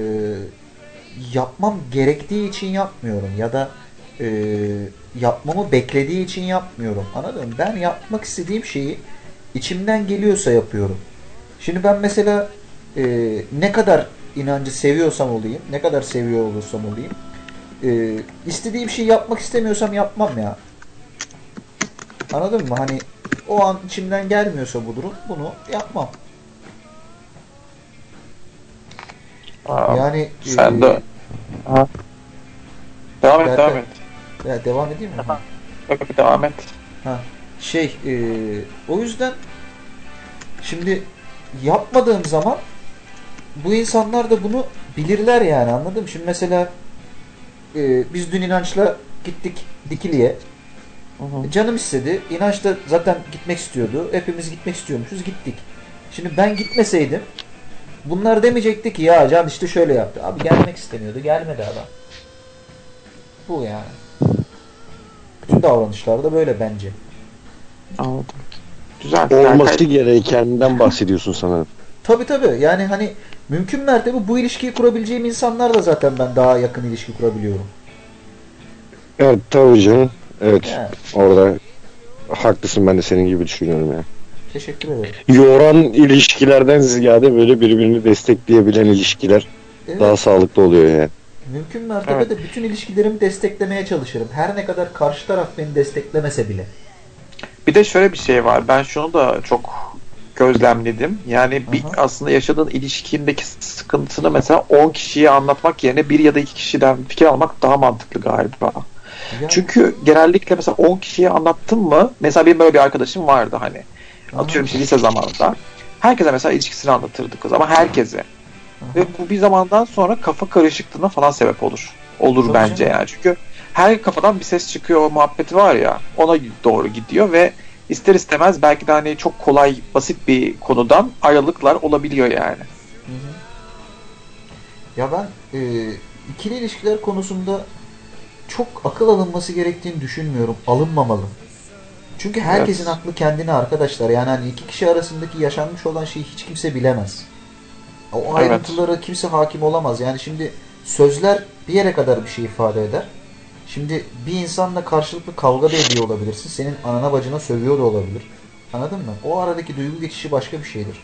yapmam gerektiği için yapmıyorum ya da e, yapmamı beklediği için yapmıyorum. Anladın mı? Ben yapmak istediğim şeyi içimden geliyorsa yapıyorum. Şimdi ben mesela e, ne kadar inancı seviyorsam olayım, ne kadar seviyor olursam olayım, e, istediğim şeyi yapmak istemiyorsam yapmam ya. Anladın mı? Hani o an içimden gelmiyorsa bu durum bunu yapmam. Aa, Yani sen e, de. Aha. Devam et, devam et. ya devam edeyim mi? Yok, devam et. Şey e, o yüzden şimdi yapmadığım zaman bu insanlar da bunu bilirler yani anladın mı? Şimdi mesela e, biz dün inançla gittik Dikili'ye. Canım istedi. İnanç da zaten gitmek istiyordu. Hepimiz gitmek istiyormuşuz. Gittik. Şimdi ben gitmeseydim bunlar demeyecekti ki ya Can işte şöyle yaptı. Abi gelmek istemiyordu. Gelmedi adam. Bu yani. Bütün davranışlar da böyle bence. Anladım. Güzel. Olması Berkay- gerekenden bahsediyorsun sanırım. <laughs> Tabii tabii. Yani hani mümkün mertebe bu ilişkiyi kurabileceğim insanlarla zaten ben daha yakın ilişki kurabiliyorum. Evet tabii canım. Evet Yani, orada haklısın ben de senin gibi düşünüyorum ya. teşekkür ederim. Yoran ilişkilerden ziyade böyle birbirini destekleyebilen ilişkiler Evet, daha sağlıklı oluyor yani. mümkün mertebe Evet. de bütün ilişkilerimi desteklemeye çalışırım. Her ne kadar karşı taraf beni desteklemese bile. Bir de şöyle bir şey var. Ben şunu da çok gözlemledim. Yani bir Aha. aslında yaşadığın ilişkindeki sıkıntını mesela 10 kişiye anlatmak yerine bir ya da iki kişiden fikir almak daha mantıklı galiba. Ya, Çünkü genellikle mesela 10 kişiye anlattın mı? Mesela benim böyle bir arkadaşım vardı hani. Aha. Atıyorum işte lise zamanında. Herkese mesela ilişkisini anlatırdı kız ama herkese. Aha. Ve bu bir zamandan sonra kafa karışıklığına falan sebep olur. Olur Tabii bence yani. Çünkü her kafadan bir ses çıkıyor muhabbeti var ya. Ona doğru gidiyor ve ister istemez belki de hani çok kolay basit bir konudan ayrılıklar olabiliyor yani. Hı hı. Ya ben e, ikili ilişkiler konusunda çok akıl alınması gerektiğini düşünmüyorum. Alınmamalı. Çünkü herkesin Evet. aklı kendine arkadaşlar. Yani hani iki kişi arasındaki yaşanmış olan şeyi hiç kimse bilemez. O Evet. ayrıntılara kimse hakim olamaz. Yani şimdi sözler bir yere kadar bir şey ifade eder. Şimdi bir insanla karşılıklı kavga da ediyor olabilirsin. Senin anana bacına sövüyor da olabilir. Anladın mı? O aradaki duygu geçişi başka bir şeydir.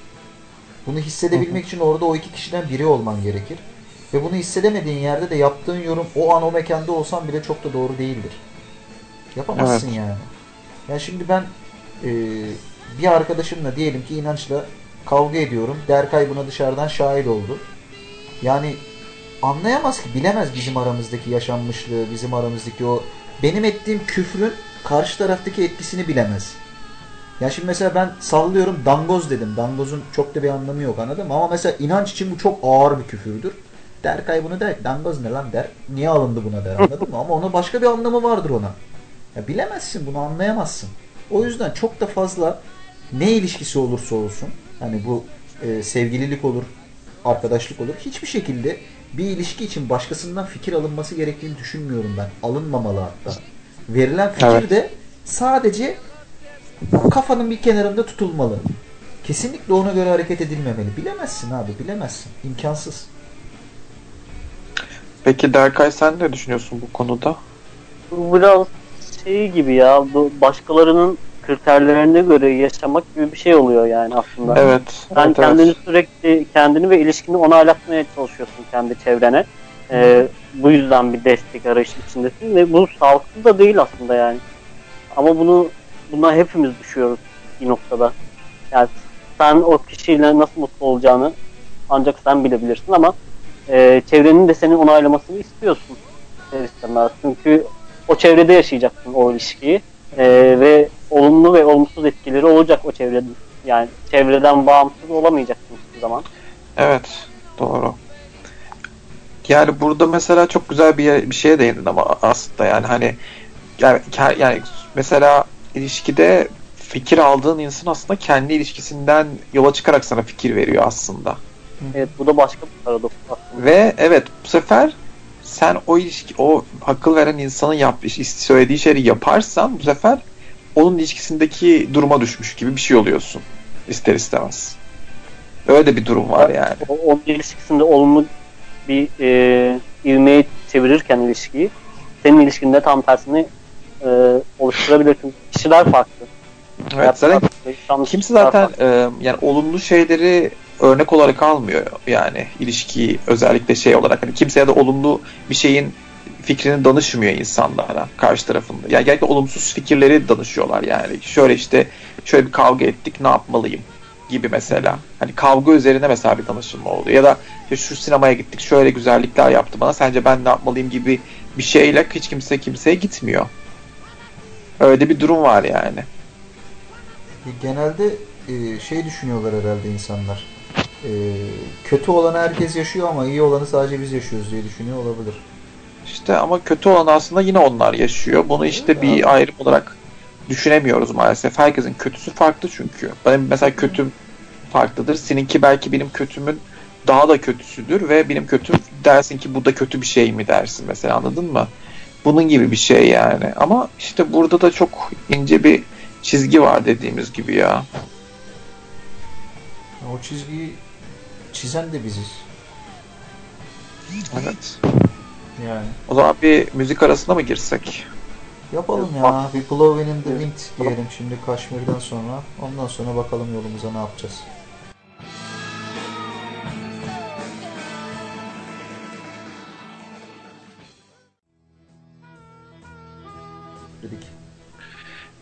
Bunu hissedebilmek için orada o iki kişiden biri olman gerekir. Ve bunu hissedemediğin yerde de yaptığın yorum o an o mekanda olsan bile çok da doğru değildir. Yapamazsın yani. Ya şimdi ben e, bir arkadaşımla diyelim ki inançla kavga ediyorum. Derkay buna dışarıdan şahit oldu. Yani anlayamaz ki, bilemez bizim aramızdaki yaşanmışlığı, bizim aramızdaki o benim ettiğim küfrün karşı taraftaki etkisini bilemez. Ya şimdi mesela ben sallıyorum dangoz dedim. Dangozun çok da bir anlamı yok anladın mı? Ama mesela inanç için bu çok ağır bir küfürdür. Derkay bunu der dangoz ne lan der. Niye alındı buna der anladın mı? Ama ona başka bir anlamı vardır ona. Ya bilemezsin bunu anlayamazsın. O yüzden çok da fazla ne ilişkisi olursa olsun hani bu e, sevgililik olur, arkadaşlık olur. Hiçbir şekilde bir ilişki için başkasından fikir alınması gerektiğini düşünmüyorum ben. Alınmamalı hatta. Verilen fikir Evet. de sadece kafanın bir kenarında tutulmalı. Kesinlikle ona göre hareket edilmemeli. Bilemezsin abi, bilemezsin. İmkansız. Peki Derkay sen ne düşünüyorsun bu konuda? Bu biraz şey gibi ya. Bu başkalarının kriterlerine göre yaşamak gibi bir şey oluyor yani aslında. Evet. Sen evet, kendini evet. sürekli kendini ve ilişkini onaylatmaya çalışıyorsun kendi çevrene. Ee, bu yüzden bir destek arayışı içindesin ve bu sağlıklı da değil aslında yani. Ama bunu buna hepimiz düşüyoruz bir noktada. Yani sen o kişiyle nasıl mutlu olacağını ancak sen bilebilirsin ama e, çevrenin de senin onaylamasını istiyorsun ister istemez. Çünkü o çevrede yaşayacaksın o ilişkiyi E, ve olumlu ve olumsuz etkileri olacak o çevrede. Yani çevreden bağımsız olamayacaksın hiçbir zaman. Evet, doğru. Yani burada mesela çok güzel bir yer- bir şeye değindin ama aslında yani hani yani, yani mesela ilişkide fikir aldığın insan aslında kendi ilişkisinden yola çıkarak sana fikir veriyor aslında. Evet bu da başka bir paradoks aslında. Ve evet bu sefer sen o ilişki o akıl veren insanın yap, söylediği şeyi yaparsan bu sefer onun ilişkisindeki duruma düşmüş gibi bir şey oluyorsun ister istemez. Öyle de bir durum var yani. Onun ilişkisinde olumlu bir e, ivmeyi çevirirken ilişkiyi senin ilişkinde tam tersini e, oluşturabilir. Çünkü kişiler farklı. Evet, zaten farklı, Kimse zaten farklı. e, yani olumlu şeyleri örnek olarak almıyor yani ilişkiyi özellikle şey olarak hani kimse ya da olumlu bir şeyin fikrini danışmıyor insanlara karşı tarafında. Yani genellikle olumsuz fikirleri danışıyorlar yani. Şöyle işte şöyle bir kavga ettik ne yapmalıyım gibi mesela. Hani kavga üzerine mesela bir danışılma oluyor. Ya da işte şu sinemaya gittik şöyle güzellikler yaptı bana sence ben ne yapmalıyım gibi bir şeyle hiç kimse kimseye gitmiyor. Öyle bir durum var yani. E, Genelde e, şey düşünüyorlar herhalde insanlar. E, kötü olanı herkes yaşıyor ama iyi olanı sadece biz yaşıyoruz diye düşünüyor olabilir. İşte ama kötü olan aslında yine onlar yaşıyor. Bunu işte bir ayrım olarak düşünemiyoruz maalesef. Herkesin kötüsü farklı çünkü. Benim mesela kötüm farklıdır. Seninki belki benim kötümün daha da kötüsüdür ve benim kötüm dersin ki bu da kötü bir şey mi dersin mesela anladın mı? Bunun gibi bir şey yani. Ama işte burada da çok ince bir çizgi var dediğimiz gibi ya. O çizgiyi çizen de biziz. Evet. Yani. O zaman bir müzik arasına mı girsek? Yapalım ya. Bir Blowing in the Wind diyelim şimdi Kaşmir'den sonra. Ondan sonra bakalım yolumuza ne yapacağız. Dedik.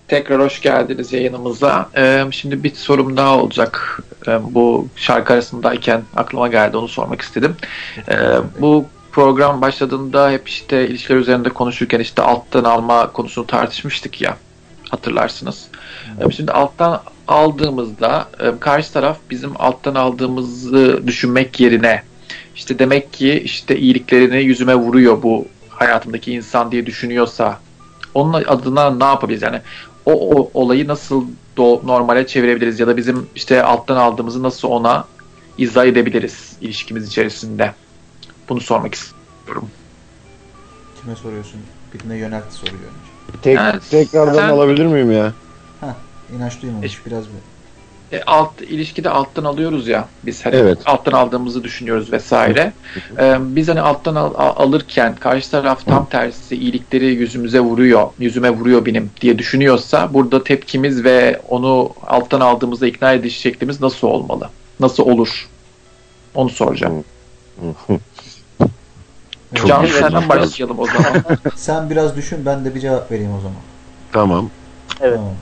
Tekrar hoş geldiniz yayınımıza. Ee, şimdi bir sorum daha olacak. Ee, bu şarkı arasındayken aklıma geldi onu sormak istedim. Ee, bu program başladığında hep işte ilişkiler üzerinde konuşurken işte alttan alma konusunu tartışmıştık ya hatırlarsınız. Şimdi alttan aldığımızda e, karşı taraf bizim alttan aldığımızı düşünmek yerine işte demek ki işte iyiliklerini yüzüme vuruyor bu hayatımdaki insan diye düşünüyorsa onun adına ne yapabiliriz? Yani o, o olayı nasıl do- normale çevirebiliriz ya da bizim işte alttan aldığımızı nasıl ona izah edebiliriz ilişkimiz içerisinde? Bunu sormak istiyorum. Kime soruyorsun? Birine yönelt soruyor önce. Tek, Evet, tekrardan sen- alabilir miyim ya? İnanç duymamış biraz bir. E, alt ilişkide alttan alıyoruz ya biz hani Evet. alttan aldığımızı düşünüyoruz vesaire. E, biz hani alttan al- al- alırken karşı taraf tam tersi iyilikleri yüzümüze vuruyor, yüzüme vuruyor benim diye düşünüyorsa burada tepkimiz ve onu alttan aldığımızda ikna ediş şeklimiz nasıl olmalı? Nasıl olur? Onu soracağım. Evet. Can senden başlayalım o zaman. <laughs> Sen biraz düşün ben de bir cevap vereyim o zaman. tamam. Evet. Tamam.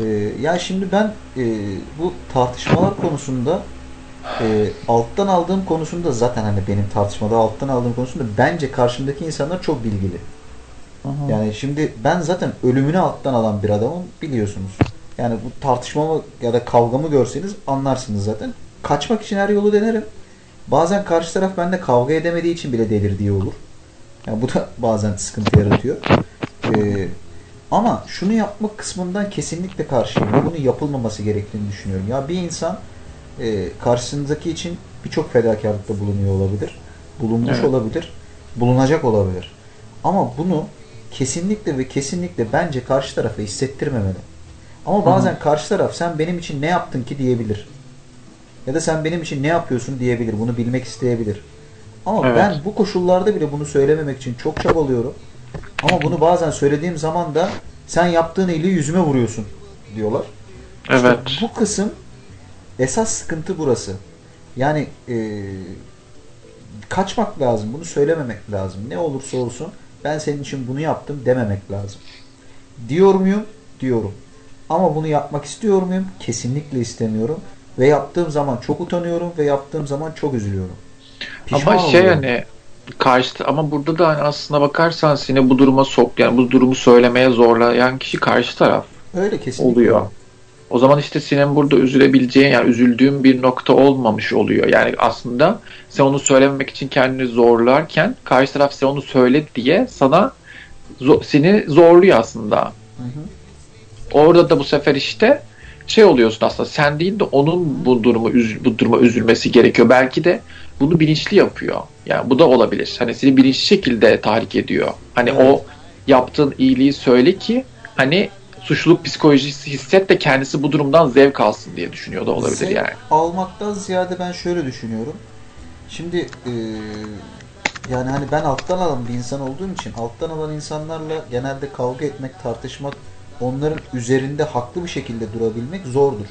Ee, ya şimdi ben e, bu tartışmalar konusunda e, alttan aldığım konusunda zaten hani benim tartışmada alttan aldığım konusunda bence karşımdaki insanlar çok bilgili. Yani şimdi ben zaten ölümünü alttan alan bir adamım biliyorsunuz. Yani bu tartışmamı ya da kavgamı görseniz anlarsınız zaten. Kaçmak için her yolu denerim. Bazen karşı taraf bende kavga edemediği için bile delirdiği olur. Yani bu da bazen sıkıntı yaratıyor. Ee, ama şunu yapmak kısmından kesinlikle karşıyım. Bunun yapılmaması gerektiğini düşünüyorum. Ya bir insan e, karşısındaki için birçok fedakarlıkta bulunuyor olabilir. Bulunmuş Evet. olabilir. Bulunacak olabilir. Ama bunu kesinlikle ve kesinlikle bence karşı tarafa hissettirmemeli. Ama bazen karşı taraf sen benim için ne yaptın ki diyebilir. Ya da sen benim için ne yapıyorsun diyebilir. Bunu bilmek isteyebilir. Ama Evet. ben bu koşullarda bile bunu söylememek için çok çabalıyorum. Ama bunu bazen söylediğim zaman da sen yaptığın iyiliği yüzüme vuruyorsun diyorlar. İşte Evet. bu kısım esas sıkıntı burası. Yani eee, kaçmak lazım. Bunu söylememek lazım. Ne olursa olsun ben senin için bunu yaptım dememek lazım. Diyor muyum? Diyorum. Ama bunu yapmak istiyor muyum? Kesinlikle istemiyorum. Ve yaptığım zaman çok utanıyorum ve yaptığım zaman çok üzülüyorum. Pişman Ama şey oluyorum. hani karşı ama burada da hani aslına bakarsan seni bu duruma sok yani bu durumu söylemeye zorlayan kişi karşı taraf Öyle kesinlikle. oluyor. O zaman işte senin burada üzülebileceğin yani üzüldüğün bir nokta olmamış oluyor. Yani aslında sen onu söylememek için kendini zorlarken karşı taraf sen onu söyle diye sana seni zorluyor aslında. Hı hı. Orada da bu sefer işte şey oluyorsun aslında sen değil de onun bu durumu bu duruma üzülmesi gerekiyor. Belki de bunu bilinçli yapıyor. Yani bu da olabilir. Hani seni bilinçli şekilde tahrik ediyor. Hani Evet. o yaptığın iyiliği söyle ki hani suçluluk psikolojisi hisset de kendisi bu durumdan zevk alsın diye düşünüyor da olabilir Zevk yani. almaktan ziyade ben şöyle düşünüyorum. Şimdi eee, yani hani ben alttan alan bir insan olduğum için alttan alan insanlarla genelde kavga etmek, tartışmak, onların üzerinde haklı bir şekilde durabilmek zordur.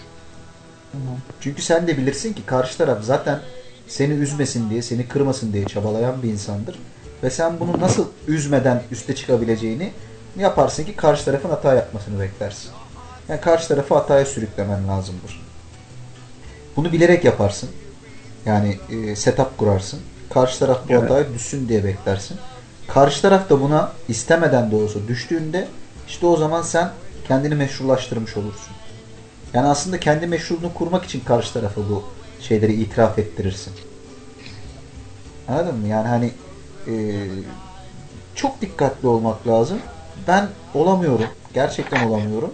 Çünkü sen de bilirsin ki karşı taraf zaten seni üzmesin diye, seni kırmasın diye çabalayan bir insandır. Ve sen bunu nasıl üzmeden üste çıkabileceğini yaparsın ki karşı tarafın hata yapmasını beklersin. Yani karşı tarafı hataya sürüklemen lazımdır. Bunu bilerek yaparsın. Yani e, setup kurarsın. Karşı taraf bu Evet. hataya düşsün diye beklersin. Karşı taraf da buna istemeden de olsa düştüğünde işte o zaman sen kendini meşrulaştırmış olursun. Yani aslında kendi meşruluğunu kurmak için karşı tarafa bu şeyleri itiraf ettirirsin. Anladın mı? Yani hani e, çok dikkatli olmak lazım. Ben olamıyorum. Gerçekten olamıyorum.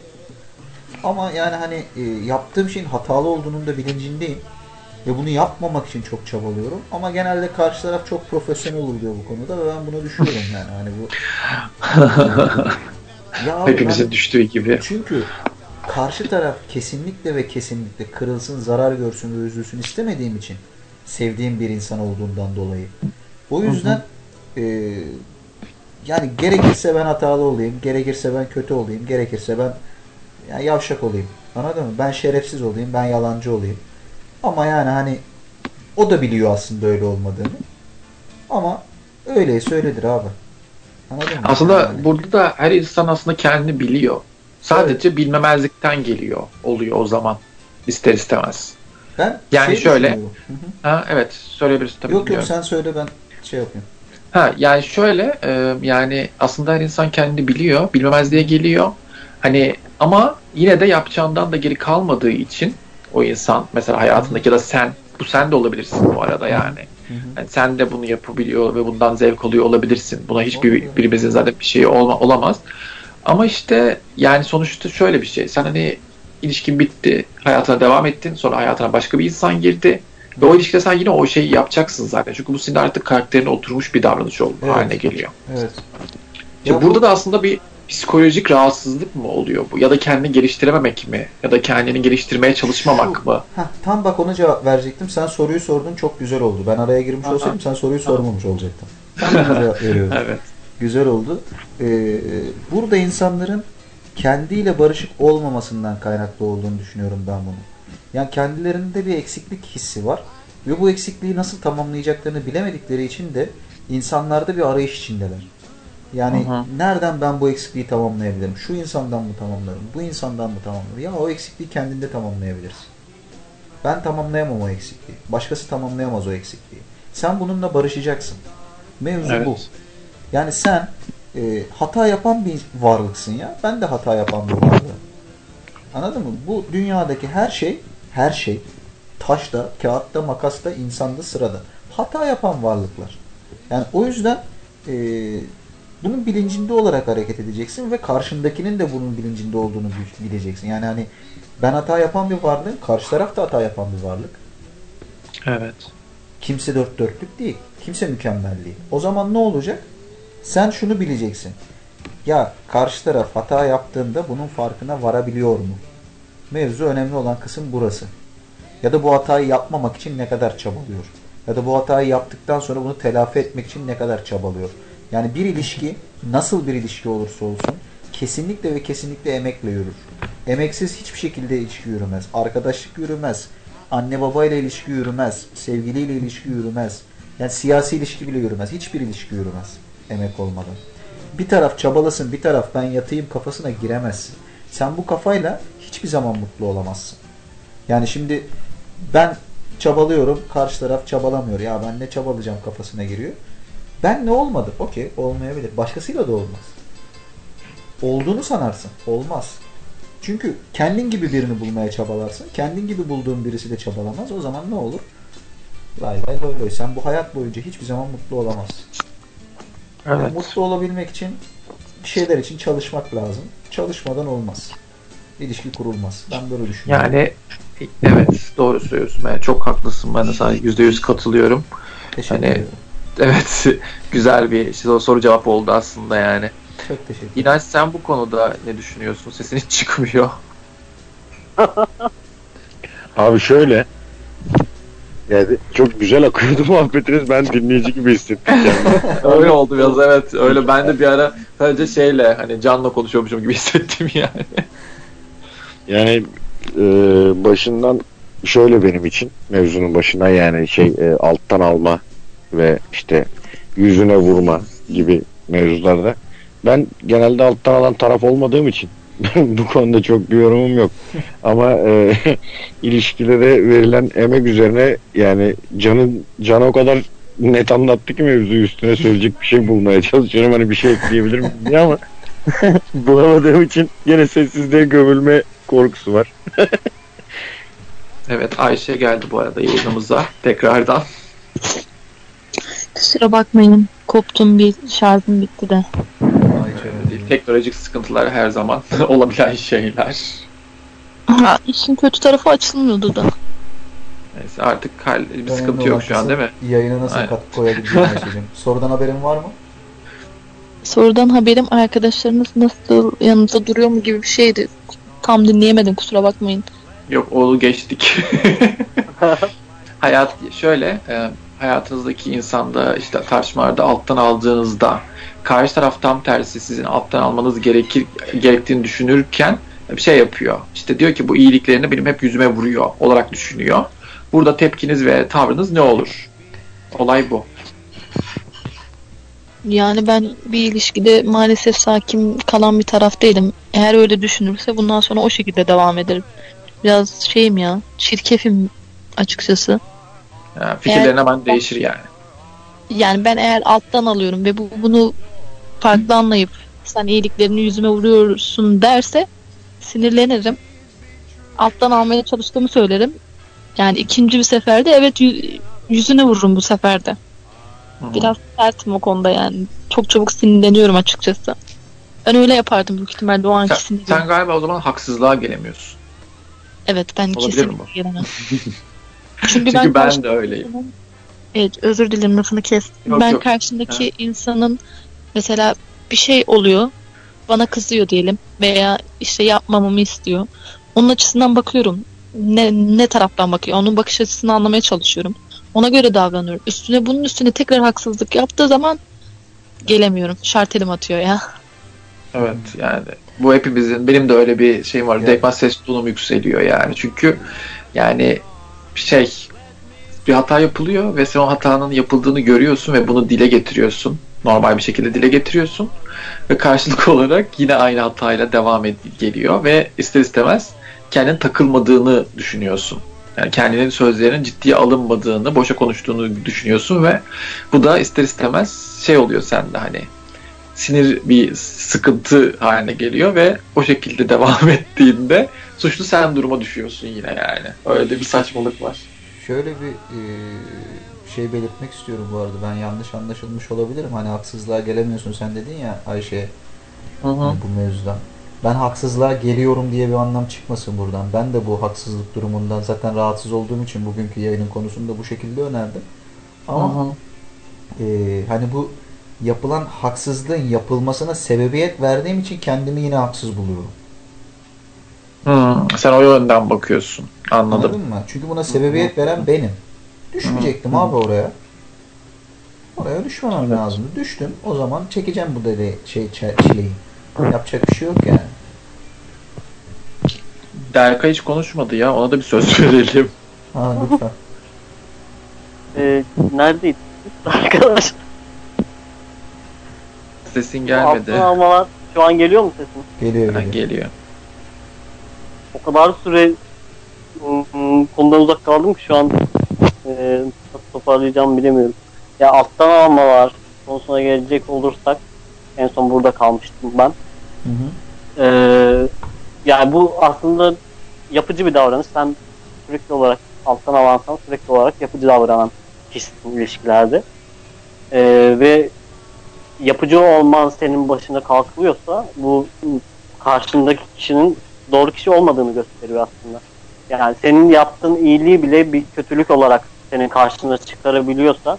Ama yani hani e, yaptığım şeyin hatalı olduğunun da bilincindeyim. Ve bunu yapmamak için çok çabalıyorum. Ama genelde karşı taraf çok profesyonel oluyor bu konuda ve ben buna düşüyorum yani. Hani bu <laughs> ya Hepimizin ben- düştüğü gibi. çünkü karşı taraf kesinlikle ve kesinlikle kırılsın, zarar görsün ve üzülsün istemediğim için sevdiğim bir insan olduğundan dolayı. O yüzden e, yani gerekirse ben hatalı olayım, gerekirse ben kötü olayım, gerekirse ben yani yavşak olayım. Anladın mı? Ben şerefsiz olayım, ben yalancı olayım. Ama yani hani o da biliyor aslında öyle olmadığını. Ama öyleyse öyledir abi. Anladın mı? Aslında Yani- burada da her insan aslında kendini biliyor. Sadece bilmemezlikten geliyor oluyor o zaman ister istemez. ben Yani şey şöyle- düşünüyorum. Hı hı. Ha evet söyleyebilirsin tabii. Yok yok dinliyorum. sen söyle ben şey yapayım. Ha yani şöyle e, yani aslında her insan kendini biliyor, bilmemezliğe geliyor. Hani ama yine de yapacağından da geri kalmadığı için o insan mesela hayatındaki ya da sen bu sen de olabilirsin bu arada yani. Yani sen de bunu yapabiliyor ve bundan zevk alıyor olabilirsin. Buna hiçbir birimizin zaten bir şeyi olma, olamaz. Ama işte yani sonuçta şöyle bir şey. Sen hani ilişkin bitti, hayatına devam ettin. Sonra hayatına başka bir insan girdi. Ve o ilişkide sen yine o şeyi yapacaksın zaten. Çünkü bu senin artık karakterine oturmuş bir davranış oldu, Evet. haline geliyor. Evet. İşte Ya burada bu- da aslında bir psikolojik rahatsızlık mı oluyor bu? Ya da kendini geliştirememek mi? Ya da kendini geliştirmeye çalışmamak Şu- mı? Heh, tam bak ona cevap verecektim. Sen soruyu sordun çok güzel oldu. Ben araya girmiş Aha. olsaydım sen soruyu sormamış ona cevap <laughs> veriyorum. Evet. Güzel oldu. Ee, burada insanların kendiyle barışık olmamasından kaynaklı olduğunu düşünüyorum ben bunu. Yani kendilerinde bir eksiklik hissi var. Ve bu eksikliği nasıl tamamlayacaklarını bilemedikleri için de insanlarda bir arayış içindeler. Yani hı. nereden ben bu eksikliği tamamlayabilirim? Şu insandan mı tamamlarım? Bu insandan mı tamamlarım? Ya o eksikliği kendinde tamamlayabilirsin. Ben tamamlayamam o eksikliği. Başkası tamamlayamaz o eksikliği. Sen bununla barışacaksın. Mevzu Evet. bu. Yani sen e, hata yapan bir varlıksın ya. Ben de hata yapan bir varlığım. Anladın mı? Bu dünyadaki her şey, her şey taşta, kağıtta, makasta, insanda, sırada. Hata yapan varlıklar. Yani o yüzden e, bunun bilincinde olarak hareket edeceksin ve karşındakinin de bunun bilincinde olduğunu bil- bileceksin. Yani hani ben hata yapan bir varlığım, karşı taraf da hata yapan bir varlık. Evet. Kimse dört dörtlük değil. Kimse mükemmel değil. O zaman ne olacak? Sen şunu bileceksin. Ya karşı taraf hata yaptığında bunun farkına varabiliyor mu? Mevzu önemli olan kısım burası. Ya da bu hatayı yapmamak için ne kadar çabalıyor? Ya da bu hatayı yaptıktan sonra bunu telafi etmek için ne kadar çabalıyor? Yani bir ilişki nasıl bir ilişki olursa olsun kesinlikle ve kesinlikle emekle yürür. Emeksiz hiçbir şekilde ilişki yürümez. Arkadaşlık yürümez. Anne babayla ilişki yürümez. Sevgiliyle ilişki yürümez. Yani siyasi ilişki bile yürümez. Hiçbir ilişki yürümez emek olmadan. Bir taraf çabalasın, bir taraf ben yatayım kafasına giremezsin. Sen bu kafayla hiçbir zaman mutlu olamazsın. Yani şimdi ben çabalıyorum, karşı taraf çabalamıyor. Ya ben ne çabalayacağım kafasına giriyor. Ben ne olmadı? Okey, olmayabilir. Başkasıyla da olmaz. Olduğunu sanarsın. Olmaz. Çünkü kendin gibi birini bulmaya çabalarsın. Kendin gibi bulduğun birisi de çabalamaz. O zaman ne olur? Lay lay loy loy. Sen bu hayat boyunca hiçbir zaman mutlu olamazsın. Yani Evet. mutlu olabilmek için bir şeyler için çalışmak lazım. Çalışmadan olmaz. İlişki kurulmaz. Ben böyle düşünüyorum. Yani evet doğru söylüyorsun. Yani çok haklısın. Ben de sana yüzde yüz katılıyorum. Teşekkür hani- ederim. Evet <laughs> güzel bir soru cevap oldu aslında yani. Çok teşekkür ederim. İnanç sen bu konuda ne düşünüyorsun? Sesin hiç çıkmıyor. <laughs> Abi şöyle. Yani çok güzel akıyordu <laughs> muhabbetiniz. Ben dinleyici gibi hissettim kendimi. öyle oldu biraz evet. Öyle ben de bir ara sadece şeyle hani canla konuşuyormuşum gibi hissettim yani. Yani e, başından şöyle benim için mevzunun başına yani şey e, alttan alma ve işte yüzüne vurma gibi mevzularda. Ben genelde alttan alan taraf olmadığım için <laughs> bu konuda çok bir yorumum yok. <laughs> Ama e, <laughs> ilişkilere verilen emek üzerine yani canın canı o kadar net anlattı ki mevzu üstüne söyleyecek bir şey bulmaya çalışıyorum. Hani bir şey ekleyebilir miyim diye ama bulamadığım için yine sessizliğe gömülme korkusu var. Evet Ayşe geldi bu arada yayınımıza tekrardan. Kusura bakmayın. Koptum bir şarjım bitti de. Değil, Teknolojik sıkıntılar her zaman <laughs> olabilen şeyler. Ha, işin kötü tarafı açılmıyordu da. Neyse artık hal, bir Önemli sıkıntı olan yok şu an kısım değil mi? Yayına nasıl Aynen. katkı koyabileceğim Ayşe'cim. <laughs> Sorudan haberin var mı? Sorudan haberim arkadaşlarınız nasıl yanınızda duruyor mu gibi bir şeydi. Tam dinleyemedim kusura bakmayın. Yok onu geçtik. <laughs> Hayat şöyle e, hayatınızdaki insanda işte tartışmalarda alttan aldığınızda karşı taraf tam tersi sizin alttan almanız gerekir gerektiğini düşünürken bir şey yapıyor. İşte diyor ki bu iyiliklerini benim hep yüzüme vuruyor olarak düşünüyor. Burada tepkiniz ve tavrınız ne olur? Olay bu. Yani ben bir ilişkide maalesef sakin kalan bir taraf değilim. Eğer öyle düşünürse bundan sonra o şekilde devam ederim. Biraz şeyim ya, çirkefim açıkçası. Yani fikirlerin hemen değişir yani. Yani ben eğer alttan alıyorum ve bu bunu farklı anlayıp sen iyiliklerini yüzüme vuruyorsun derse sinirlenirim. Alttan almaya çalıştığımı söylerim. Yani ikinci bir seferde evet yü- yüzüne vururum bu seferde. Biraz sertim o konuda yani. Çok çabuk sinirleniyorum açıkçası. Ben öyle yapardım büyük ihtimalle o anki Sen, sen galiba o zaman haksızlığa gelemiyorsun. Evet ben Olabilir kesinlikle gelemem. <laughs> Çünkü, Çünkü ben, ben, de öyleyim. Evet özür dilerim lafını kes. Yok, ben yok. karşımdaki insanın mesela bir şey oluyor bana kızıyor diyelim veya işte yapmamamı istiyor. Onun açısından bakıyorum. Ne, ne taraftan bakıyor? Onun bakış açısını anlamaya çalışıyorum. Ona göre davranıyorum. Üstüne bunun üstüne tekrar haksızlık yaptığı zaman gelemiyorum. Şartelim atıyor ya. Evet yani bu hepimizin benim de öyle bir şeyim var. Evet. Direktman ses tonum yükseliyor yani. Çünkü yani şey bir hata yapılıyor ve sen o hatanın yapıldığını görüyorsun ve bunu dile getiriyorsun. Normal bir şekilde dile getiriyorsun. Ve karşılık <laughs> olarak yine aynı hatayla devam ed- geliyor ve ister istemez kendin takılmadığını düşünüyorsun. Yani kendinin sözlerinin ciddiye alınmadığını, boşa konuştuğunu düşünüyorsun ve bu da ister istemez şey oluyor sende hani sinir bir sıkıntı haline geliyor ve o şekilde <laughs> devam ettiğinde suçlu sen duruma düşüyorsun yine yani. Öyle de bir saçmalık var. Şöyle bir e, şey belirtmek istiyorum bu arada. Ben yanlış anlaşılmış olabilirim. Hani haksızlığa gelemiyorsun sen dedin ya Ayşe hani bu mevzudan. Ben haksızlığa geliyorum diye bir anlam çıkmasın buradan. Ben de bu haksızlık durumundan zaten rahatsız olduğum için bugünkü yayının konusunu da bu şekilde önerdim. Ama e, hani bu yapılan haksızlığın yapılmasına sebebiyet verdiğim için kendimi yine haksız buluyorum. Hmm, sen o yönden bakıyorsun. Anladım. Anladın mı? Çünkü buna sebebiyet veren benim. Düşmeyecektim abi oraya. Oraya düşmemem lazımdı. Düştüm. O zaman çekeceğim bu deli şey çileyi. Yapacak bir şey yok yani. Derka hiç konuşmadı ya. Ona da bir söz <laughs> verelim. Ha lütfen. Ee, neredeydi? Arkadaş. Sesin gelmedi. almalar şu an geliyor mu sesin? Geliyor geliyor. geliyor. O kadar süre ım, konudan uzak kaldım ki şu an e, nasıl toparlayacağımı bilemiyorum. Ya alttan almalar konusuna gelecek olursak en son burada kalmıştım ben. Hı hı. Ee, yani bu aslında yapıcı bir davranış. Sen sürekli olarak alttan avansan sürekli olarak yapıcı davranan kişisin ilişkilerde. Ee, ve yapıcı olman senin başına kalkılıyorsa bu karşındaki kişinin doğru kişi olmadığını gösteriyor aslında. Yani senin yaptığın iyiliği bile bir kötülük olarak senin karşına çıkarabiliyorsa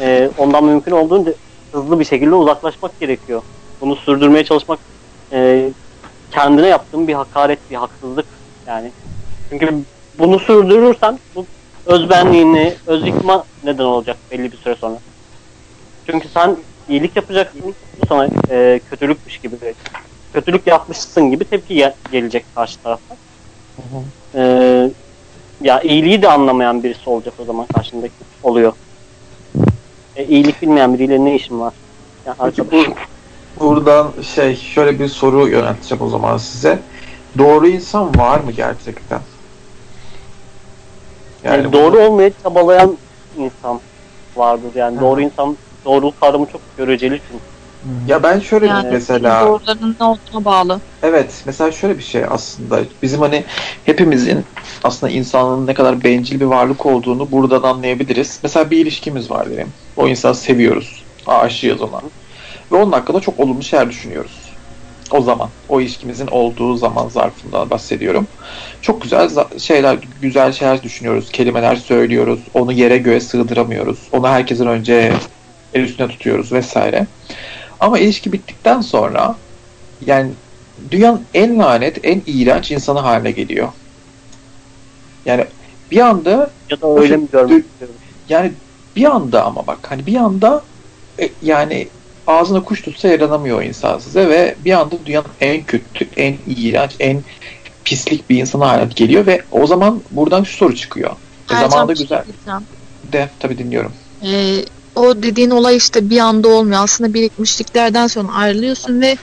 e, ondan mümkün olduğunca hızlı bir şekilde uzaklaşmak gerekiyor. Bunu sürdürmeye çalışmak e, kendine yaptığın bir hakaret, bir haksızlık yani. Çünkü bunu sürdürürsen bu özbenliğini, öz yıkma neden olacak belli bir süre sonra. Çünkü sen iyilik yapacaksın, sana e, kötülükmüş gibi, kötülük yapmışsın gibi tepki gel- gelecek karşı taraftan. E, ya iyiliği de anlamayan birisi olacak o zaman karşındaki oluyor. E, iyilik bilmeyen biriyle ne işin var? Yani Peki bu, buradan şey şöyle bir soru yönelteceğim o zaman size. Doğru insan var mı gerçekten? yani bu- doğru olmaya çabalayan insan vardır. Yani doğru insan doğruluk kavramı çok göreceli çünkü. Ya ben şöyle Yani mesela doğrularının ne olduğuna bağlı. Evet, mesela şöyle bir şey aslında. Bizim hani hepimizin aslında insanlığın ne kadar bencil bir varlık olduğunu buradan anlayabiliriz. Mesela bir ilişkimiz var diyelim. O insanı seviyoruz. Aşığız ona. Ve onun hakkında çok olumlu şeyler düşünüyoruz. O zaman, o ilişkimizin olduğu zaman zarfından bahsediyorum. Çok güzel şeyler, güzel şeyler düşünüyoruz. Kelimeler söylüyoruz. Onu yere göğe sığdıramıyoruz. Onu herkesin önce el üstüne tutuyoruz vesaire. Ama ilişki bittikten sonra yani dünyanın en lanet, en iğrenç insanı haline geliyor. Yani bir anda Ya da öyle mi görmek yani bir anda ama bak hani bir anda e, yani ağzına kuş tutsa yaranamıyor insan size ve bir anda dünyanın en kötü, en iğrenç, en pislik bir insan haline geliyor ve o zaman buradan şu soru çıkıyor. E, Ercan, zamanında bir şey güzel diyeceğim. de tabii dinliyorum. Ee, o dediğin olay işte bir anda olmuyor. Aslında birikmişliklerden sonra ayrılıyorsun ve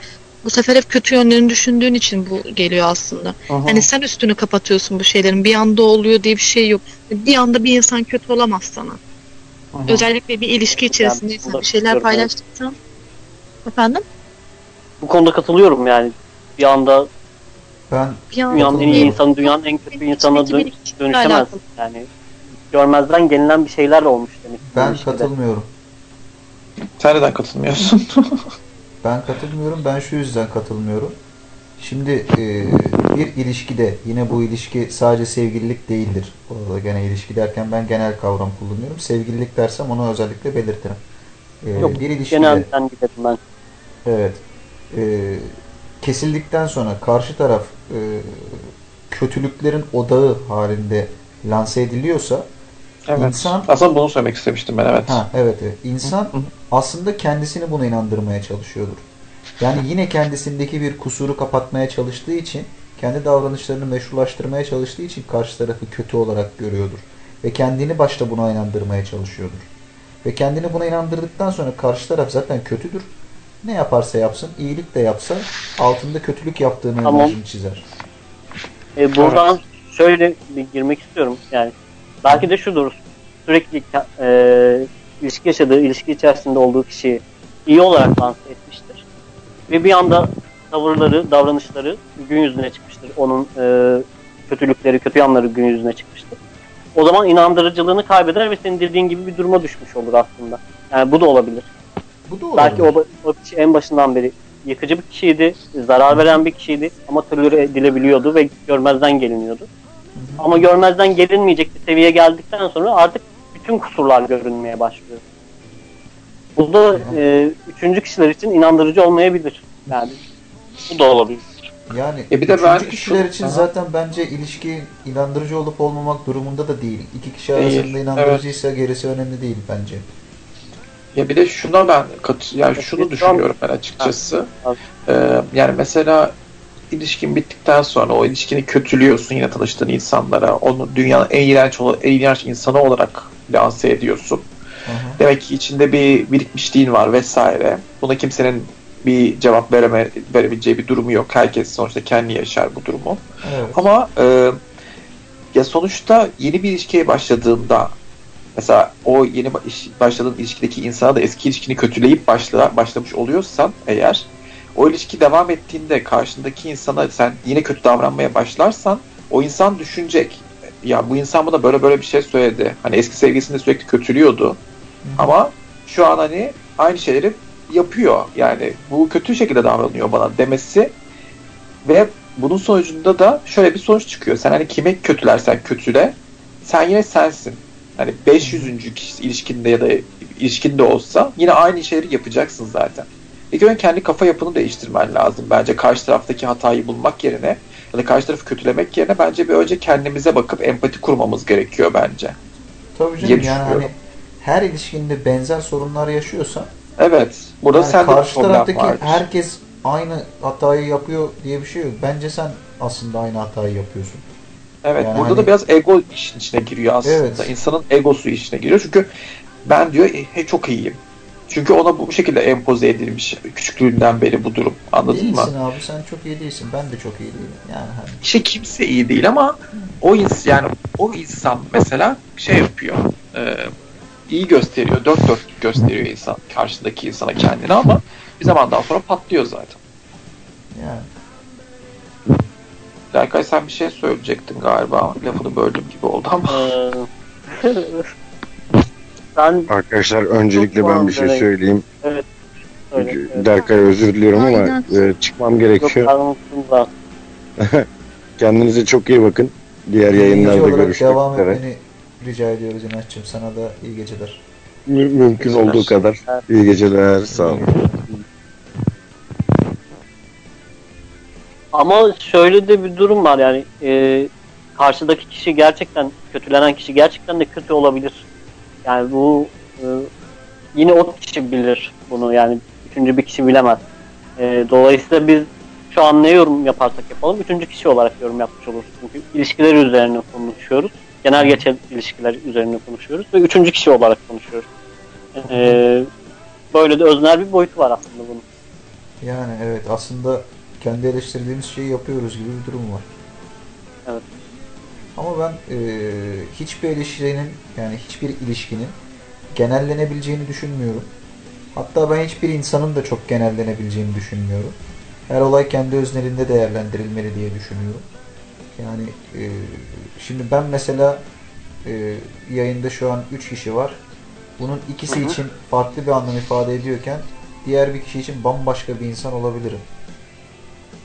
bu sefer hep kötü yönlerini düşündüğün için bu geliyor aslında. Hani sen üstünü kapatıyorsun bu şeylerin. Bir anda oluyor diye bir şey yok. Bir anda bir insan kötü olamaz sana. Özellikle bir ilişki içerisindeysen, burada bir şeyler paylaştıksan. Efendim? Bu konuda katılıyorum yani. Bir anda Ben Bir anda dünyanın en iyi insanı, dünyanın en kötü birikmişlikle dönüşemez. Yani görmezden gelinen bir şeyler olmuş demek. ben ilişkide. katılmıyorum. Sen neden katılmıyorsun? <laughs> Ben katılmıyorum. Ben şu yüzden katılmıyorum. Şimdi e, bir ilişkide yine bu ilişki sadece sevgililik değildir. Bu arada gene ilişki derken ben genel kavram kullanıyorum. Sevgililik dersem onu özellikle belirtirim. E, Yok, bir ilişkide Genelden gidelim ben. evet e, kesildikten sonra karşı taraf e, kötülüklerin odağı halinde lanse ediliyorsa evet. İnsan- Aslında bunu söylemek istemiştim ben evet. Ha evet, evet. İnsan aslında kendisini buna inandırmaya çalışıyordur. Yani yine kendisindeki bir kusuru kapatmaya çalıştığı için, kendi davranışlarını meşrulaştırmaya çalıştığı için karşı tarafı kötü olarak görüyordur. Ve kendini başta buna inandırmaya çalışıyordur. Ve kendini buna inandırdıktan sonra karşı taraf zaten kötüdür. Ne yaparsa yapsın, iyilik de yapsa altında kötülük yaptığını Tamam. çizer. E, buradan şöyle bir girmek istiyorum. Yani belki de şudur. Sürekli e, ilişki yaşadığı, ilişki içerisinde olduğu kişiyi iyi olarak lanse etmiştir. Ve bir anda tavırları, davranışları gün yüzüne çıkmıştır. Onun e, kötülükleri, kötü yanları gün yüzüne çıkmıştır. O zaman inandırıcılığını kaybeder ve senin dediğin gibi bir duruma düşmüş olur aslında. Yani bu da olabilir. Bu da olabilir. Belki o, o kişi en başından beri yıkıcı bir kişiydi, zarar veren bir kişiydi ama tolere edilebiliyordu ve görmezden geliniyordu. Ama görmezden gelinmeyecek bir seviyeye geldikten sonra artık bütün kusurlar görünmeye başlıyor. Bu da e, üçüncü kişiler için inandırıcı olmayabilir. Yani bu da olabilir. Yani E bir de üçüncü ben kişiler şu- için Aha. zaten bence ilişki inandırıcı olup olmamak durumunda da değil. İki kişi Değil, arasında inandırıcıysa gerisi önemli değil bence. Ya bir de şuna ben kat yani şunu düşünüyorum ben açıkçası. Ee, yani mesela ilişkin bittikten sonra o ilişkini kötülüyorsun yine tanıştığın insanlara. Onu dünyanın en iğrenç, en iğrenç insanı olarak lanse ediyorsun. Hı hı. Demek ki içinde bir birikmişliğin var vesaire. Buna kimsenin bir cevap vereme, verebileceği bir durumu yok. Herkes sonuçta kendi yaşar bu durumu. Evet. Ama e, ya sonuçta yeni bir ilişkiye başladığında mesela o yeni başladığın ilişkideki insana da eski ilişkini kötüleyip başla, başlamış oluyorsan eğer o ilişki devam ettiğinde karşındaki insana sen yine kötü davranmaya başlarsan o insan düşünecek. Ya bu insan bana böyle böyle bir şey söyledi. Hani eski sevgilisini de sürekli kötülüyordu. Ama şu an hani aynı şeyleri yapıyor. Yani bu kötü şekilde davranıyor bana demesi ve bunun sonucunda da şöyle bir sonuç çıkıyor. Sen hani kime kötülersen kötüle sen yine sensin. Hani 500. kişi ilişkinde ya da ilişkinde olsa yine aynı şeyleri yapacaksın zaten. İlk önce kendi kafa yapını değiştirmen lazım. Bence karşı taraftaki hatayı bulmak yerine ya da karşı tarafı kötülemek yerine bence bir önce kendimize bakıp empati kurmamız gerekiyor bence. Tabii canım yani hani her ilişkinde benzer sorunlar yaşıyorsan Evet. Burada yani sende karşı taraftaki vardır. herkes aynı hatayı yapıyor diye bir şey yok. Bence sen aslında aynı hatayı yapıyorsun. Evet, Yani burada hani- da biraz ego işin içine giriyor aslında. Evet. İnsanın egosu işine giriyor. Çünkü Ben diyor e, he, çok iyiyim. Çünkü ona bu şekilde empoze edilmiş küçüklüğünden beri bu durum. Anladın mı? Değilsin abi sen çok iyi değilsin. Ben de çok iyi değilim. Yani hani İşte kimse iyi değil ama o ins yani o insan mesela şey yapıyor. E, iyi gösteriyor. Dört dört gösteriyor insan karşıdaki insana kendini ama bir zamandan sonra patlıyor zaten. yani Berkay sen bir şey söyleyecektin galiba. Lafını böldüm gibi oldu ama. <laughs> Ben Arkadaşlar öncelikle ben bir şey söyleyeyim. öyle, evet. Derkay özür diliyorum ama e, çıkmam gerekiyor. <laughs> Kendinize çok iyi bakın. Diğer dinleyici yayınlarda görüşmek devam üzere. etmeni rica ediyoruz İnatçım. Sana da iyi geceler. Mü- mümkün olduğu kadar. İyi geceler. Sağ olun. Ama şöyle de bir durum var yani e, karşıdaki kişi gerçekten kötülenen kişi gerçekten de kötü olabilir. Yani bu e, yine o kişi bilir bunu yani üçüncü bir kişi bilemez. E, dolayısıyla biz şu an ne yorum yaparsak yapalım üçüncü kişi olarak yorum yapmış oluruz. Çünkü ilişkiler üzerine konuşuyoruz. Genel geçer ilişkiler üzerine konuşuyoruz ve üçüncü kişi olarak konuşuyoruz. E, böyle de öznel bir boyutu var aslında bunun. Yani evet aslında kendi eleştirdiğimiz şeyi yapıyoruz gibi bir durum var. Ama ben e, hiçbir eleştirinin yani hiçbir ilişkinin genellenebileceğini düşünmüyorum. Hatta ben hiçbir insanın da çok genellenebileceğini düşünmüyorum. Her olay kendi öznelinde değerlendirilmeli diye düşünüyorum. Yani e, şimdi ben mesela e, yayında şu an 3 kişi var. Bunun ikisi Hı hı. için farklı bir anlam ifade ediyorken diğer bir kişi için bambaşka bir insan olabilirim.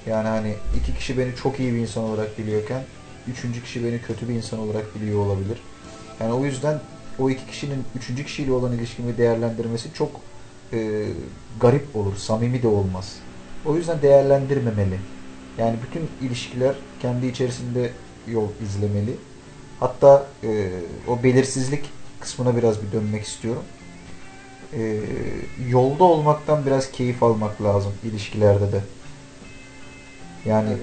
Yani hani iki kişi beni çok iyi bir insan olarak biliyorken üçüncü kişi beni kötü bir insan olarak biliyor olabilir. Yani o yüzden o iki kişinin üçüncü kişiyle olan ilişkimi değerlendirmesi çok e, garip olur, samimi de olmaz. O yüzden değerlendirmemeli. Yani bütün ilişkiler kendi içerisinde yol izlemeli. Hatta e, o belirsizlik kısmına biraz bir dönmek istiyorum. E, yolda olmaktan biraz keyif almak lazım ilişkilerde de. Yani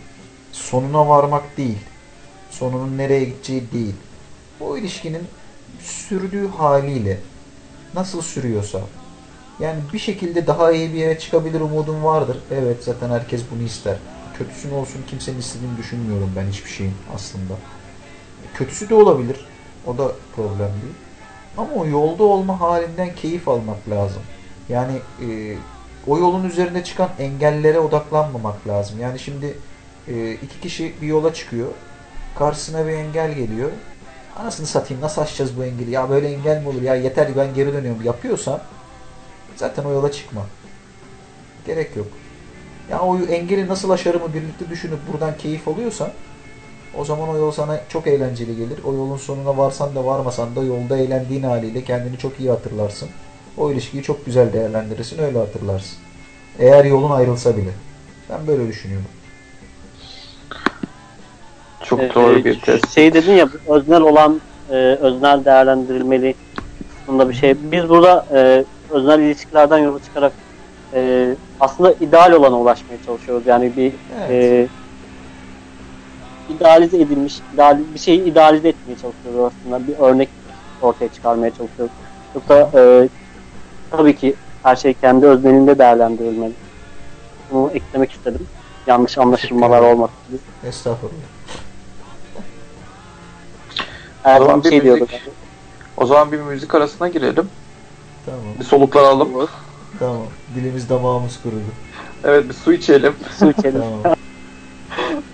sonuna varmak değil. Sonunun nereye gideceği değil. O ilişkinin sürdüğü haliyle nasıl sürüyorsa yani bir şekilde daha iyi bir yere çıkabilir umudum vardır. Evet zaten herkes bunu ister. Kötüsün olsun kimsenin istediğini düşünmüyorum ben hiçbir şeyin aslında. Kötüsü de olabilir. O da problem değil. Ama o yolda olma halinden keyif almak lazım. Yani e, o yolun üzerinde çıkan engellere odaklanmamak lazım. Yani şimdi e, iki kişi bir yola çıkıyor. Karşısına bir engel geliyor. Anasını satayım nasıl aşacağız bu engeli? Ya böyle engel mi olur? Ya yeter ben geri dönüyorum. Yapıyorsan zaten o yola çıkma. Gerek yok. Ya o engeli nasıl aşarımı birlikte düşünüp buradan keyif alıyorsan o zaman o yol sana çok eğlenceli gelir. O yolun sonuna varsan da varmasan da yolda eğlendiğin haliyle kendini çok iyi hatırlarsın. O ilişkiyi çok güzel değerlendirirsin, öyle hatırlarsın. Eğer yolun ayrılsa bile. Ben böyle düşünüyorum. Çok Ee, doğru bir test. Şey dedin ya öznel olan e, öznel değerlendirilmeli kısmında bir şey. Biz burada e, öznel ilişkilerden yola çıkarak e, aslında ideal olana ulaşmaya çalışıyoruz. Yani bir Evet. e, idealize edilmiş, ideal, bir şeyi idealize etmeye çalışıyoruz aslında. Bir örnek ortaya çıkarmaya çalışıyoruz. Yoksa e, tabii ki her şey kendi öznelinde değerlendirilmeli. Bunu eklemek istedim. Yanlış anlaşılmalar olmasın diye. Estağfurullah. O zaman bir bir şey diyordu. müzik- O zaman bir müzik arasına girelim. Tamam. Bir soluklanalım. Tamam. Dilimiz damağımız kurudu. Evet bir su içelim. Su içelim. Tamam.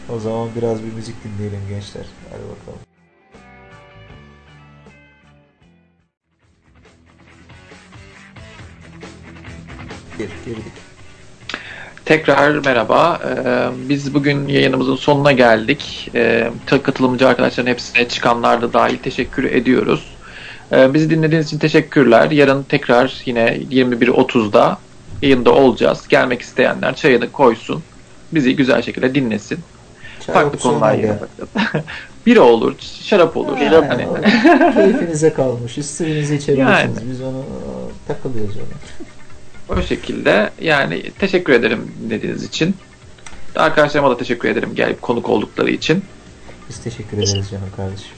o zaman biraz bir müzik dinleyelim gençler. Hadi bakalım. Gir, girdik. Tekrar merhaba. Ee, biz bugün yayınımızın sonuna geldik. Ee, katılımcı arkadaşların hepsine çıkanlar da dahil teşekkür ediyoruz. Ee, bizi dinlediğiniz için teşekkürler. Yarın tekrar yine 21.30'da yayında olacağız. Gelmek isteyenler çayını koysun. Bizi güzel şekilde dinlesin. Çay Farklı konular ya. yapacağız. <laughs> Bira olur, şarap olur. Yani Hani, o keyfinize kalmış. İstediğinizi içebilirsiniz. Yani. Biz onu aa, takılıyoruz ona. O şekilde yani teşekkür ederim dinlediğiniz için. Arkadaşlarıma da teşekkür ederim gelip konuk oldukları için. Biz teşekkür ederiz canım kardeşim.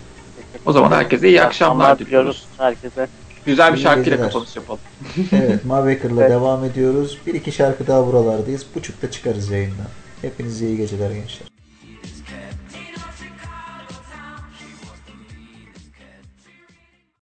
O zaman herkese iyi akşamlar diliyoruz. herkese. Güzel bir şarkıyla kapanış yapalım. <laughs> Evet, Mavbaker'la Evet. devam ediyoruz. Bir iki şarkı daha buralardayız. Buçukta çıkarız yayından. Hepinize iyi geceler gençler.